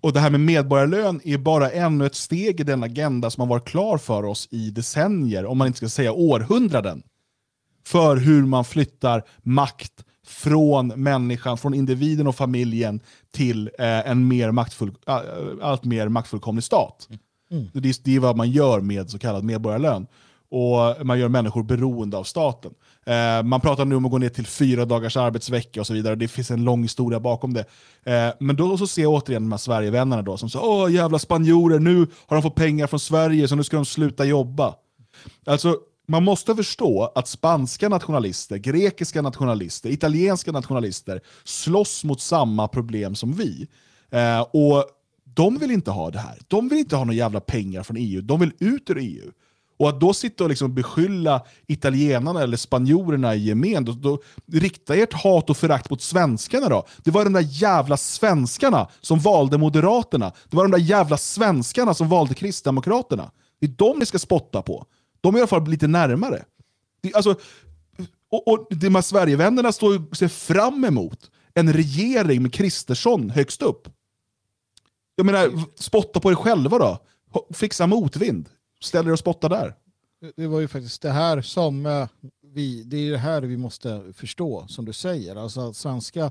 och det här med medborgarlön är bara ännu ett steg i den agenda som har varit klar för oss i decennier, om man inte ska säga århundraden. För hur man flyttar makt från människan, från individen och familjen till eh, en mer maktfull, äh, allt mer maktfullkomlig stat. Mm. Mm. Det, är, det är vad man gör med så kallad medborgarlön. Och man gör människor beroende av staten. Eh, man pratar nu om att gå ner till fyra dagars arbetsvecka och så vidare. Det finns en lång historia bakom det. Eh, men då så ser jag återigen de här Sverigevännerna då, som säger åh jävla spanjorer, nu har de fått pengar från Sverige så nu ska de sluta jobba. Alltså, man måste förstå att spanska nationalister, grekiska nationalister, italienska nationalister slåss mot samma problem som vi. Eh, och de vill inte ha det här. De vill inte ha några jävla pengar från EU. De vill ut ur EU. Och att då sitta och liksom beskylla italienarna eller spanjorerna i gemen, då, då rikta ert hat och förakt mot svenskarna då. Det var de där jävla svenskarna som valde Moderaterna. Det var de där jävla svenskarna som valde Kristdemokraterna. Det är de ni ska spotta på. De är i alla fall lite närmare. Det, alltså, och, och de här Sverigevännerna står ju ser fram emot en regering med Kristersson högst upp. Jag menar, spotta på er själva då. Fixa motvind. Ställ er och spotta där. Det- var ju faktiskt det här som eh, vi, det är det här vi måste förstå, som du säger. Alltså att svenska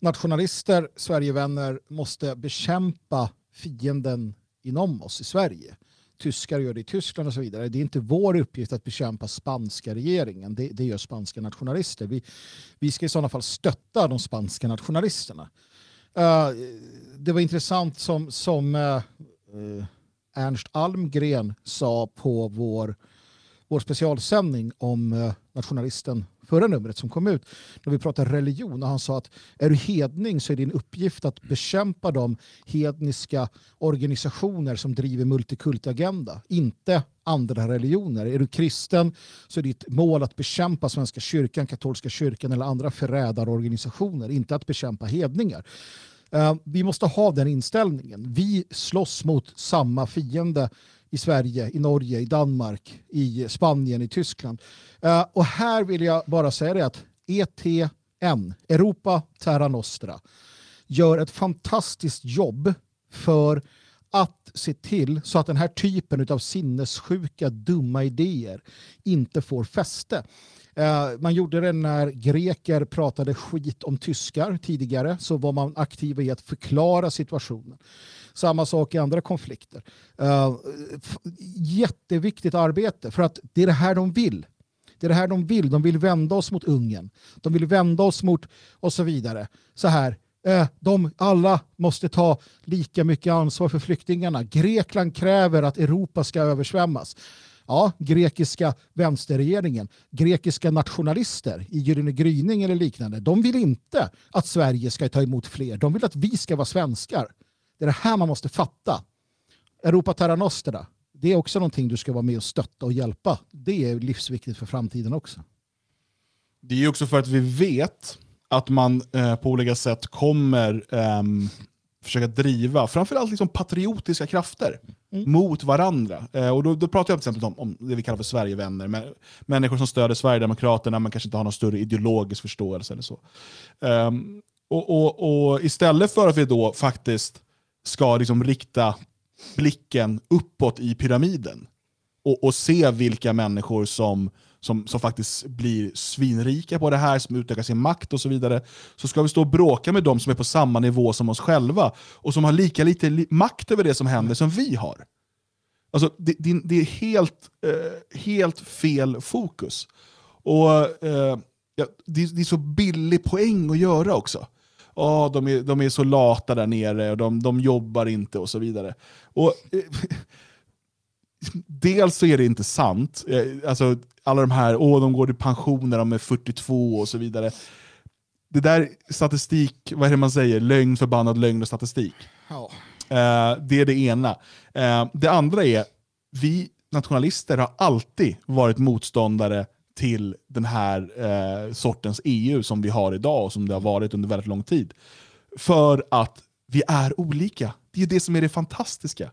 nationalister, Sverigevänner, måste bekämpa fienden inom oss i Sverige. Tyskar gör det i Tyskland och så vidare. Det är inte vår uppgift att bekämpa spanska regeringen. Det, det gör spanska nationalister. Vi, vi ska i sådana fall stötta de spanska nationalisterna. Eh, det var intressant som, som uh, Ernst Almgren sa på vår, vår specialsändning om nationalisten förra numret som kom ut, när vi pratade religion. Och han sa att är du hedning så är din uppgift att bekämpa de hedniska organisationer som driver multikultagenda, inte andra religioner. Är du kristen så är ditt mål att bekämpa Svenska kyrkan, katolska kyrkan eller andra förrädarorganisationer, inte att bekämpa hedningar. Eh, vi måste ha den inställningen. Vi slåss mot samma fiende i Sverige, i Norge, i Danmark, i Spanien, i Tyskland. Eh, och här vill jag bara säga det att ETN, Europa Terra Nostra, gör ett fantastiskt jobb för att se till så att den här typen av sinnessjuka, dumma idéer inte får fäste. Eh, Man gjorde det när greker pratade skit om tyskar tidigare, så var man aktiv i att förklara situationen. Samma sak i andra konflikter. Uh, Jätteviktigt arbete, för att det är det här de vill. Det är det här de vill. De vill vända oss mot Ungern. De vill vända oss mot och så vidare. Så här, eh, de alla måste ta lika mycket ansvar för flyktingarna. Grekland kräver att Europa ska översvämmas. Ja, grekiska vänsterregeringen, grekiska nationalister i Gyllene gryning eller liknande, de vill inte att Sverige ska ta emot fler. De vill att vi ska vara svenskar. Det är det här man måste fatta. Europa Terra Nostra, det är också någonting du ska vara med och stötta och hjälpa. Det är livsviktigt för framtiden också. Det är också för att vi vet att man eh, på olika sätt kommer ehm, försöka driva framförallt liksom patriotiska krafter Mm. mot varandra. Eh, och då, då pratar jag till exempel om, om det vi kallar för Sverigevänner, men, människor som stöder Sverigedemokraterna men kanske inte har någon större ideologisk förståelse eller så. Ehm, och, och, och istället för att vi då faktiskt ska liksom rikta blicken uppåt i pyramiden och, och se vilka människor som, som, som faktiskt blir svinrika på det här, som utökar sin makt och så vidare, så ska vi stå och bråka med de som är på samma nivå som oss själva och som har lika lite li makt över det som händer som vi har. Alltså, det, det, det är helt, eh, helt fel fokus. Och eh, ja, det, det är så billig poäng att göra också. Oh, de, är, de är så lata där nere och de, de jobbar inte och så vidare. Och, eh, dels så är det inte sant. Eh, Alltså, alla de här, åh de går i pension när de är 42 och så vidare. Det där statistik, vad är det man säger? Lögn, förbannad lögn och statistik. Ja. Eh, det är det ena. Eh, det andra är, vi nationalister har alltid varit motståndare till den här eh, sortens EU som vi har idag och som det har varit under väldigt lång tid. För att vi är olika. Det är det som är det fantastiska.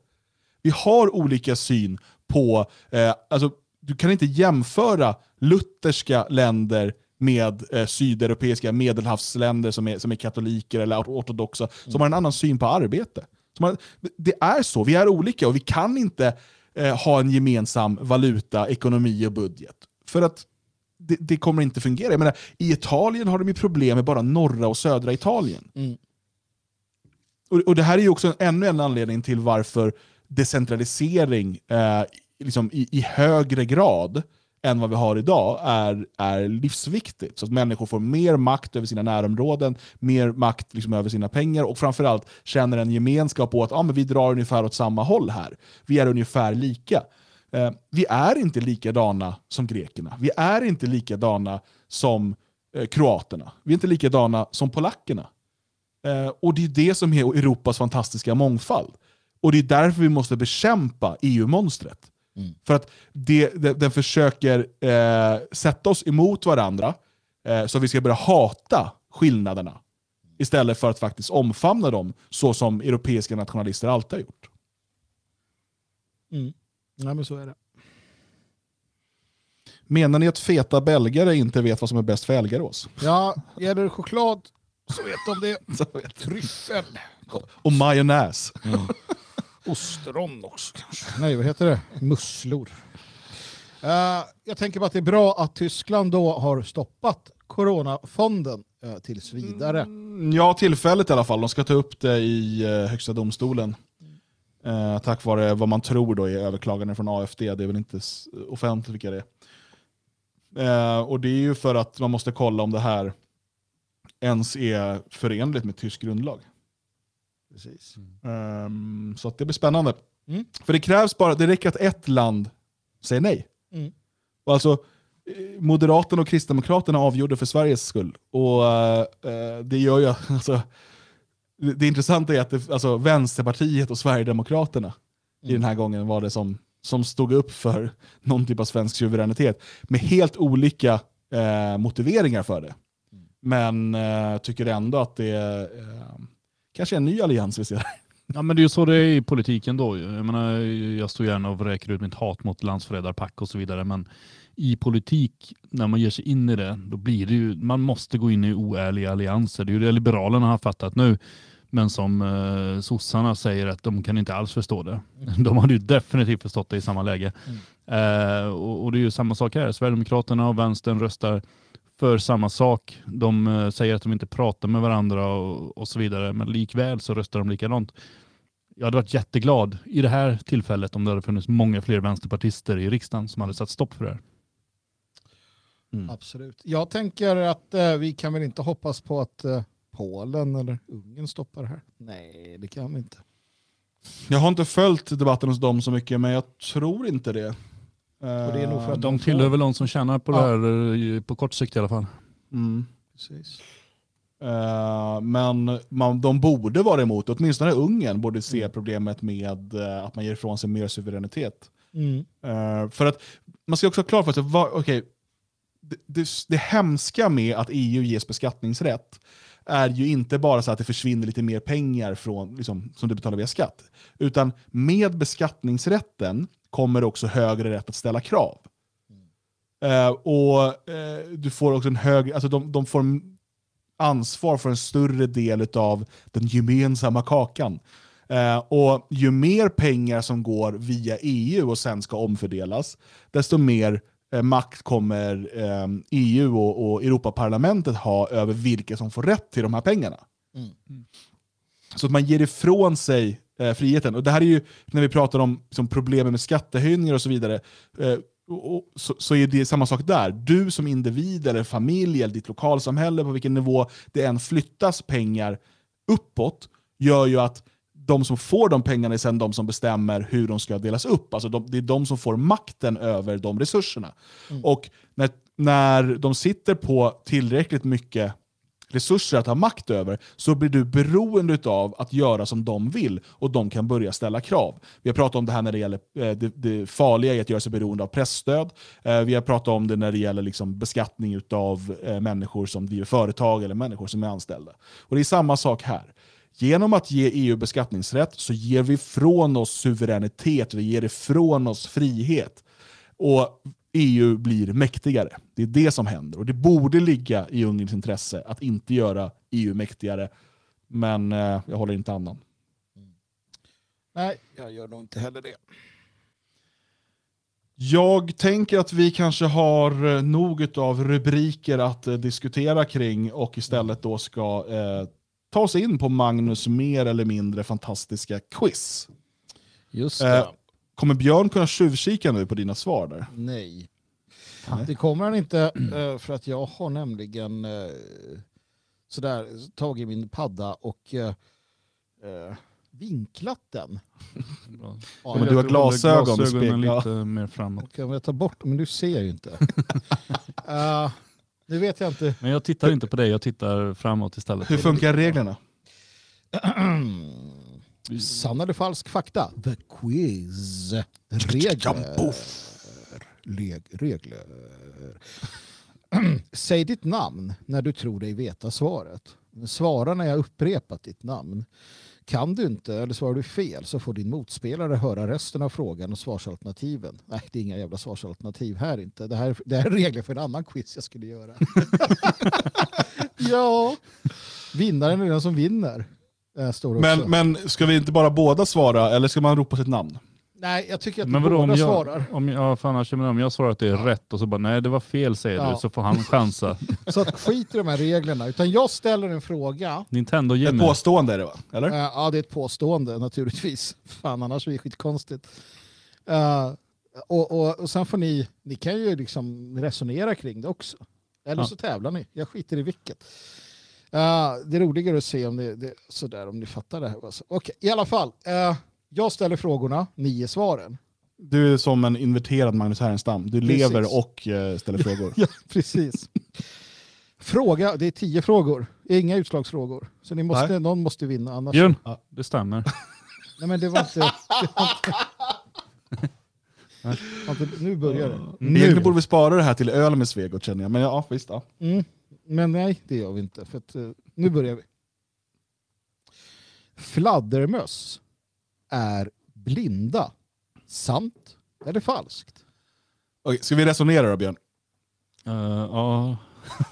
Vi har olika syn på, eh, alltså, du kan inte jämföra lutherska länder med eh, sydeuropeiska medelhavsländer som är, som är katoliker eller ortodoxa, som har en annan syn på arbete. Som har, det är så, vi är olika och vi kan inte eh, ha en gemensam valuta, ekonomi och budget. För att det, det kommer inte fungera. Jag menar, I Italien har de ju problem med bara norra och södra Italien. Mm. Och, och Det här är ju också ännu en anledning till varför decentralisering eh, liksom i, i högre grad än vad vi har idag är, är livsviktigt. Så att människor får mer makt över sina närområden, mer makt liksom över sina pengar och framförallt känner en gemenskap på att ah, men vi drar ungefär åt samma håll här. Vi är ungefär lika. Eh, vi är inte likadana som grekerna. Vi är inte likadana som eh, kroaterna. Vi är inte likadana som polackerna. Eh, och det är det som är Europas fantastiska mångfald. Och det är därför vi måste bekämpa EU-monstret. För att det, det, den försöker eh, sätta oss emot varandra eh, så att vi ska börja hata skillnaderna istället för att faktiskt omfamna dem så som europeiska nationalister alltid har gjort. Mm. Ja, men så är det. Menar ni att feta belgare inte vet vad som är bäst för Elgarås? Ja, gäller det choklad så vet de det. <laughs> Så vet Tryffel. Och majonnäs. <laughs> Ostron också kanske. Nej, vad heter det? Musslor. Eh, jag tänker på att det är bra att Tyskland då har stoppat coronafonden uh, tills vidare. Ja, tillfället i alla fall. De ska ta upp det i eh, högsta domstolen. Eh, tack vare vad man tror då är överklaganden från AFD. Det är väl inte offentligt vilka det är. Eh, och det är ju för att man måste kolla om det här ens är förenligt med tysk grundlag. Precis. Ehm, så att det blir spännande. Mm. För det krävs bara, det räcker att ett land säger nej. Mm. Och alltså, eh, Moderaterna och Kristdemokraterna avgjorde för Sveriges skull. Och eh, det gör ju, <laughs> alltså, det, intressanta är att det, alltså, Vänsterpartiet och Sverigedemokraterna i den här gången var det som, som stod upp för någon typ av svensk suveränitet. Med helt olika eh, motiveringar för det. Men eh, tycker ändå att det eh, kanske är en ny allians vi ser. Ja, men det är ju så det är i politiken då. Jag, menar, jag står gärna och vräker ut mitt hat mot landsförrädarpack och så vidare, men i politik, när man ger sig in i det, då blir det ju, man måste gå in i oärliga allianser. Det är ju det Liberalerna har fattat nu, men som eh, sossarna säger att de kan inte alls förstå det. De hade ju definitivt förstått det i samma läge. Eh, och, och det är ju samma sak här. Sverigedemokraterna och vänstern röstar för samma sak. De eh, säger att de inte pratar med varandra och, och så vidare, men likväl så röstar de likadant. Jag hade varit jätteglad i det här tillfället om det hade funnits många fler vänsterpartister i riksdagen som hade satt stopp för det här. Absolut. Jag tänker att eh, vi kan väl inte hoppas på att eh, Polen eller Ungern stoppar det här. Nej, det kan vi inte. Jag har inte följt debatten hos dem så mycket, men jag tror inte det. Och det är nog för att De får- tillhör väl de som tjänar på Ja. det här eh, på kort sikt i alla fall. Mm. Precis. Eh, men man, de borde vara emot, åtminstone Ungern borde se problemet med eh, att man ger ifrån sig mer suveränitet. Mm. Eh, för att man ska också ha klart för sig, okej, det, det, det hemska med att EU ges beskattningsrätt är ju inte bara så att det försvinner lite mer pengar från, liksom, som du betalar via skatt. Utan med beskattningsrätten kommer också högre rätt att ställa krav. Eh, och uh, du får också en högre, alltså de, de får ansvar för en större del av den gemensamma kakan. Uh, och ju mer pengar som går via EU och sen ska omfördelas, desto mer makt kommer eh, EU och, och Europaparlamentet ha över vilka som får rätt till de här pengarna. Mm. Så att man ger ifrån sig eh, friheten. Och det här är ju, när vi pratar om som problemen med skattehöjningar och så vidare, eh, och, och, så, så är det samma sak där. Du som individ eller familj eller ditt lokalsamhälle, på vilken nivå det än flyttas pengar uppåt, gör ju att de som får de pengarna är sen de som bestämmer hur de ska delas upp. Alltså de, det är de som får makten över de resurserna. Och när, när de sitter på tillräckligt mycket resurser att ha makt över, så blir du beroende av att göra som de vill och de kan börja ställa krav. Vi har pratat om det här när det gäller eh, det, det farliga i att göra sig beroende av pressstöd. Eh, vi har pratat om det när det gäller liksom beskattning av eh, människor som driver företag eller människor som är anställda. Och Det är samma sak här. Genom att ge EU beskattningsrätt så ger vi från oss suveränitet, vi ger ifrån oss frihet. Och EU blir mäktigare. Det är det som händer. Och det borde ligga i Ungerns intresse att inte göra EU mäktigare. Men eh, jag håller inte annan. Nej, jag gör nog inte heller det. Jag tänker att vi kanske har eh, nog av rubriker att eh, diskutera kring och istället då ska eh, ta oss in på Magnus mer eller mindre fantastiska quiz. Just det. Eh, kommer Björn kunna tjuvkika nu på dina svar där? Nej. Det kommer han inte eh, för att jag har nämligen eh, sådär tagit min padda och eh, vinklat den. Bra. Ja, men du har glasögon, Glasögonen speglar. lite mer framåt. Okej, om jag tar bort men du ser ju inte. uh, <laughs> nu vet jag inte. Men jag tittar inte på dig, jag tittar framåt istället. Hur funkar reglerna? <clears throat> Sann eller falsk fakta? The quiz. Regler. Leg regler. <clears throat> Säg ditt namn när du tror dig veta svaret. Svara när jag upprepat ditt namn. Kan du inte eller svarar du fel så får din motspelare höra resten av frågan och svarsalternativen. Nej, det är inga jävla svarsalternativ här inte. Det här, det här är regler för en annan quiz jag skulle göra. <laughs> ja, vinnaren är den som vinner. Äh. Men, men ska vi inte bara båda svara, eller ska man ropa sitt namn? Nej, jag tycker att Men vadå, om båda jag, svarar. om jag, ja, fan, annars, menar, om jag svarar att det är rätt och så bara nej det var fel säger Ja. du, så får han chansa. <laughs> Så att skit i de här reglerna. Utan jag ställer en fråga. Nintendo Ett Jimmy. påstående är det va? Eller? Eh, ja, det är ett påstående naturligtvis. Fan, annars är det skitkonstigt. Uh, och, och, och sen får ni, ni kan ju liksom resonera kring det också. Eller Ja. så tävlar ni. Jag skiter i vilket. Eh, det är roligare att se om, det, det, sådär, om ni fattar det här. Alltså. Okej, i alla fall. eh, jag ställer frågorna, ni ger svaren. Du är som en inverterad Magnus Härenstam. Du Precis. lever och eh, ställer frågor. <laughs> Ja, precis. Fråga, det är tio frågor. Inga utslagsfrågor. Så ni måste, Nej. någon måste vinna annars. Björn, det stämmer. <laughs> Nej men det var inte... Det var inte, inte <laughs> nu börjar det. Egentligen Nu. borde vi spara det här till öl med Svegot känner jag. Men ja, visst. Ja. Mm. Men nej, det gör vi inte. För att, eh, nu börjar vi. Fladdermöss är blinda. Sant eller falskt? Okej, ska vi resonera då Björn? Eh, ja,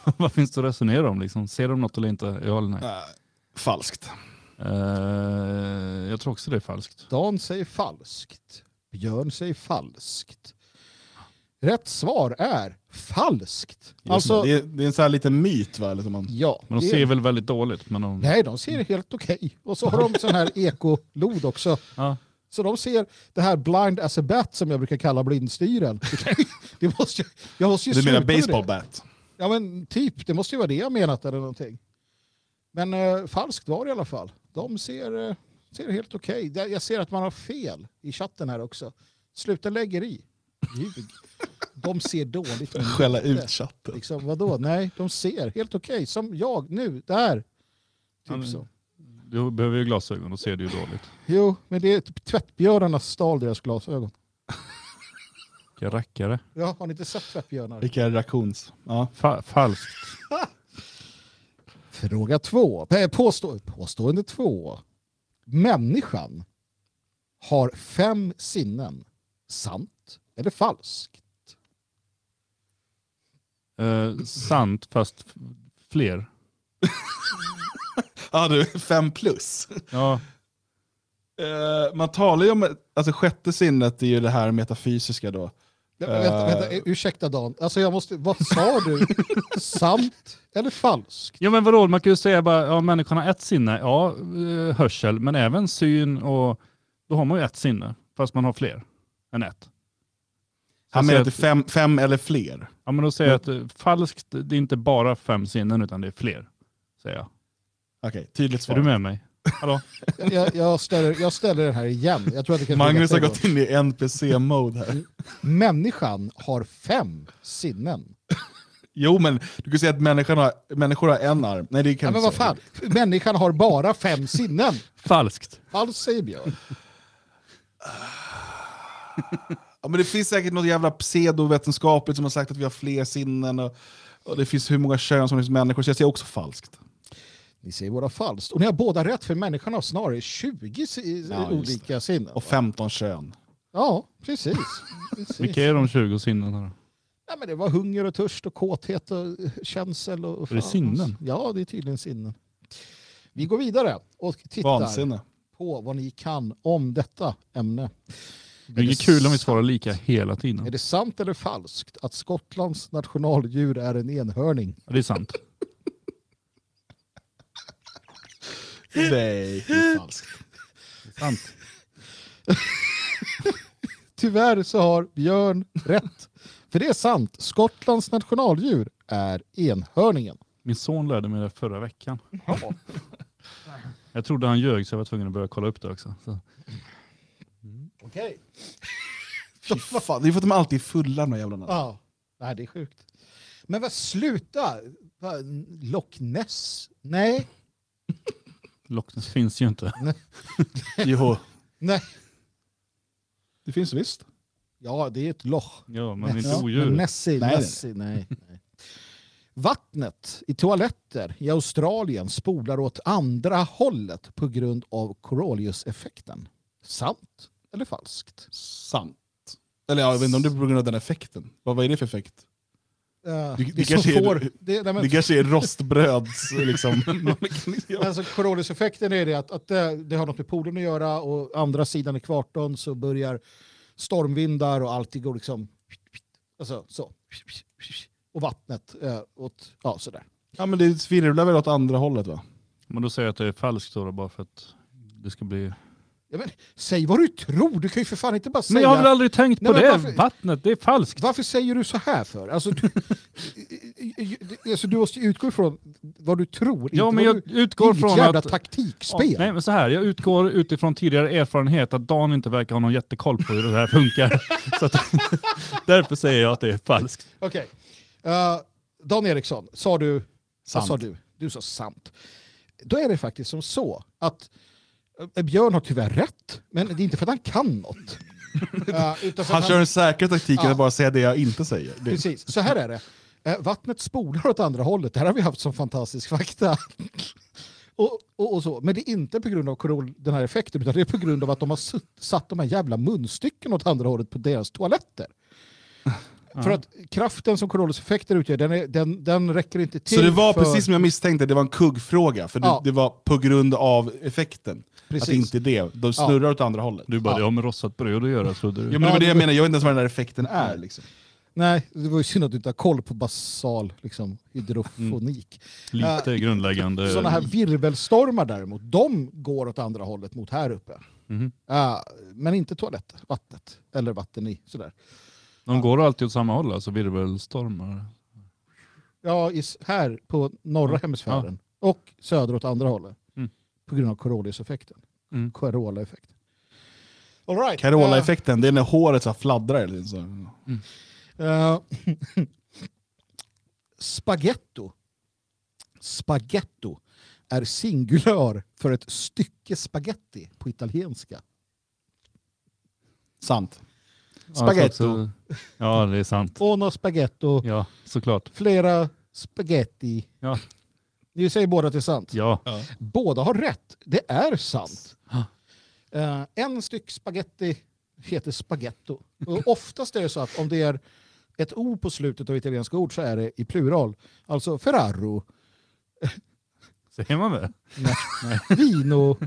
<laughs> vad finns det att resonera om? Liksom? Ser de något eller inte? Ja eller nej? Nej, falskt. Eh, jag tror också det är falskt. Dan säger falskt. Björn säger falskt. Rätt svar är falskt. Alltså, det, är, det är en sån här liten myt va? Eller som man... ja. Men de det- ser väl väldigt dåligt. Men de... Nej, de ser helt okej. Och så har de sån här <laughs> ekolod också. Ja. Så de ser det här blind as a bat som jag brukar kalla blindstyren. <laughs> det måste, jag måste ju Du menar baseball bat? Ja men typ, det måste ju vara det jag menat eller någonting. Men eh, falskt var det i alla fall. De ser, eh, ser helt okej. Det- Jag ser att man har fel i chatten här också. Sluta lägger i. Ljug. De ser dåligt. <laughs> Skälla ut chatten. Liksom, vadå? Nej, de ser helt okej. Som jag nu, där. Typ Ja, men- så. Du behöver ju glasögon, då ser du ju dåligt. Jo, men det är typ tvättbjörnarna stal deras glasögon. <laughs> Vilka rackare. Ja, har ni inte sett tvättbjörnar? Vilka raccoons? Ja. Fa falskt. <laughs> Fråga två. Påstå, påstående två. Människan har fem sinnen. Sant eller falskt? Eh, sant, fast fler. <laughs> Ja du, fem plus. Ja, Eh, man talar ju om, alltså sjätte sinnet är ju det här metafysiska då. Ja, men vänta, Eh. vänta, ursäkta Dan. Alltså jag måste, vad sa du? <laughs> Sant eller falskt? ja men vadå, man kan ju säga bara, ja människan har ett sinne, ja eh, hörsel, men även syn och då har man ju ett sinne, fast man har fler än ett. Han menar säger att det är fem, fem eller fler. Ja men då säger jag att eh, falskt, det är inte bara fem sinnen utan det är fler. Säger jag. Okej, tydligt Är svar. du med mig? Hallå? <laughs> Jag, jag, ställer, jag ställer den här igen. Jag tror att det kan Magnus har gått in i NPC-mode här. <laughs> Människan har fem sinnen. Jo men du kan säga att människan har, människor har en arm. Nej det kan Ja, men vad fan? Människan har bara fem sinnen. Falskt. Falskt säger Björn. <laughs> Ja, men det finns säkert något jävla pseudovetenskapligt som har sagt att vi har fler sinnen och, och det finns hur många kön som finns människor, så jag säger också falskt. Ni säger båda falskt. Och ni har båda rätt för människan har snarare 20 si- Ja, olika sinnen. Och 15 kön. Ja, precis. <laughs> precis. Vilka är de 20 sinnena då? Ja, men det var hunger och törst och kåthet och eh, känsel. Och, Är det sinnen? Ja, det är tydligen sinnen. Vi går vidare och tittar Vansinne. på vad ni kan om detta ämne. Det är inget kul om vi svarar lika hela tiden. Är det sant eller falskt att Skottlands nationaldjur är en enhörning? Ja, det är sant. <laughs> Nej, det är falskt. Det är sant. <laughs> Tyvärr så har Björn rätt. För det är sant. Skottlands nationaldjur är enhörningen. Min son lärde mig det förra veckan. Jag trodde han ljög så jag var tvungen att börja kolla upp det också. Så. Okej. <laughs> Fy fan, det är för att de alltid är fulla de här jävlarna. Ja, Nej, det är sjukt. Men vad sluta! Va, Loch Ness? Nej. <laughs> Loch Ness finns ju inte. <laughs> Jo, Nej. det finns visst. Ja, det är ett loch. Ja, men Ness. inte Men odjur. Nessie, Nej, Nessie, nej. nej. Vattnet i toaletter i Australien spolar åt andra hållet på grund av Coriolis-effekten. Sant eller falskt? Sant. Eller ja, jag vet inte om det är på grund av den effekten. Vad, vad är det för effekt? Uh, Det- kanske är- får, det, nej, men, Det kanske är rostbröds liksom. <laughs> alltså, Coriolis-effekten är det att, att det, det har något med polen att göra och andra sidan ekvatorn så börjar stormvindar och allt går liksom alltså, så. Och vattnet eh, åt, ja sådär. ja men det virvlar väl åt andra hållet va? Men då säger jag att det är falskt då, bara för att det ska bli... Ja, men, säg vad du tror, du kan ju för fan inte bara säga... Men jag har väl aldrig tänkt på Nej, men det? varför- Vattnet, det är falskt. Varför säger du så här för? Alltså, du, <laughs> alltså, du måste utgå ifrån vad du tror. Ja, inte men jag du, utgår från jävla att... taktikspel. Ja, nej, men så här, jag utgår utifrån tidigare erfarenhet att Dan inte verkar ha någon jättekoll på hur det här funkar. <laughs> så att, <laughs> därför säger jag att det är falskt. Okej. Eh, Dan Eriksson, sa du... Sant. Vad sa du? Du sa sant. Då är det faktiskt som så att Björn har tyvärr rätt, men det är inte för att han kan något. <laughs> Eh, utan för Han att kör den säkra taktiken Ja. att bara säga det jag inte säger. Det, Precis, så här är det. Eh, vattnet spolar åt andra hållet. Det här har vi haft som fantastisk fakta. <laughs> och, och, och så. Men det är inte på grund av korol, den här effekten, utan det är på grund av att de har satt de här jävla munstycken åt andra hållet på deras toaletter. För att kraften som Corollis-effekter utgör, den, är, den, den räcker inte till så det var för... precis som jag misstänkte, det var en kuggfråga. För det, Ja. det var på grund av effekten. Precis. Att inte det. De snurrar åt andra hållet. Du bara, Ja. det har med rostat bröd att göra, trodde du. Ja, men det var det jag menar, jag vet inte ens vad den där effekten är. Liksom. Nej, det var ju synd att du inte har koll på basal liksom, hydrofonik. Lite grundläggande. Sådana här virvelstormar däremot, de går åt andra hållet mot här uppe. Mhm. Ja, men inte toaletter, vattnet. Eller vatten i. Sådär. De går alltid åt samma håll, alltså virvelstormar. Ja, i, här på norra hemisfären. Och söder åt andra hållet. Mm. På grund av Coriolis-effekten. Mm. Carola-effekten. All right. Carola-effekten, det är när håret så här fladdrar. Eller så. Eh, <laughs> spaghetto. Spaghetto är singular för ett stycke spaghetti på italienska. Sant. Ja, Spaghetto. också- Ja, det är sant. Uno spaghetto, Ja, såklart. flera spaghetti. Ja. Ni säger båda att det är sant. Ja. Båda har rätt. Det är sant. Eh, en styck spaghetti heter spaghetto. Och oftast är det så att om det är ett o på slutet av italienska ord så är det i plural. Alltså Ferraro, <laughs> Säger man det? Nej. <laughs> vino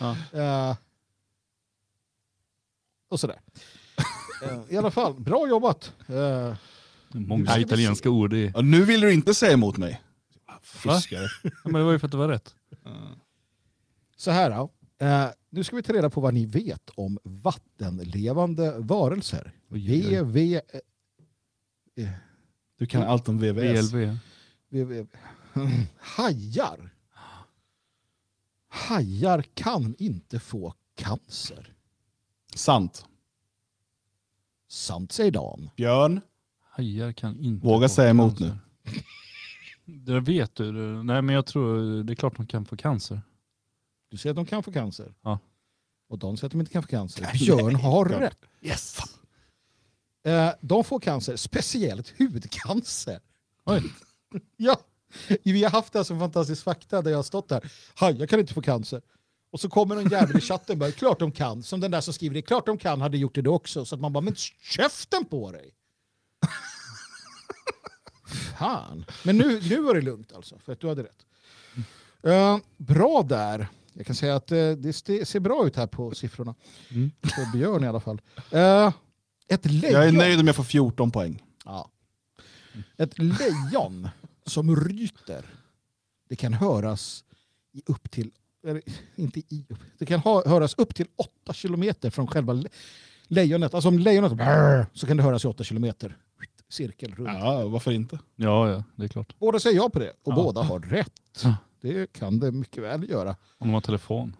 Ja. eh, och sådär. Eh, I alla fall, bra jobbat. Eh, Många italienska ord. i- Ja, nu vill du inte säga emot mig. Fiskare. Ja, men det var ju för att det var rätt. Så här då. Eh, nu ska vi ta reda på vad ni vet om vattenlevande varelser. Oj, oj, oj. VV... eh, Du kan allt om VVS. VLV. VV Hajar. Hajar kan inte få cancer. Sant. Sant säger Dan. Björn. Hajar kan inte Våga få säga emot cancer. Det vet du. Nej men jag tror det är klart de kan få cancer. Du säger att de kan få cancer. Ja. Och Dan säger att de inte kan få cancer. Björn har Ja. rätt. Yes. Eh, de får cancer, speciellt hudcancer. Oj. <laughs> Ja, vi har haft det som fantastisk fakta där jag har stått här. Hajar kan inte få cancer. Och så kommer någon jävel i chatten bara, klart de kan. Som den där som skriver det, klart de kan hade gjort det också. Så att man bara, men käften på dig! Fan. Men nu, nu var det lugnt alltså, för att du hade rätt. Eh, bra där. Jag kan säga att eh, det ser bra ut här på siffrorna. Mm. För Björn i alla fall. Eh, ett lejon. Jag är nöjd om jag får 14 poäng. Ja. Ett lejon som ryter, det kan höras i upp till, eller, inte i, det kan ha, höras upp till 8 kilometer från själva le- lejonet. Alltså om lejonet brrr, så kan det höras i 8 kilometer. Cirkel runt. Ja, varför inte? Ja, ja, det är klart. Båda säger ja på det och Ja. båda har rätt. Ja. Det kan det mycket väl göra. Om de har telefon.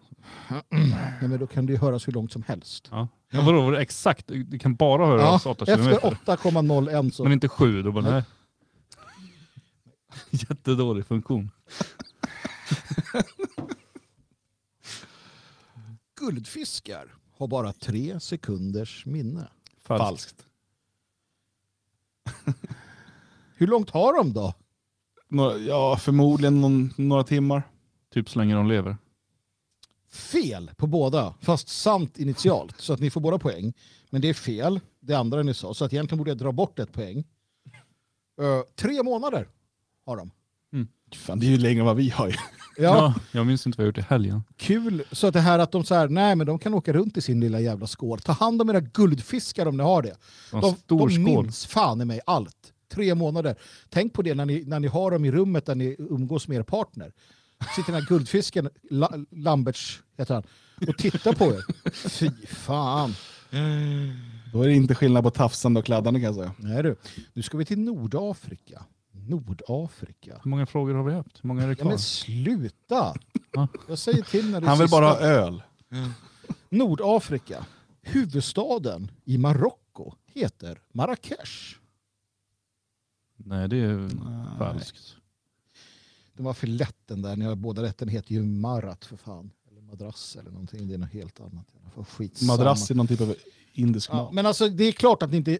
<clears throat> Nej, men då kan det ju höras hur långt som helst. Ja. Ja, vadå, var det exakt? Det kan bara höras 8 efter kilometer. 8,01 så... Men inte 7. Då bara, nej. <laughs> Jättedålig funktion. Guldfiskar har bara tre sekunders minne. Falskt. Falskt. <laughs> Hur långt har de då? Några, ja, förmodligen någon, några timmar. Typ så länge de lever. Fel på båda, fast sant initialt. Så att ni får båda poäng. Men det är fel, det andra ni sa. Så att egentligen borde jag dra bort ett poäng. Eh, tre månader har de. Fan, det är ju längre än vad vi har. ju. Ja, Ja. jag minns inte vad jag gjort i helgen. kul. Så att det här att de så här, nej men de kan åka runt i sin lilla jävla skål. Ta hand om era guldfiskar om ni har det. En De, stor de skål. minns fan i mig allt. Tre månader. Tänk på det när ni, när ni har dem i rummet där ni umgås med er partner. Sitter den här guldfisken, La, Lamberts heter han, och tittar på er. <laughs> Fy fan. Då är det inte skillnad på tafsande och kladdande kan jag säga. Nej du, nu ska vi till Nordafrika. Nordafrika. Hur många frågor har vi haft? Hur många är det Ja, kvar? men sluta! Ja. Jag säger till när det Han vill sista. bara ha öl. Nordafrika. Huvudstaden i Marocko heter Marrakesh. Nej, det är falskt. Det var för lätt den där. Ni har båda rätt. Den heter ju Marat för fan. Eller madrass eller någonting. Det är något helt annat. Skitsamma. Madrass är någon typ av indisk Ja, mat. men alltså det är klart att ni inte...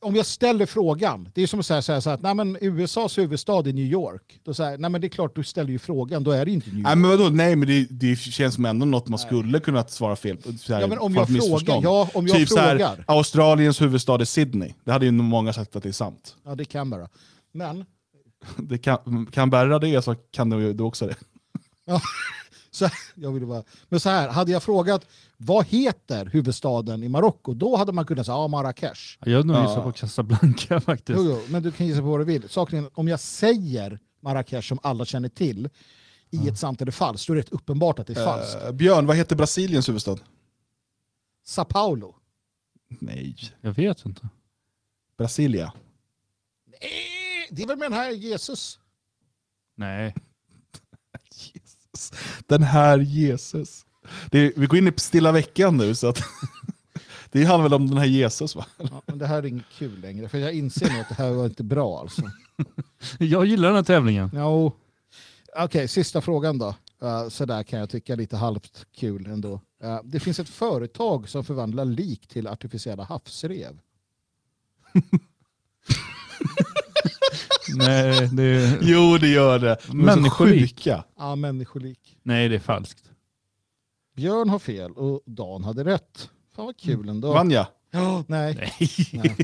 Om jag ställer frågan, det är som att säga så här, så här att nej, men USAs huvudstad är New York. Då säger nej men det är klart du ställer ju frågan, då är det inte New York. Nej men vadå, nej men det, det känns som ändå något man skulle kunna svara fel på. Ja, men om jag frågar, ja, om jag typ så här, frågar. Australiens huvudstad är Sydney. Det hade ju många sagt att det är sant. Ja, det kan bara. Men <laughs> Det kan, kan bära det så kan du, du också det. Ja, <laughs> så, jag ville bara, men så här, hade jag frågat vad heter huvudstaden i Marocko, då hade man kunnat säga ja, Marrakesh. Jag hade nog gissat på Casablanca <laughs> faktiskt. Jo, jo, men du kan gissa på vad du vill. Saken om jag säger Marrakesh som alla känner till i ett sant eller falskt, då är det rätt uppenbart att det är falskt. Eh, Björn, vad heter Brasiliens huvudstad? Sao Paulo. Nej. Jag vet inte. Brasilia. Eh, Det är väl med den här Jesus? Nej. <laughs> Jesus. Den här Jesus. Det är, vi går in i stilla veckan nu så att <laughs> det handlar väl om den här Jesus va? Ja, men det här är inget kul längre, för jag inser nu att det här var inte bra alltså. <laughs> Jag gillar den här tävlingen. Jo. Okej, sista frågan då. Uh, så där kan jag tycka lite halvt kul ändå. Uh, det finns ett företag som förvandlar lik till artificiella havsrev. <laughs> Nej, det är... Jo, det gör det. De Människolik. Ja, människolik. Nej, det är falskt. Björn har fel och Dan hade rätt. Fan vad kul ändå. Vann jag? Ja, nej. Nej.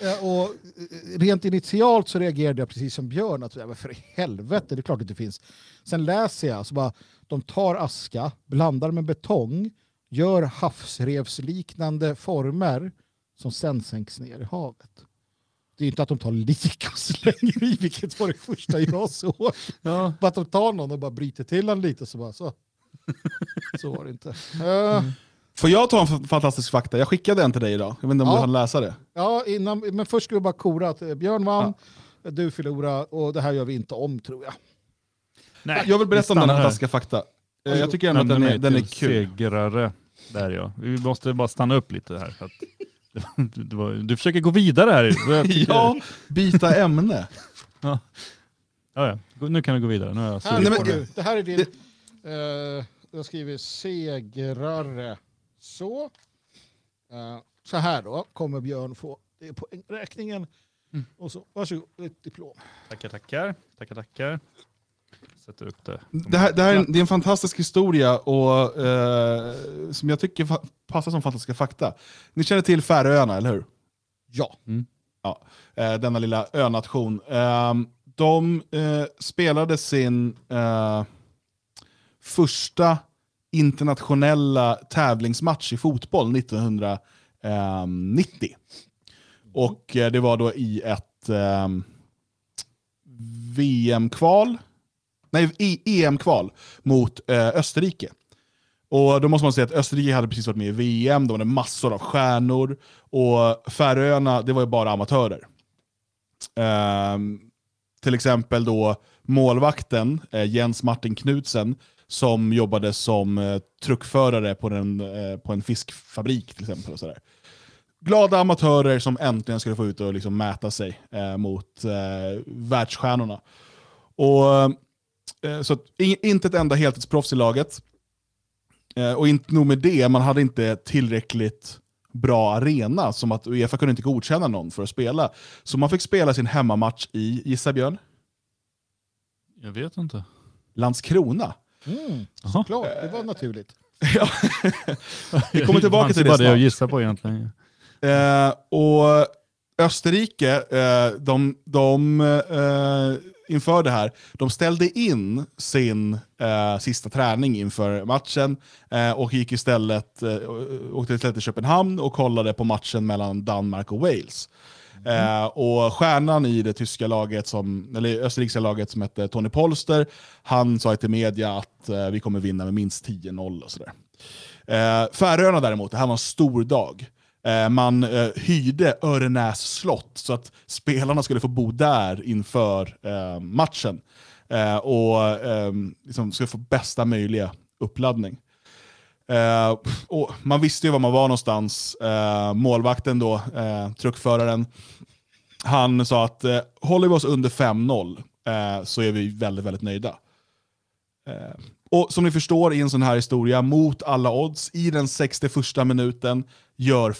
Nej. Och eh, rent initialt så reagerade jag precis som Björn, att men för helvete, det är klart att det finns. Sen läser jag, så bara, de tar aska, blandar med betong, gör havsrevsliknande former som sen sänks ner i havet. Det är ju inte att de tar lik och <laughs> slänger i, vilket var det första jag såg. Ja. Bara att de tar någon och bara bryter till den lite så bara så. <laughs> Så var det inte. Eh, Får jag ta en fantastisk fakta? Jag skickade en till dig idag. Jag vet inte om Ja. du hann läsa det. Ja, innan, men först ska vi bara kora att eh, Björn vann, du förlorade och det här gör vi inte om tror jag. Nej, Jag vill berätta om den här. fantastiska fakta. Eh, Jag tycker ändå att den är, den är kul. Segrare. Där ja. Vi måste bara stanna upp lite här. För att <laughs> du, du, du försöker gå vidare här. <laughs> Ja, byta ämne. ja. Ja, ja. Nu kan vi gå vidare. Nu är jag Nej, men- det. du, det här är din... Eh, jag skriver segrare. Så. Eh, så här då kommer Björn få det är poängräkningen. Mm. Och så, varsågod, ett diplom. Tackar, tackar. Tackar, tackar. Sätter upp det. Det, här, det, här är en, det är en fantastisk historia och, eh, som jag tycker passar som fantastiska fakta. Ni känner till Färöarna, eller hur? Ja. ja. Eh, denna lilla önation. Eh, de eh, spelade sin eh, första internationella tävlingsmatch i fotboll 1990. Och eh, det var då i ett eh, VM-kval, nej EM-kval mot eh, Österrike. Och då måste man säga att Österrike hade precis varit med i VM, de hade massor av stjärnor, och Färöarna, det var ju bara amatörer. Ehm, till exempel då målvakten eh, Jens Martin Knudsen som jobbade som eh, truckförare på, den, eh, på en fiskfabrik till exempel. Och sådär. Glada amatörer som äntligen skulle få ut och liksom mäta sig eh, mot eh, världsstjärnorna. Och, eh, så att, in, inte ett enda heltidsproffs i laget. Eh, och inte nog med det, man hade inte tillräckligt bra arena, som att Uefa kunde inte godkänna någon för att spela. Så man fick spela sin hemmamatch i, gissa Björn? Jag vet inte. Landskrona. Mm, såklart, det var naturligt. <laughs> Ja. <laughs> Vi kommer tillbaka till det bara det jag snart. gissar på egentligen. Eh, och Österrike, eh, de, de eh, inför det här, de ställde in sin eh, sista träning inför matchen eh, och gick istället, eh, åkte istället till Köpenhamn och kollade på matchen mellan Danmark och Wales. Eh, och stjärnan i det tyska laget, som, eller österrikiska laget som hette Tony Polster, han sa till media att eh, vi kommer vinna med minst 10-0 och sådär. Eh, Färöarna däremot, det här var en stor dag. Eh, man eh, hyrde Örenäs slott så att spelarna skulle få bo där inför eh, matchen. Eh, och eh, liksom skulle få bästa möjliga uppladdning. Eh, och man visste ju var man var någonstans. Eh, målvakten då, eh, truckföraren, han sa att eh, håller vi oss under 5-0 eh, så är vi väldigt, väldigt nöjda. Eh, och som ni förstår i en sån här historia, mot alla odds, i den 61 minuten gör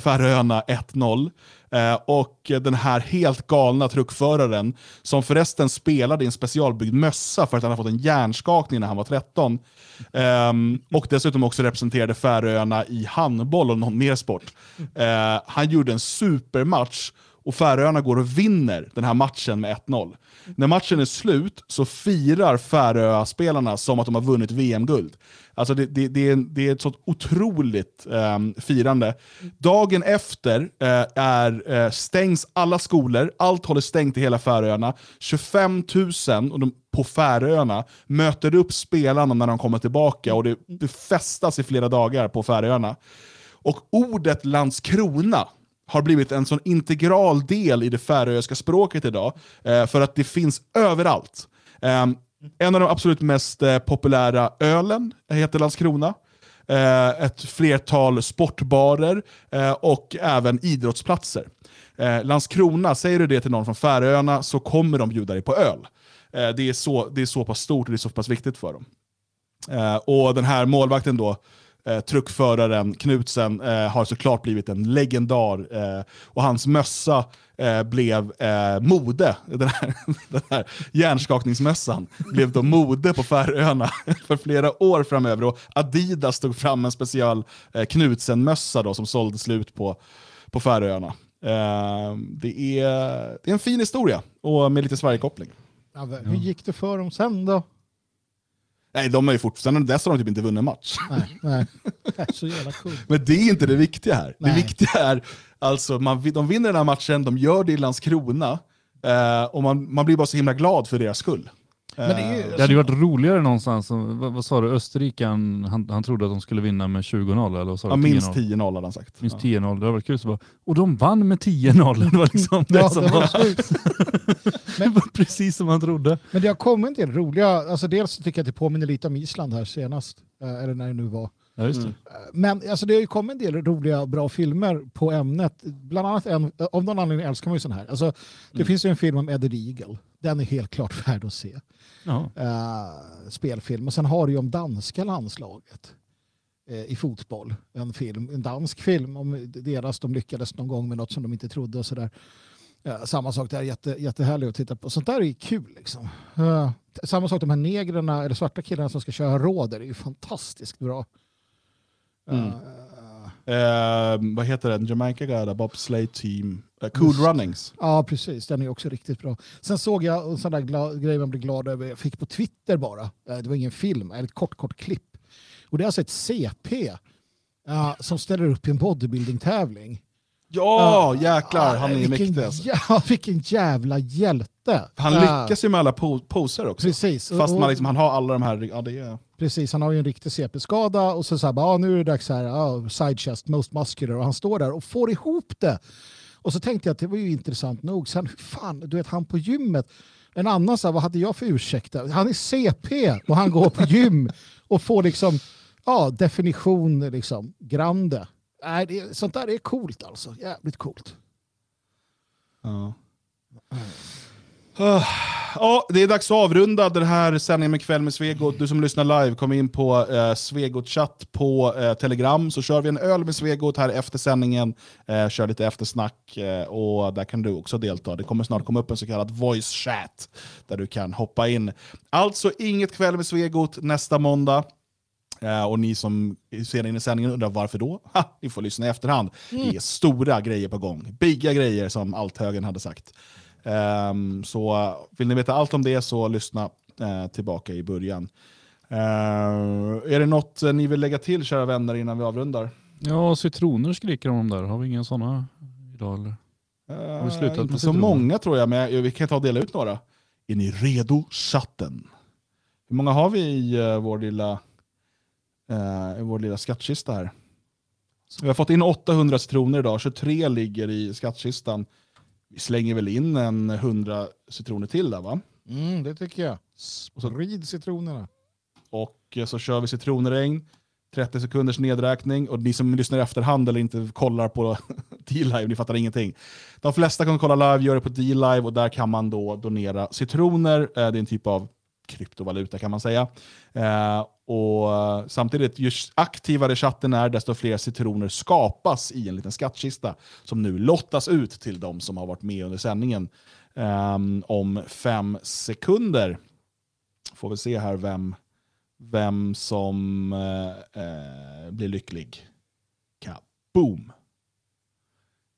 Färöarna 1-0. Eh, och den här helt galna truckföraren, som förresten spelade i en specialbyggd mössa för att han hade fått en hjärnskakning när han var 13, ehm, och dessutom också representerade Färöarna i handboll och någon mer sport. Eh, han gjorde en supermatch och Färöarna går och vinner den här matchen med 1-0. När matchen är slut så firar Färöaspelarna som att de har vunnit VM-guld. Alltså det, det, det, är, det är ett sånt otroligt ehm, firande. Dagen efter eh, är, eh, stängs alla skolor, allt håller stängt i hela Färöarna. 25 000 och de, på Färöarna möter upp spelarna när de kommer tillbaka och det, det festas i flera dagar på Färöarna. Och ordet Landskrona har blivit en sån integral del i det färöiska språket idag, eh, för att det finns överallt. Ehm, en av de absolut mest eh, populära ölen heter Landskrona. Eh, ett flertal sportbarer eh, och även idrottsplatser. Eh, Landskrona, säger du det till någon från Färöarna så kommer de bjuda dig på öl. Eh, det, är så, det är så pass stort och det är så pass viktigt för dem. Eh, och den här målvakten då, eh, truckföraren Knutsen eh, har såklart blivit en legendar. Eh, och hans mössa eh, blev eh, mode. <laughs> Den här, den här hjärnskakningsmössan blev då mode på Färöarna <laughs> för flera år framöver. Och Adidas tog fram en special eh, Knutsen-mössa som sålde slut på, på Färöarna. Eh, det, är, det är en fin historia, och med lite Sverigekoppling. Ja, hur gick det för dem sen då? Nej, de är ju fortfarande, dess har de typ inte vunnit en match. Nej, nej. <laughs> Så jävla kul. Men det är inte det viktiga här. Nej. Det viktiga är, alltså, man, de vinner den här matchen, de gör det i Landskrona, eh, och man, man blir bara så himla glad för deras skull. Men det är Eh, Det hade ju varit roligare någonstans. Vad, vad sa du? Österrike, han, han, han trodde att de skulle vinna med 20 eller vad sa du? ja, minst 10-0. 10-0 hade han sagt. Minst Ja. 10-0. Det hade varit kul. Så bara, och de vann med 10-0. <laughs> Det var liksom det Ja, som det var var, <laughs> det var precis som han trodde. Men det har kommit en del roliga, alltså dels så tycker jag att det påminner lite om Island här senast, eh, eller när det nu var. Ja, just det. Mm. Men alltså, det har ju kommit en del roliga bra filmer på ämnet. Bland annat en, av någon anledning älskar man ju sån här. Alltså, det Mm. finns ju en film om Eddie Eagle. Den är helt klart <laughs> värd att se. Ja. Eh, spelfilm. Och sen har du ju om danska landslaget eh, i fotboll. En film, en dansk film om deras, de lyckades någon gång med något som de inte trodde och sådär. Ja, samma sak där, jätte, jättehärligt att titta på. Sånt där är ju kul liksom. Eh, samma sak de här negrerna, eller svarta killarna som ska köra råder, är ju fantastiskt bra. Mm. Eh, Eh, vad heter den? Jamaica got a bobsleigh team. Eh, cool. Runnings. Ja, precis. Den är också riktigt bra. Sen såg jag en sån där grej man blir glad över. Jag fick på Twitter bara. Eh, Det var ingen film, eller ett kort, kort klipp. Och det är alltså ett CP ja, som ställer upp i en bodybuilding-tävling. Ja, jäklar. Han är vilken, mäktig. Alltså. <laughs> Ja, vilken jävla hjälte. Han lyckas ju med alla po poser också. Precis. Fast man, liksom, han har alla de här... Ja, det är... Precis, han har ju en riktig CP-skada och så, så här, bara, ah, nu är det dags här, ah, side chest, most muscular och han står där och får ihop det. Och så tänkte jag att det var ju intressant nog. Sen, fan, du vet han på gymmet, en annan så här, vad hade jag för ursäkter? Han är CP och han går på gym och får liksom, ja, definition liksom, grande. Nej, det, sånt där är coolt alltså, jävligt coolt. Ja. Ah, Ja, det är dags att avrunda den här sändningen med Kväll med Svegot. Du som lyssnar live, kom in på eh, Svegot chatt på eh, Telegram, så kör vi en öl med Svegot här efter sändningen. Eh, kör lite eftersnack eh, och där kan du också delta. Det kommer snart komma upp en så kallad voice chat där du kan hoppa in. Alltså inget Kväll med Svegot nästa måndag. Eh, och ni som ser in i sändningen undrar varför då? Ha, ni får lyssna i efterhand. Det är stora grejer på gång. Bigga grejer som althögern hade sagt. Ehm, så vill ni veta allt om det så lyssna eh, tillbaka i början. Eh, är det något eh, ni vill lägga till kära vänner innan vi avrundar? Ja, citroner skriker de där. Har vi inga sådana idag eller? Har vi slutat Eh, inte med så många tror jag, men vi kan ta och dela ut några. Är ni redo chatten? Hur många har vi i eh, vår lilla, eh, i vår lilla skattkista här? Vi har fått in 800 citroner idag, 23 ligger i skattkistan. Vi slänger väl in en 100 citroner till där va? Mm, det tycker jag. Sprid citronerna. Och eh, så kör vi citronregn, 30 sekunders nedräkning och ni som lyssnar i efterhand eller inte kollar på <laughs> D-Live, ni fattar ingenting. De flesta kan kolla live, gör det på D-Live och där kan man då donera citroner. Eh, Det är en typ av kryptovaluta kan man säga. Eh, och samtidigt, ju aktivare chatten är, desto fler citroner skapas i en liten skattkista som nu lottas ut till de som har varit med under sändningen eh, om fem sekunder. Får vi se här vem, vem som eh, eh blir lycklig. Kaboom!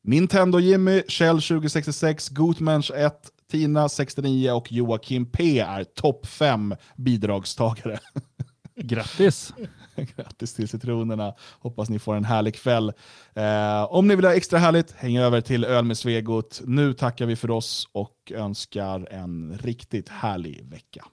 Nintendo Jimmy, Shell 2066, Gutmensch 1, Tina 69 och Joakim P är topp 5 bidragstagare. <laughs> Grattis! <laughs> Grattis till citronerna. Hoppas ni får en härlig kväll. Eh, om ni vill ha extra härligt, häng över till Öl med Svegot. Nu tackar vi för oss och önskar en riktigt härlig vecka.